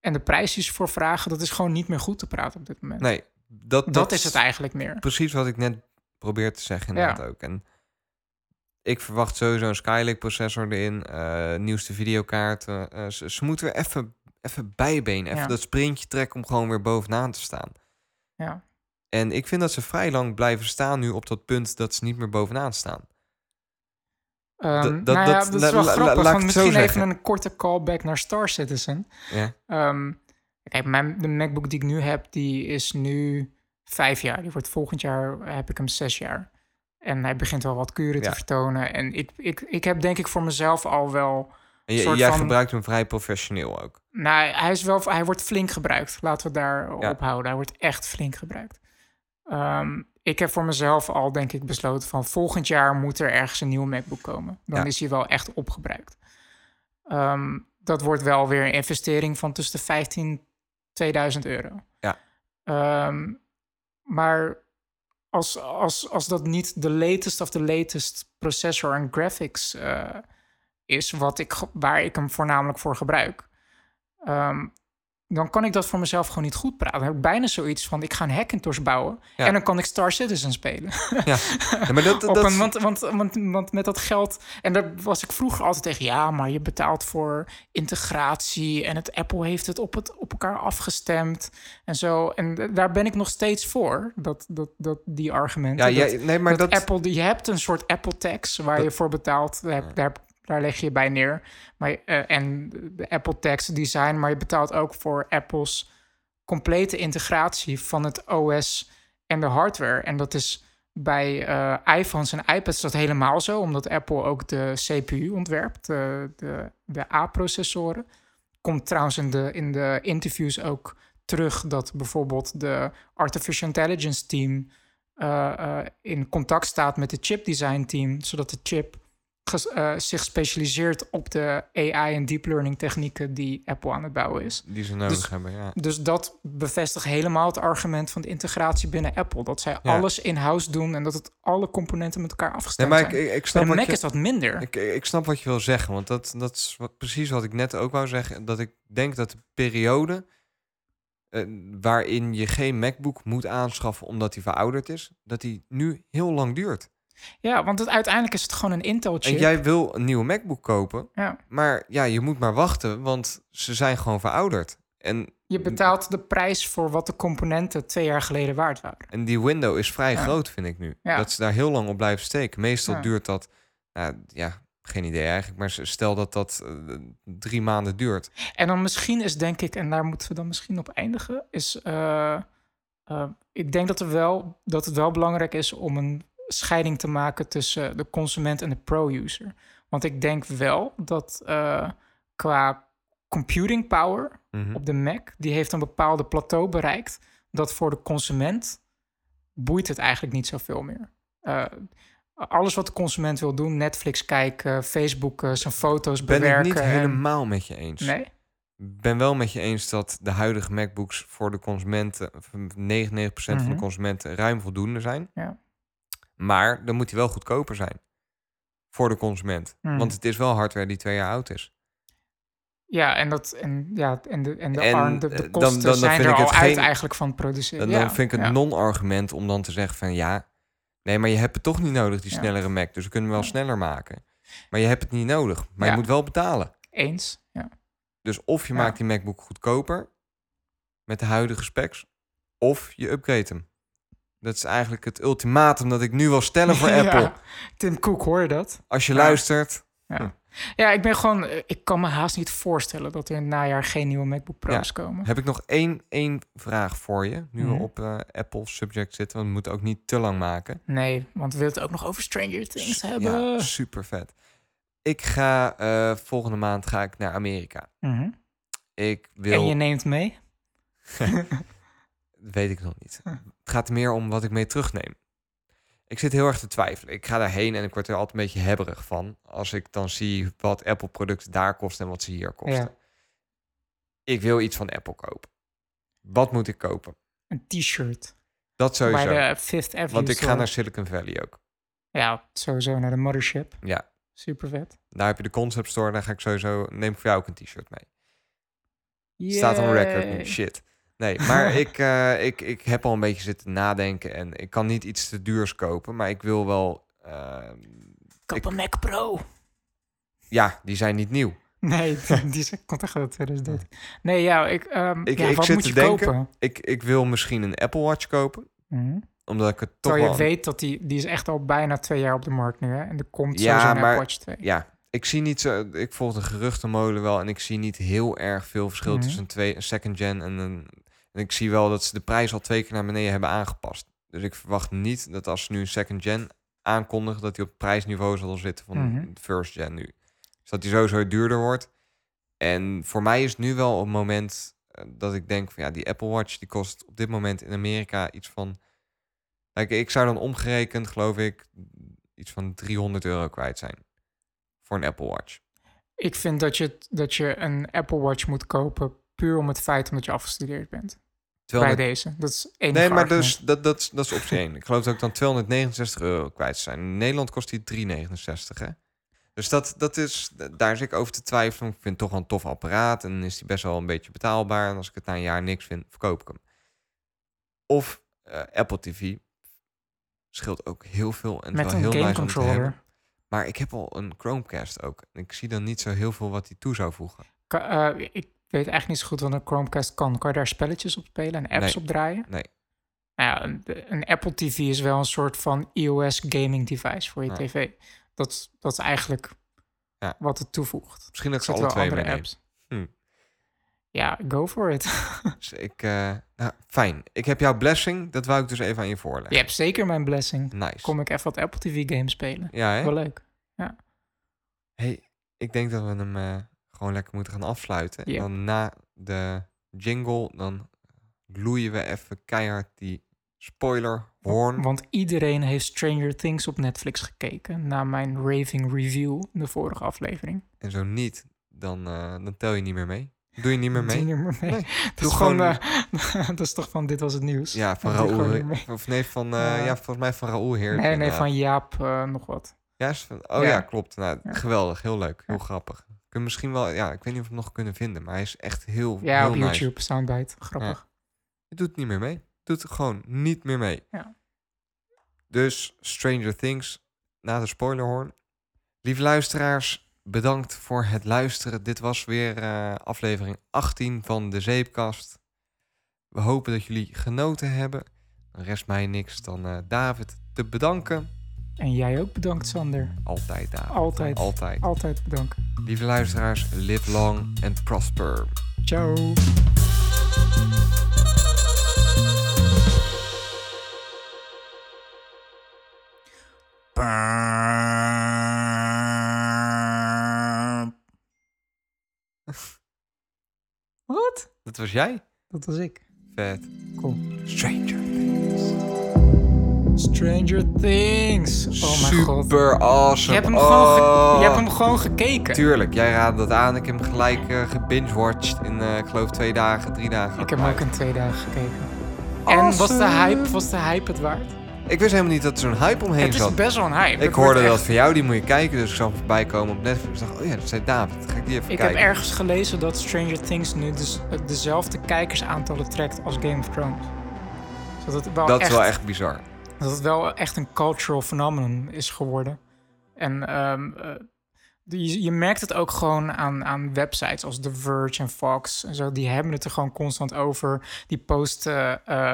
en de prijs die ze voor vragen, dat is gewoon niet meer goed te praten op dit moment. Nee, dat, dat, dat, is het eigenlijk meer. precies wat ik net probeer te zeggen inderdaad ook. En ik verwacht sowieso een Skylake processor erin, eh, nieuwste videokaarten. Eh, ze, ze moeten weer even, even bijbeen, even Ja. dat sprintje trekken om gewoon weer bovenaan te staan. Ja. En ik vind dat ze vrij lang blijven staan nu op dat punt dat ze niet meer bovenaan staan. Ehm, dat- nou ja, dat- dat is wel la- grappig. misschien even een korte callback naar Star Citizen. Ja, Ehm, kijk, mijn, de MacBook die ik nu heb, die is nu vijf jaar. Die wordt volgend jaar, heb ik hem zes jaar. En hij begint wel wat kuren te vertonen. En ik, ik, ik heb denk ik voor mezelf al wel... soort jij van- gebruikt hem vrij professioneel ook. Nou, hij, is wel, hij wordt flink gebruikt. Laten we daar Ja. op houden. Hij wordt echt flink gebruikt. Ehm, ik heb voor mezelf al, denk ik, besloten van volgend jaar moet er ergens een nieuwe MacBook komen. Dan Ja. is hij wel echt opgebruikt. Ehm, dat wordt wel weer een investering van tussen de 15 2000 euro. Ja. Ehm, maar als, als, als dat niet de latest of de latest processor en graphics eh, is, wat ik, waar ik hem voornamelijk voor gebruik, ehm, dan kan ik dat voor mezelf gewoon niet goed praten. Dan heb ik bijna zoiets van, ik ga een Hackintosh bouwen Ja. en dan kan ik Star Citizen spelen. Ja, Ja, maar dat, dat, een, want, want, want, want met dat geld, en daar was ik vroeger altijd tegen, ja, maar je betaalt voor integratie en het Apple heeft het op, het, op elkaar afgestemd en zo. En daar ben ik nog steeds voor, dat, dat, dat, die argumenten. ja, dat, nee, maar dat, Apple, je hebt een soort Apple tax waar je voor betaalt, daar, heb- daar, daar leg je bij neer. Maar, eh, en de Apple tax design, maar je betaalt ook voor Apple's complete integratie van het OS en de hardware. En dat is bij eh, iPhones en iPads dat helemaal zo, omdat Apple ook de CPU ontwerpt, de, de, de A-processoren. Komt trouwens in de, in de interviews ook terug dat bijvoorbeeld de Artificial Intelligence team eh, in contact staat met het chip design team, zodat de chip eh, zich specialiseert op de AI en deep learning technieken die Apple aan het bouwen is. die ze nodig dus- hebben, ja. Dus dat bevestigt helemaal het argument van de integratie binnen Apple. Dat zij Ja. alles in-house doen en dat het alle componenten met elkaar Nee, afgestemd maar ik, zijn. ik, ik Bij snap de wat Mac je... is dat minder. Ik, ik snap wat je wil zeggen, want dat, dat is wat, precies wat ik net ook wou zeggen. Dat ik denk dat de periode eh, waarin je geen MacBook moet aanschaffen omdat die verouderd is, dat die nu heel lang duurt. Ja, want het, uiteindelijk is het gewoon een Intel-chip. En jij wil een nieuwe MacBook kopen, Ja. maar ja, je moet maar wachten, want ze zijn gewoon verouderd. En, Je betaalt de prijs voor wat de componenten twee jaar geleden waard waren. en die window is vrij Ja. groot, vind ik nu. Ja. Dat ze daar heel lang op blijven steken. Meestal duurt dat, nou, ja, geen idee eigenlijk, maar stel dat dat eh, drie maanden duurt. En dan misschien is, denk ik, en daar moeten we dan misschien op eindigen, is. eh, eh, ik denk dat, er wel, dat het wel belangrijk is om een scheiding te maken tussen de consument en de pro-user. Want ik denk wel dat eh, qua computing power Mhm. op de Mac, die heeft een bepaalde plateau bereikt, dat voor de consument boeit het eigenlijk niet zoveel meer. Eh, alles wat de consument wil doen, Netflix kijken, Facebook, eh, zijn foto's Ben ik bewerken. niet en- helemaal met je eens. Nee? ben wel met je eens dat de huidige MacBooks voor de consumenten, of 99% van Mhm. de consumenten, ruim voldoende zijn. Ja. Maar dan moet die wel goedkoper zijn voor de consument. Mhm. Want het is wel hardware die twee jaar oud is. Ja, en, dat, en, ja, en, de, en de, En, arm, de, eh, de kosten dan- dan zijn er al uit geen- eigenlijk van produceren. Dan, ja, dan vind ik het ja. non-argument om dan te zeggen van ja, nee, maar je hebt het toch niet nodig, die snellere Mac. Dus we kunnen hem wel sneller maken. Maar je hebt het niet nodig. Maar je moet wel betalen. Eens, ja. Dus of je maakt die MacBook goedkoper met de huidige specs, of je upgrade hem. Dat is eigenlijk het ultimatum dat ik nu wil stellen voor Ja. Apple. Tim Cook, hoor je dat? Als je Ja. luistert, Ja. ja, ik ben gewoon... eh, Ik kan me haast niet voorstellen dat er in het najaar geen nieuwe MacBook Pro's komen. heb ik nog één, één vraag voor je. Nu Mhm. we op eh, Apple subject zitten, want we moeten ook niet te lang maken. Nee, want we willen het ook nog over Stranger Things hebben. Ja, super vet. Ik ga eh, volgende maand ga ik naar Amerika. Mhm. Ik wil. En je neemt mee? Weet ik nog niet. Het gaat er meer om wat ik mee terugneem. Ik zit heel erg te twijfelen. Ik ga daarheen en ik word er altijd een beetje hebberig van. Als ik dan zie wat Apple-producten daar kosten en wat ze hier kosten. Ja. Ik wil iets van Apple kopen. Wat moet ik kopen? Een t-shirt. Dat sowieso. Bij de Fifth Avenue Want ik ga naar Silicon Valley ook. Ja, sowieso naar de mothership. Ja, Super vet. daar heb je de concept store. Daar ga ik sowieso. Neem ik voor jou ook een t-shirt mee. Staat on record nu. Shit. Nee, maar ik, eh, ik, ik heb al een beetje zitten nadenken. En ik kan niet iets te duurs kopen. Maar ik wil wel. ehm, Koop ik- een Mac Pro. ja, die zijn niet nieuw. Nee, die is- komt echt uit 2013. Nee, ja, ik, ehm Ik- ja, ik wat zit moet te je denken- kopen? Ik, ik wil misschien een Apple Watch kopen. Mhm. Omdat ik het toch Terwijl wel... je weet dat die, die is echt al bijna twee jaar op de markt nu, hè? En er komt Ja, sowieso een maar- Apple Watch 2. Ja, ik zie niet zo... Ik volg de geruchtenmolen wel en ik zie niet heel erg veel verschil Mhm. tussen een, twee, een second gen en een... En ik zie wel dat ze de prijs al twee keer naar beneden hebben aangepast. Dus ik verwacht niet dat als ze nu een second gen aankondigen... dat die op prijsniveau zal zitten van de first gen nu. Dus dat die sowieso duurder wordt. En voor mij is nu wel een moment eh, dat ik denk van ja, die Apple Watch die kost op dit moment in Amerika iets van. Kijk, ik zou dan omgerekend, geloof ik, iets van 300 euro kwijt zijn voor een Apple Watch. Ik vind dat je, dat je een Apple Watch moet kopen puur om het feit omdat je afgestudeerd bent. Bij deze. Dat is één nee, maar dus, dat, dat, is- dat is optie 1. Ik geloof dat ik dan 269 euro kwijt zijn. In Nederland kost die 369, hè? Dus dat, dat is, daar zit ik over te twijfelen. Ik vind het toch wel een tof apparaat en is die best wel een beetje betaalbaar. En als ik het na een jaar niks vind, verkoop ik hem. Of eh, Apple TV. Scheelt ook heel veel en Met is een wel heel game nice om te controller. Maar ik heb al een Chromecast ook. En ik zie dan niet zo heel veel wat die toe zou voegen. Ka- eh, ik weet eigenlijk niet zo goed wat een Chromecast kan. Kan je daar spelletjes op spelen en apps Nee. op draaien? Nee. Nou ja, een, een Apple TV is wel een soort van iOS gaming device voor je Ja. tv. Dat, is- dat is eigenlijk Ja. wat het toevoegt. Misschien dat ik ze alle twee andere apps. Hm. Ja, go for it. Dus ik, eh, nou, fijn. Ik heb jouw blessing. Dat wou ik dus even aan je voorleggen. je hebt zeker mijn blessing. Nice. Kom ik even wat Apple TV games spelen. Ja, hè? Wel leuk. Hey, ik denk dat we hem eh, gewoon lekker moeten gaan afsluiten. En dan na de jingle, dan loeien we even keihard die spoiler hoorn. Want iedereen heeft Stranger Things op Netflix gekeken. Na mijn raving review in de vorige aflevering. En zo niet, dan, eh, dan tel je niet meer mee. Doe je niet meer mee? Doe niet meer mee. Nee. Dat, Doe is gewoon, eh, dat is toch van dit was het nieuws. Ja, van je Raoul. Of nee, van, eh, Ja. ja, volgens mij van Raoul Heer. Nee, nee, van Jaap nog wat. Ja, oh ja, Ja. klopt. Nou. Geweldig, heel leuk, heel grappig. Kun misschien wel, ja, ik weet niet of we hem nog kunnen vinden, maar hij is echt heel, Ja, heel op nice. YouTube, soundbite. Grappig. Je doet het niet meer mee. Doet het gewoon niet meer mee. Ja. Dus Stranger Things, na de spoilerhoorn. Lieve luisteraars, bedankt voor het luisteren. Dit was weer eh, aflevering 18 van de Zeepkast. We hopen dat jullie genoten hebben. Dan rest mij niks dan eh, David te bedanken. En jij ook bedankt, Sander. Altijd David. Altijd. Altijd. Altijd bedankt. Lieve luisteraars, live long and prosper. Ciao. Wat? Dat was jij? Dat was ik. Vet. Cool. Stranger. Stranger Things. Oh mijn god. Super awesome. Je hebt, hem gewoon ge- Oh. je hebt hem gewoon gekeken. Tuurlijk, jij raadde dat aan. Ik heb hem gelijk eh gebingewatcht in, eh, ik geloof, twee dagen, drie dagen. Ik heb hem ook in twee dagen gekeken. En was de hype, was de hype het waard? Ik wist helemaal niet dat er zo'n hype omheen Het is zat. best wel een hype. Ik hoorde dat echt- van jou, die moet je kijken. Dus ik zag hem voorbij komen op Netflix. Ik dacht, oh ja, dat zei David. Ga ik die even Ik kijken. heb ergens gelezen dat Stranger Things nu dus dezelfde kijkersaantallen trekt als Game of Thrones. Dus dat het wel, dat echt, is wel echt bizar. Dat het wel echt een cultural phenomenon is geworden. En ehm, eh, je, je merkt het ook gewoon aan, aan websites als The Verge en Fox en zo. Die hebben het er gewoon constant over. Die posten eh,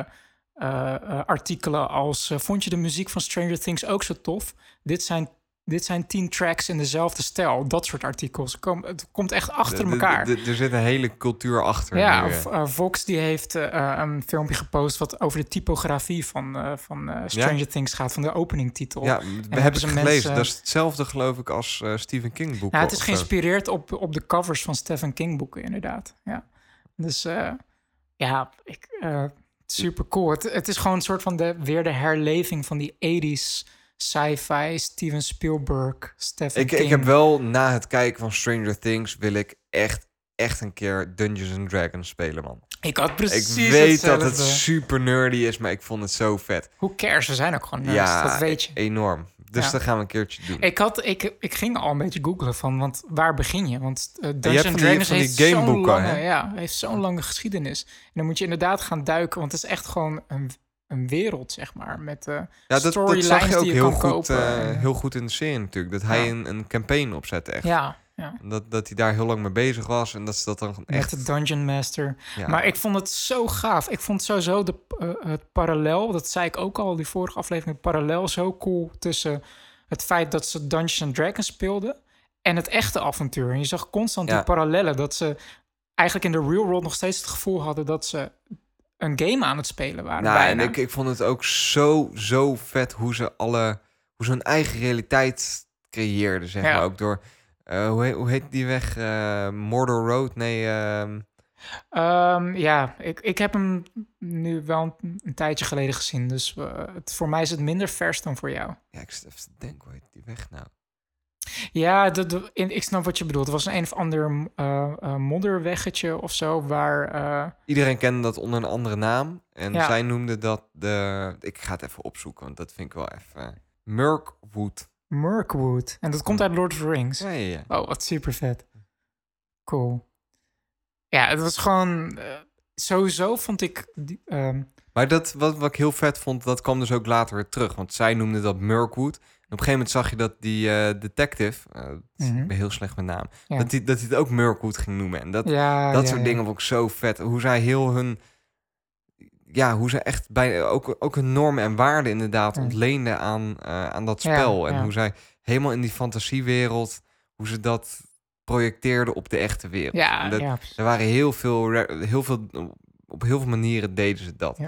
eh, artikelen als... vond je de muziek van Stranger Things ook zo tof? Dit zijn, dit zijn tien tracks in dezelfde stijl. Dat soort artikels. Kom, het komt echt achter De- de- elkaar. de- Er zit een hele cultuur achter. Ja, nu, of, eh. eh, Vox die heeft eh, een filmpje gepost wat over de typografie van, eh, van Stranger Things gaat, van de openingtitel. ja, we hebben ze gelezen. mensen- Dat is hetzelfde geloof ik als Stephen King boeken. Nou, het is geïnspireerd op, op de covers van Stephen King boeken, inderdaad. Ja. Dus ja, ik, super cool. Het, het is gewoon een soort van de, weer de herleving van die 80s sci-fi, Steven Spielberg, Stephen Ik, King. ik heb wel na het kijken van Stranger Things wil ik echt, echt een keer Dungeons and Dragons spelen, man. Ik had precies ik weet dat het super nerdy is, maar ik vond het zo vet. Hoe cares? We zijn ook gewoon nerds, ja, dat weet je. enorm. Dus Ja. dat gaan we een keertje doen. Ik, had, ik, ik ging al een beetje googlen van, want waar begin je? Want uh, Dungeons van die- Dragons van die heeft zo'n gameboeken, lange, hè? ja, heeft zo'n lange geschiedenis. En dan moet je inderdaad gaan duiken, want het is echt gewoon een, een wereld, zeg maar. Met uh, ja, dat, dat zag je ook je heel goed, eh, heel goed in de serie natuurlijk. Dat hij een, een campaign opzette echt. ja, ja, Dat, dat hij daar heel lang mee bezig was en dat ze dat dan met echt... de Dungeon Master. ja. Maar ik vond het zo gaaf. Ik vond sowieso de, eh, het parallel, dat zei ik ook al die vorige aflevering, het parallel zo cool tussen het feit dat ze Dungeons and Dragons speelden en het echte avontuur. En je zag constant Ja. die parallellen, dat ze eigenlijk in de real world nog steeds het gevoel hadden dat ze een game aan het spelen waren. Nou, en bijna. ik, ik vond het ook zo, zo vet hoe ze alle... hoe ze hun eigen realiteit creëerden, zeg Ja. maar. Ook door... eh, hoe, heet, hoe heet die weg? Eh, Mordor Road? Nee, ehm, Ehm, ja, ik, ik heb hem nu wel een, een tijdje geleden gezien, dus eh, het, voor mij is het minder vers dan voor jou. ja, ik zit even te denken, hoe heet die weg nou? Ja, de, de- in, ik snap wat je bedoelt. Het was een een of ander eh, eh, modderweggetje of zo, waar... eh, Iedereen kende dat onder een andere naam. En Ja. zij noemde dat de... Ik ga het even opzoeken, want dat vind ik wel even... Mirkwood. Mirkwood. En dat komt uit Lord of the Rings. Ja, ja, ja. Oh, wat super vet. Cool. Ja, het was gewoon... sowieso vond ik... ehm, Maar dat, wat, wat ik heel vet vond, dat kwam dus ook later weer terug. Want zij noemde dat Mirkwood. Op een gegeven moment zag je dat die eh, detective... eh, Mhm. Ik ben heel slecht met naam. Ja. Dat hij dat hij het ook Mirkwood ging noemen. En dat, ja, dat ja, soort dingen vond ik zo vet. Hoe zij heel hun... Ja, hoe ze echt bij, ook, ook hun normen en waarden inderdaad Ja. ontleenden aan, eh, aan dat spel. en hoe zij helemaal in die fantasiewereld, hoe ze dat projecteerden op de echte wereld. Ja, En dat, ja. Er waren heel veel, heel veel, op heel veel manieren deden ze dat.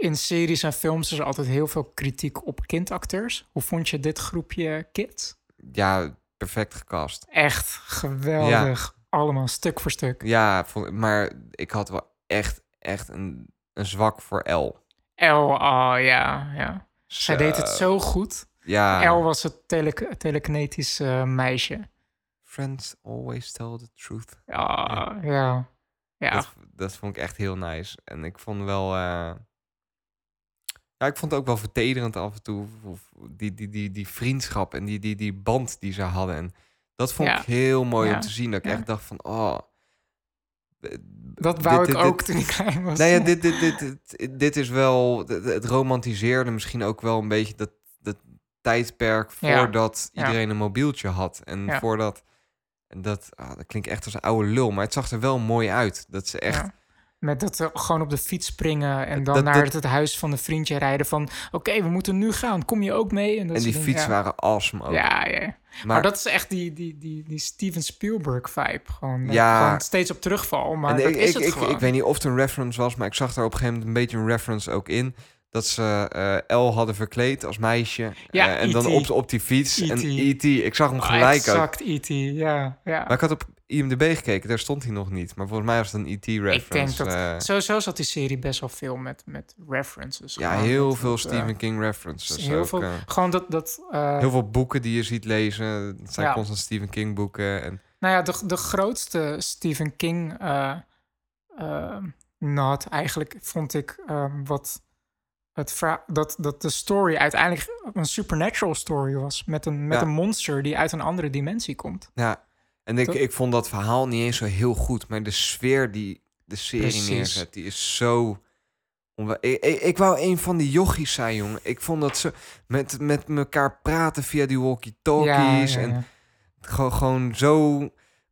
In series en films is er altijd heel veel kritiek op kindacteurs. Hoe vond je dit groepje kids? Ja, perfect gecast. Echt geweldig. Allemaal stuk voor stuk. Ja, maar ik had wel echt, echt een, een zwak voor L. El, oh ja, ja. Zij deed het zo goed. Ja. El was het tele telekinetisch eh, meisje. Friends always tell the truth. Ja, ja. Ja, Dat, dat vond ik echt heel nice. En ik vond wel... eh, Ja, ik vond het ook wel vertederend af en toe. Die, die, die, die vriendschap en die, die, die band die ze hadden. En dat vond Ja. ik heel mooi Ja. om te zien. Dat ik Ja. echt dacht van... Oh, dat wou dit- ik dit- ook dit- toen ik klein was. Ja, dit, dit, dit, dit, dit is wel... Het, romantiseerde misschien ook wel een beetje dat, dat tijdperk voordat iedereen een mobieltje had. En voordat... En dat, ah, dat klinkt echt als een oude lul, maar het zag er wel mooi uit. Dat ze echt... Met dat ze gewoon op de fiets springen en dan Dat- naar dat- het huis van een vriendje rijden van... Oké, we moeten nu gaan, kom je ook mee? dat En soort die ja. waren awesome ook. Ja, ja. Maar, maar, dat is echt die, die, die, die Steven Spielberg-vibe. Gewoon, dat Ja. gewoon steeds op terugval, maar dat ik, is ik, het ik, gewoon. ik weet niet of het een reference was, maar ik zag daar op een gegeven moment een beetje een reference ook in. Dat ze eh El hadden verkleed als meisje. Ja, eh, en dan E.T.. op, op die fiets. En E.T.. E.T. Ik zag hem Oh, gelijk ook. Exact, E.T., ja. ja. Maar ik had op IMDb gekeken, daar stond hij nog niet. Maar volgens mij was het een E.T.-reference. Ik denk dat eh, sowieso zat die serie best wel veel met, met references. ja, heel veel eh, Stephen King references. heel ook, veel- eh. Gewoon dat... dat heel veel boeken die je ziet lezen. Het zijn Ja. constant Stephen King boeken. En, Nou ja, de, de grootste Stephen King nod eigenlijk vond ik ehm, wat het dat, dat de story uiteindelijk een supernatural story was met een, met Ja. een monster die uit een andere dimensie komt. ja. En ik, Toch? ik vond dat verhaal niet eens zo heel goed. Maar de sfeer die de serie Precies. neerzet, die is zo... Ik, ik, ik wou een van die jochies zijn, jongen. Ik vond dat ze met, met elkaar praten via die walkie-talkies. Ja, ja, En gewoon, gewoon zo...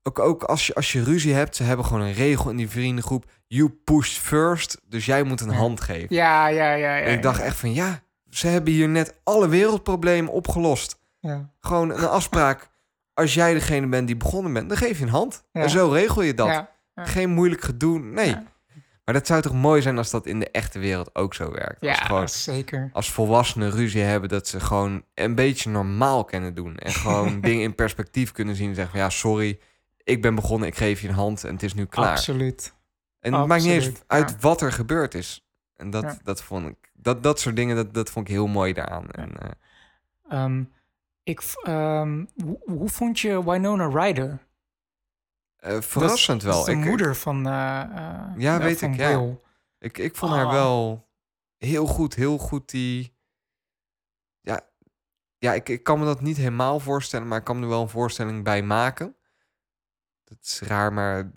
Ook, ook als, je, als je ruzie hebt, ze hebben gewoon een regel in die vriendengroep. You push first, dus jij moet een hand geven. Ja, ja, ja. en ik dacht echt van, ja, ze hebben hier net alle wereldproblemen opgelost. Ja. Gewoon een afspraak. Als jij degene bent die begonnen bent, dan geef je een hand. Ja. En zo regel je dat. Ja, ja. Geen moeilijk gedoe. Nee. Maar dat zou toch mooi zijn als dat in de echte wereld ook zo werkt. Als, ja gewoon, zeker. als volwassenen ruzie hebben, dat ze gewoon een beetje normaal kunnen doen. En gewoon dingen in perspectief kunnen zien. En zeggen van ja, sorry, ik ben begonnen, ik geef je een hand en het is nu klaar. Absoluut. En het maakt niet eens uit wat er gebeurd is. En dat, dat vond ik, dat, dat soort dingen, dat, dat vond ik heel mooi daaraan. En, Ehm, ik, ehm, hoe, hoe vond je Winona Ryder? eh, verrassend Dat is wel. de Ik- moeder van, eh, eh, Ja, weet van ik, ja. Ik, ik vond haar Oh. wel heel goed, heel goed die... Ja, ja ik, ik kan me dat niet helemaal voorstellen, maar ik kan me er wel een voorstelling bij maken. Dat is raar, maar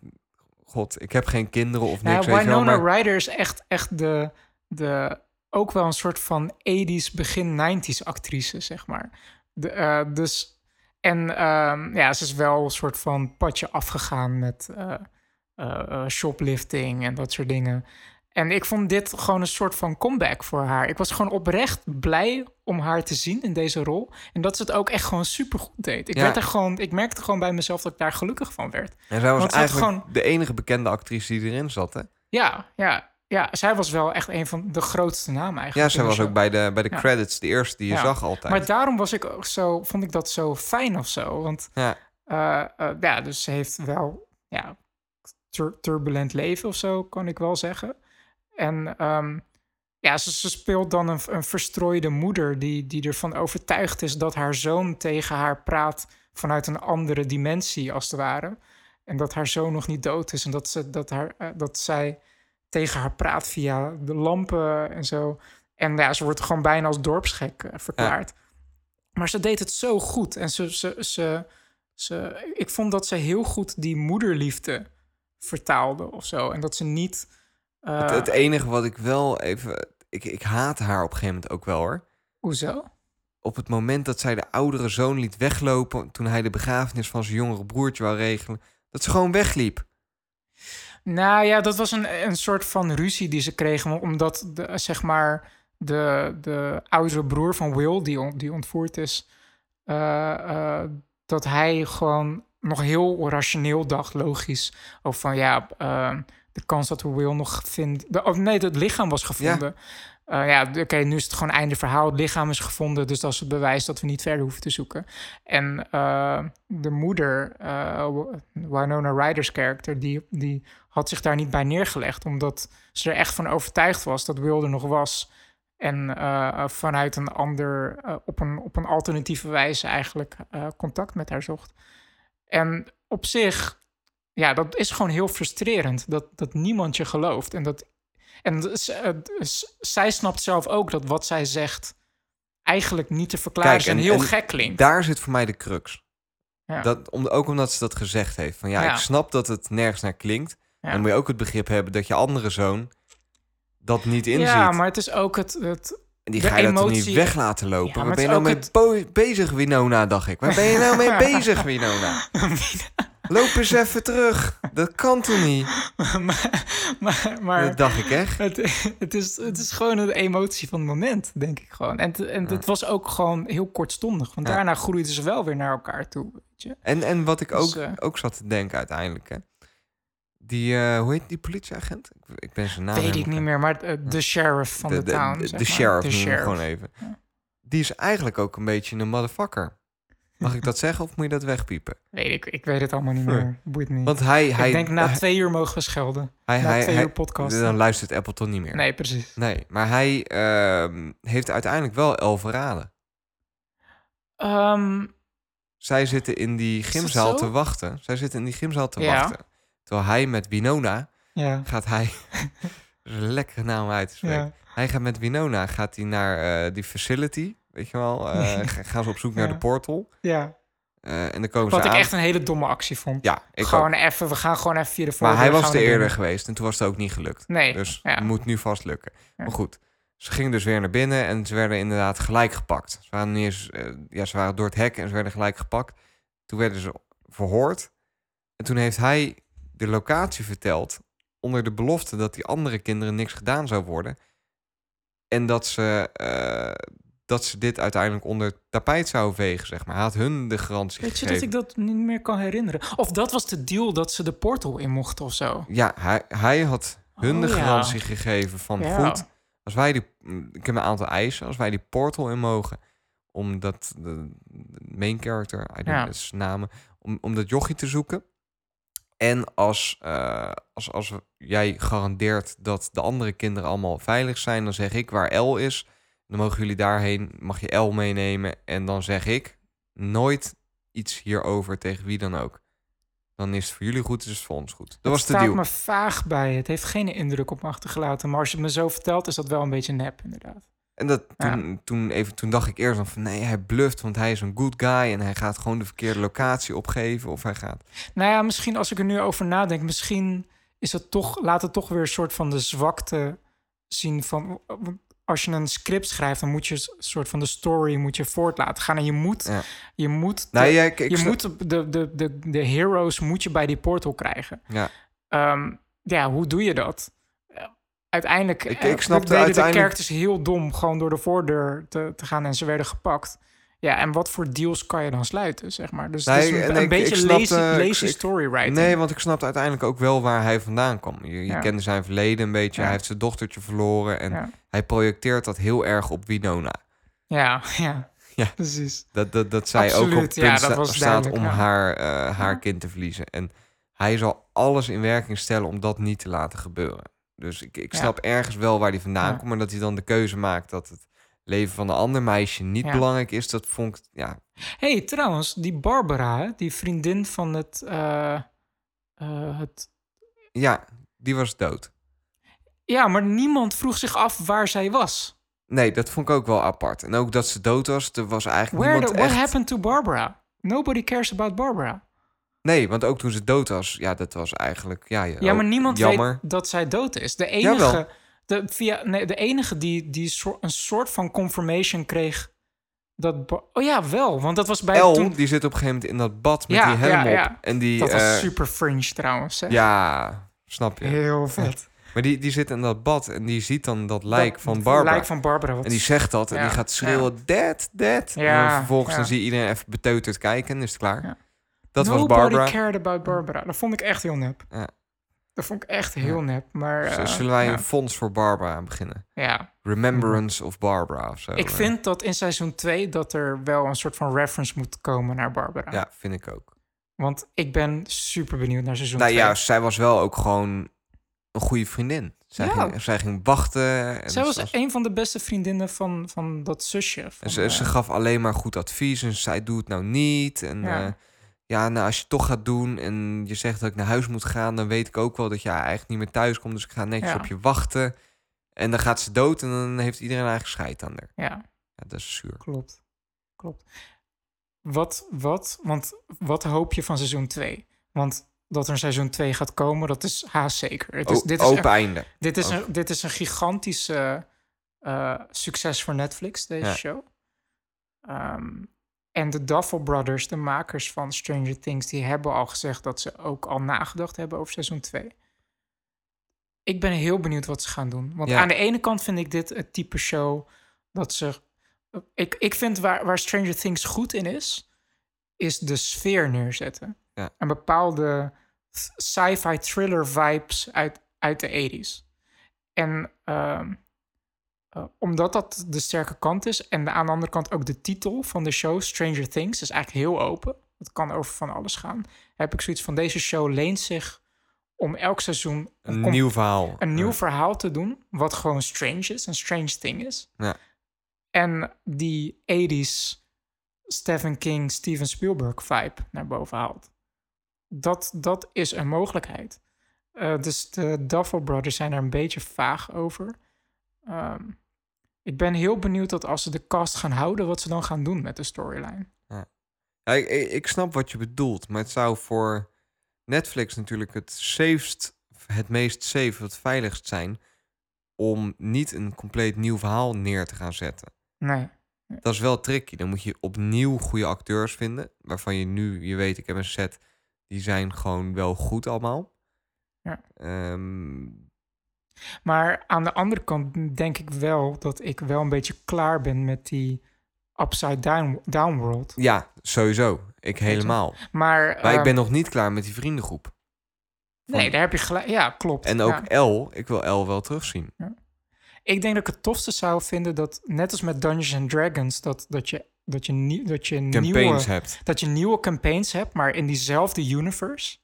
god, ik heb geen kinderen of niks, wel. Winona Maar, Ryder is echt, echt de, de, ook wel een soort van 80s, begin 90s actrice, zeg maar. De, eh, dus, en ehm, ja, ze is wel een soort van padje afgegaan met eh, eh, shoplifting en dat soort dingen. En ik vond dit gewoon een soort van comeback voor haar. Ik was gewoon oprecht blij om haar te zien in deze rol. En dat ze het ook echt gewoon super goed deed. Ik, Ja. werd er gewoon, ik merkte gewoon bij mezelf dat ik daar gelukkig van werd. en zij was want eigenlijk gewoon- de enige bekende actrice die erin zat, hè? Ja, ja, ja, zij was wel echt een van de grootste namen eigenlijk. Ja, zij was ook bij de, bij de Ja. credits de eerste die je Ja. zag altijd. Maar daarom was ik ook zo, vond ik dat zo fijn of zo. Want Ja. eh, eh, ja, dus ze heeft wel ja, tur- turbulent leven of zo, kan ik wel zeggen. En ehm, ja, ze, ze speelt dan een, een verstrooide moeder die, die ervan overtuigd is dat haar zoon tegen haar praat vanuit een andere dimensie, als het ware. En dat haar zoon nog niet dood is en dat, ze, dat, haar, eh, dat zij tegen haar praat via de lampen en zo. En ja, ze wordt gewoon bijna als dorpsgek eh, verklaard. Maar ze deed het zo goed. En ze, ze, ze, ze, ik vond dat ze heel goed die moederliefde vertaalde of zo. En dat ze niet. eh, het, het enige wat ik wel even... Ik, ik haat haar op een gegeven moment ook wel, hoor. Hoezo? op het moment dat zij de oudere zoon liet weglopen... toen hij de begrafenis van zijn jongere broertje wou regelen... dat ze gewoon wegliep. Nou ja, dat was een, een soort van ruzie die ze kregen. Omdat, de, zeg maar, de, de oudere broer van Will, die, on- die ontvoerd is... eh, eh, dat hij gewoon nog heel rationeel dacht, logisch. Over van, ja, eh, de kans dat we Will nog vinden... de- Oh, nee, het lichaam was gevonden. Ja, ja d- oké, nu is het gewoon einde verhaal. Het lichaam is gevonden, dus dat is het bewijs dat we niet verder hoeven te zoeken. En eh, de moeder, eh, Winona Ryder's karakter, die, die had zich daar niet bij neergelegd, omdat ze er echt van overtuigd was dat Will er nog was. En eh, vanuit een ander, eh, op, een, op een alternatieve wijze eigenlijk eh, contact met haar zocht. En op zich, ja, dat is gewoon heel frustrerend dat, dat niemand je gelooft. En, dat, en eh, zij snapt zelf ook dat wat zij zegt eigenlijk niet te verklaren Kijk, is en en- heel en gek klinkt. Daar zit voor mij de crux. Ja. Dat, om, ook omdat ze dat gezegd heeft. Van ja, Ja. ik snap dat het nergens naar klinkt. Ja. Dan moet je ook het begrip hebben dat je andere zoon dat niet inziet. Ja, maar het is ook het, het En die ga je dat toch niet emotie- weg laten lopen? Ja, Waar ben je nou mee bezig, Winona, dacht ik. Waar ben je nou mee bezig, Winona? Loop eens even terug. Dat kan toch niet? maar, maar, maar Dat dacht ik echt. het, het, is, het is gewoon een emotie van het moment, denk ik gewoon. En, het- en het was ook gewoon heel kortstondig. Want Ja. daarna groeiden ze wel weer naar elkaar toe. Weet je? En, en wat ik Dus, ook, eh, ook zat te denken uiteindelijk, hè. Die, eh, hoe heet die politieagent? Ik, ik ben zijn naam Weet ik niet meer, maar eh, de sheriff van de, de, town. de, de sheriff, De gewoon even. Ja. Die is eigenlijk ook een beetje een motherfucker. Mag ik dat zeggen of moet je dat wegpiepen? Weet ik, ik weet het allemaal niet Nee. meer. Boeit niet. Want hij... hij ik denk na hij, twee uur mogen we schelden. hij, na hij, twee hij- uur podcast. Dan luistert Apple toch niet meer. Nee, precies. Nee, maar hij ehm, heeft uiteindelijk wel elf verraden. Ehm, Zij zitten in die gymzaal te wachten. Zij zitten in die gymzaal te Ja. wachten. Terwijl hij met Winona ja, gaat hij... Lekkere naam uit te spreken. ja, Hij gaat met Winona gaat hij naar eh, die facility. Weet je wel? eh, ga- gaan ze op zoek naar de portal. ja. Eh, en dan komen Wat ze ik aan. echt een hele domme actie vond. Ja, ik gewoon ook. even, we gaan gewoon even via de Maar hij was er eerder geweest en toen was het ook niet gelukt. Nee, Dus ja. het moet nu vast lukken. Ja. Maar goed, ze gingen dus weer naar binnen en ze werden inderdaad gelijk gepakt. Ze waren, niet eens, ja, ze waren door het hek en ze werden gelijk gepakt. Toen werden ze verhoord. En toen heeft hij de locatie verteld onder de belofte dat die andere kinderen niks gedaan zou worden. En dat ze, eh, dat ze dit uiteindelijk onder het tapijt zouden vegen, zeg maar. Hij had hun de garantie Weet je gegeven. dat ik dat niet meer kan herinneren? Of dat was de deal dat ze de portal in mochten of zo. Ja, hij, hij had hun Oh, de ja. garantie gegeven van Ja. goed, als wij die, ik heb een aantal eisen, als wij die portal in mogen, omdat de, main character, I don't Ja. namen, om, om dat jochie te zoeken. En als, eh, als, als jij garandeert dat de andere kinderen allemaal veilig zijn, dan zeg ik waar L is. Dan mogen jullie daarheen, mag je L meenemen. En dan zeg ik nooit iets hierover tegen wie dan ook. Dan is het voor jullie goed, is het voor ons goed. Dat Het was de staat deal. me vaag bij. Het heeft geen indruk op me achtergelaten. Maar als je het me zo vertelt, is dat wel een beetje nep, inderdaad. En dat, Ja. toen, toen, even, toen dacht ik eerst dan van nee, hij bluft, want hij is een good guy en hij gaat gewoon de verkeerde locatie opgeven of hij gaat. Nou ja, misschien als ik er nu over nadenk, misschien is het toch, laat het toch weer een soort van de zwakte zien van. Als je een script schrijft, dan moet je een soort van de story moet je voort laten gaan. En je moet, Ja. je moet, de, Nou ja, ik, ik je snap- moet de, de, de, de heroes moet je bij die portal krijgen. Ja. Ehm, ja, hoe doe je dat? Uiteindelijk Ik- eh, ik snapte deden uiteindelijk- de characters heel dom gewoon door de voordeur te, te gaan en ze werden gepakt. Ja, en wat voor deals kan je dan sluiten, zeg maar? Dus het Nee, is een, ik- beetje ik snapte- lazy, lazy storywriting. Nee, want ik snapte uiteindelijk ook wel waar hij vandaan kwam. Je, je Ja. kende zijn verleden een beetje. Ja. Hij heeft zijn dochtertje verloren en Ja. hij projecteert dat heel erg op Winona. Ja, ja, Ja. precies. Dat, dat, dat zij ook op punt sta- staat om haar, eh, haar kind te verliezen. En hij zal alles in werking stellen om dat niet te laten gebeuren. Dus ik, ik Ja. snap ergens wel waar hij vandaan Ja. komt, maar dat hij dan de keuze maakt dat het leven van een ander meisje niet Ja. belangrijk is, dat vond ik, ja, hey, trouwens, die Barbara, die vriendin van het, eh, eh, het... ja, die was dood. Ja, maar niemand vroeg zich af waar zij was. Nee, dat vond ik ook wel apart. En ook dat ze dood was, er was eigenlijk Where niemand the, what echt... happened to Barbara? Nobody cares about Barbara. Nee, want ook toen ze dood was, ja, dat was eigenlijk, ja, ja, Ja, maar ook niemand jammer. weet dat zij dood is. De enige, de, via, nee, de enige die, die soort, een soort van confirmation kreeg dat... Oh ja, wel, want dat was bij El, toen... die zit op een gegeven moment in dat bad met Ja, die helm ja, op. En die, Dat was eh, super fringe trouwens. Hè? ja, snap je. Heel vet. Maar die, die zit in dat bad en die ziet dan dat lijk Dat- van Barbara. lijk van Barbara. Wat En die zegt dat en die gaat schreeuwen, dead, dead. en vervolgens dan zie je iedereen even beteuterd kijken en is het klaar. Dat was Nobody Barbara. cared about Barbara. Dat vond ik echt heel nep. Ja. Dat vond ik echt heel nep. Maar eh, Zullen wij ja. een fonds voor Barbara beginnen? ja. Remembrance of Barbara of zo. Ik eh. vind dat in seizoen 2 dat er wel een soort van reference moet komen naar Barbara. Ja, vind ik ook. Want ik ben super benieuwd naar seizoen Nou 2. ja, zij was wel ook gewoon een goede vriendin. Zij, Ja. ging, zij ging wachten. En Zij was ze, een van de beste vriendinnen van, van dat zusje. Van, en ze, eh, ze gaf alleen maar goed advies en zij doet het nou niet. En Ja. ja. Ja, nou als je het toch gaat doen en je zegt dat ik naar huis moet gaan, dan weet ik ook wel dat je eigenlijk niet meer thuis komt. Dus ik ga netjes Ja. op je wachten. En dan gaat ze dood en dan heeft iedereen eigenlijk scheid aan haar. Ja, Ja, dat is zuur. klopt. Klopt. Wat, wat, want wat hoop je van seizoen 2? Want dat er een seizoen 2 gaat komen, dat is haast zeker. Het is, O- dit is open einde. Dit is, een, dit is een gigantische eh, succes voor Netflix, deze Ja. show. Ehm, en de Duffel Brothers, de makers van Stranger Things, die hebben al gezegd dat ze ook al nagedacht hebben over seizoen 2. Ik ben heel benieuwd wat ze gaan doen. Want Ja. aan de ene kant vind ik dit het type show dat ze. Ik, ik vind waar, waar Stranger Things goed in is, is de sfeer neerzetten. Ja. Een bepaalde sci-fi thriller vibes uit, uit de 80s. En ehm, eh, omdat dat de sterke kant is, en aan de andere kant ook de titel van de show, Stranger Things, is eigenlijk heel open. Het kan over van alles gaan. Heb ik zoiets van deze show leent zich om elk seizoen Een nieuw verhaal. een nieuw Ja. verhaal te doen, wat gewoon strange is, een strange thing is. Ja. En die 80s Stephen King, Steven Spielberg vibe naar boven haalt. Dat, dat is een mogelijkheid. Eh, dus de Duffel Brothers zijn er een beetje vaag over. Ehm, ik ben heel benieuwd dat als ze de cast gaan houden, wat ze dan gaan doen met de storyline. Ja, ik, ik ik snap wat je bedoelt, maar het zou voor Netflix natuurlijk het safest, het meest safe, het veiligst zijn om niet een compleet nieuw verhaal neer te gaan zetten. Nee. Dat is wel tricky. Dan moet je opnieuw goede acteurs vinden, waarvan je nu, je weet, ik heb een set, die zijn gewoon wel goed allemaal. Ja. Ehm, Maar aan de andere kant denk ik wel dat ik wel een beetje klaar ben met die upside down, down world. ja, sowieso. Ik helemaal. Maar, Maar ik ehm, ben nog niet klaar met die vriendengroep. Nee, daar heb je gelijk. Ja, klopt. En ook Ja. L, ik wil L wel terugzien. Ik denk dat ik het tofste zou vinden dat, net als met Dungeons and Dragons, dat, dat je, dat je, nie- dat je Campaigns nieuwe, hebt. dat je nieuwe campaigns hebt, maar in diezelfde universe.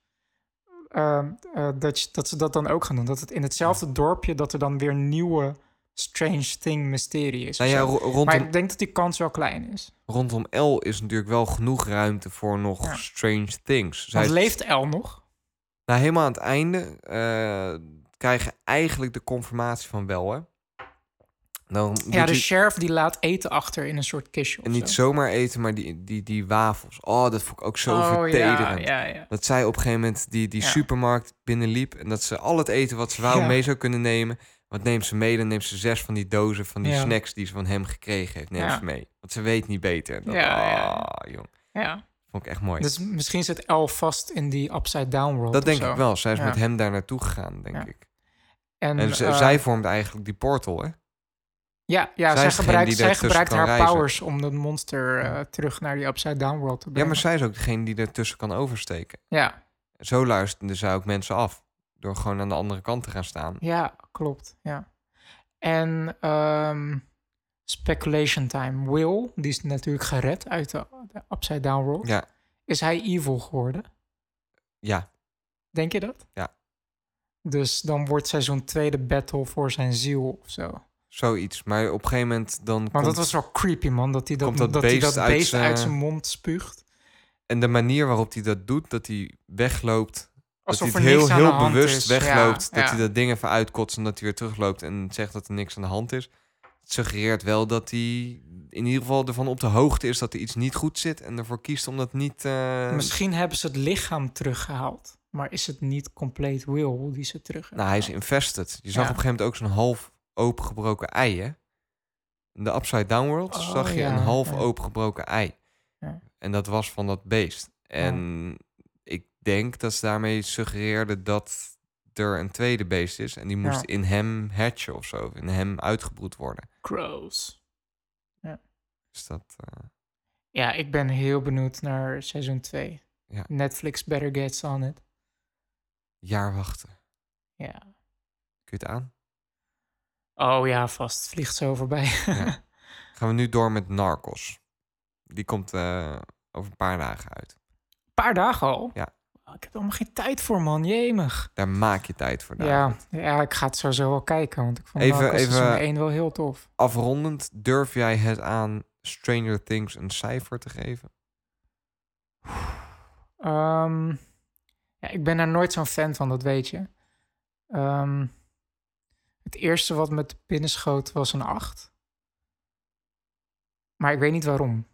Ehm, eh, dat, dat ze dat dan ook gaan doen. Dat het in hetzelfde dorpje, dat er dan weer nieuwe Strange Thing mysterie is. Nou ja, rondom, Maar ik denk dat die kans wel klein is. rondom L is natuurlijk wel genoeg ruimte voor nog Ja. strange things. Zij leeft El nog? Nou, helemaal aan het einde eh, krijgen eigenlijk de confirmatie van wel, hè? Dan Ja, de sheriff die laat eten achter in een soort kistje. en niet zo. zomaar eten, maar die, die, die wafels. Oh, dat vond ik ook zo Oh, vertederend. Ja, ja, ja. Dat zij op een gegeven moment die, die supermarkt binnenliep... en dat ze al het eten wat ze wou mee zou kunnen nemen... wat neemt ze mee? Dan neemt ze zes van die dozen van die snacks... die ze van hem gekregen heeft, neemt ze mee. Want ze weet niet beter. Dat, ah, jong. ja. Vond ik echt mooi. Dus misschien zit El vast in die upside down world. dat denk zo. ik wel. Zij is met hem daar naartoe gegaan, denk ik. En, eh, zij vormt eigenlijk die portal, hè? Ja, ja Zij zij, gebruikt, zij gebruikt haar reizen. powers om dat monster eh, terug naar die upside down world te Ja, brengen. maar zij is ook degene die ertussen kan oversteken. ja, Zo luisterde zij ook mensen af. Door gewoon aan de andere kant te gaan staan. ja, klopt. Ja. En ehm, speculation time. Will, die is natuurlijk gered uit de, de upside down world. Ja, Is hij evil geworden? ja. Denk je dat? Ja. Dus dan wordt seizoen 2 de battle voor zijn ziel of zo. Zoiets. Maar op een gegeven moment dan Want komt... dat was wel creepy, man. Dat hij dat, dat dat, hij beest dat uit beest zijn- uit zijn mond spuugt. En de manier waarop hij dat doet, dat hij wegloopt... Alsof dat hij het heel, heel bewust is. wegloopt. Ja, dat ja. hij dat ding even uitkotst en dat hij weer terugloopt en zegt dat er niks aan de hand is. Het suggereert wel dat hij in ieder geval ervan op de hoogte is dat er iets niet goed zit. En ervoor kiest om dat niet... eh, Misschien hebben ze het lichaam teruggehaald. Maar is het niet compleet Will die ze terug Nou, hij is infested. Je zag Ja. op een gegeven moment ook zo'n half opengebroken ei, hè? In de Upside Down World Oh, zag je ja, een half ja. opengebroken ei. Ja. En dat was van dat beest. En ik denk dat ze daarmee suggereerden dat er een tweede beest is. En die moest Ja. in hem hatchen of zo. In hem uitgebroed worden. Gross. Dus dat... eh, Ja, ik ben heel benieuwd naar seizoen 2. Ja. Netflix better gets on it. jaar wachten. Ja. Kun je het aan? Oh ja, vast. Vliegt zo voorbij. Ja. Gaan we nu door met Narcos. Die komt eh, over een paar dagen uit. paar dagen al? Ja. Oh, Ik heb er allemaal geen tijd voor, man. Jemig. Daar maak je tijd voor. Ja, David. ja, ik ga het sowieso wel kijken. Want ik vond Even- Narcos even- seizoen 1 wel heel tof. Afrondend, durf jij het aan Stranger Things een cijfer te geven? Ehm, ja, ik ben daar nooit zo'n fan van, dat weet je. Ehm, het eerste wat me te binnen schoot was een 8. Maar ik weet niet waarom.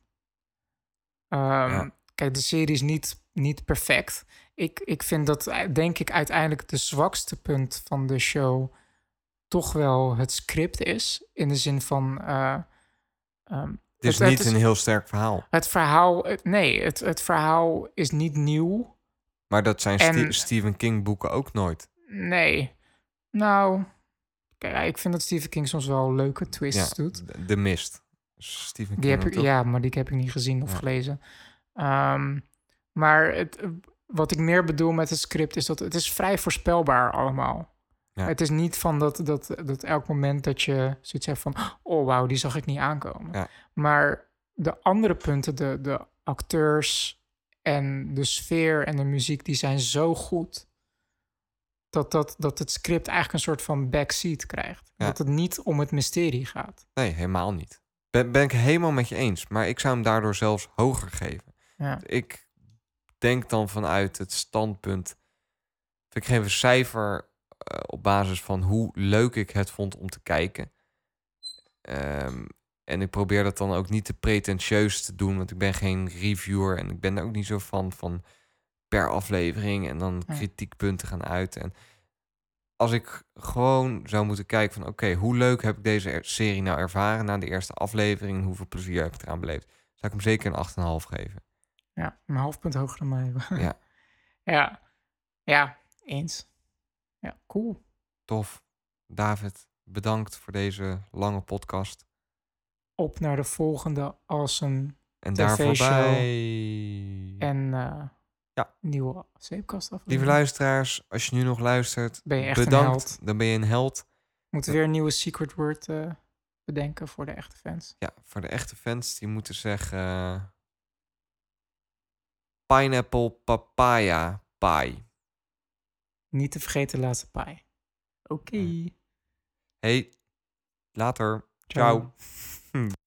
Ehm, Ja. Kijk, de serie is niet, niet perfect. Ik, ik vind dat, eh, denk ik, uiteindelijk de zwakste punt van de show toch wel het script is. In de zin van. eh, ehm, Het is het niet is- een heel sterk verhaal. het verhaal. het- nee, het, het verhaal is niet nieuw. Maar dat zijn En- Ste- Stephen King boeken ook nooit. Nee. Nou. Kijk, ik vind dat Stephen King soms wel leuke twists Ja, doet. de- Mist. Stephen Die King heb ik, ja, maar die heb ik niet gezien of Ja. gelezen. Ehm, maar het, wat ik meer bedoel met het script is dat het is vrij voorspelbaar allemaal. Ja. Het is niet van dat, dat, dat elk moment dat je zoiets hebt van... oh, wauw, die zag ik niet aankomen. Ja. Maar de andere punten, de, de acteurs en de sfeer en de muziek... die zijn zo goed dat, dat, dat het script eigenlijk een soort van backseat krijgt. Ja. Dat het niet om het mysterie gaat. Nee, helemaal niet. Ben, ben ik helemaal met je eens. Maar ik zou hem daardoor zelfs hoger geven. Ja. Ik denk dan vanuit het standpunt... Ik geef een cijfer eh, op basis van hoe leuk ik het vond om te kijken. Ehm, en ik probeer dat dan ook niet te pretentieus te doen, want ik ben geen reviewer en ik ben er ook niet zo van van per aflevering en dan Ja. kritiekpunten gaan uit. En als ik gewoon zou moeten kijken van oké, hoe leuk heb ik deze er- serie nou ervaren na de eerste aflevering en hoeveel plezier heb ik eraan beleefd, zou ik hem zeker een 8,5 geven. Ja, een half punt hoger dan mij. Ja. ja. Ja, eens. Ja, cool. Tof. David, bedankt voor deze lange podcast. Op naar de volgende awesome En daar voorbij. en eh, Ja. nieuwe zeepkast Lieve luisteraars, als je nu nog luistert, Ben je echt een bedankt. held. Dan ben je een held. Moeten weer een nieuwe secret word eh, bedenken voor de echte fans. Ja, voor de echte fans, die moeten zeggen... eh, pineapple papaya pie. Niet te vergeten de laatste paai. Oké. Hey, later. Ciao. Ciao.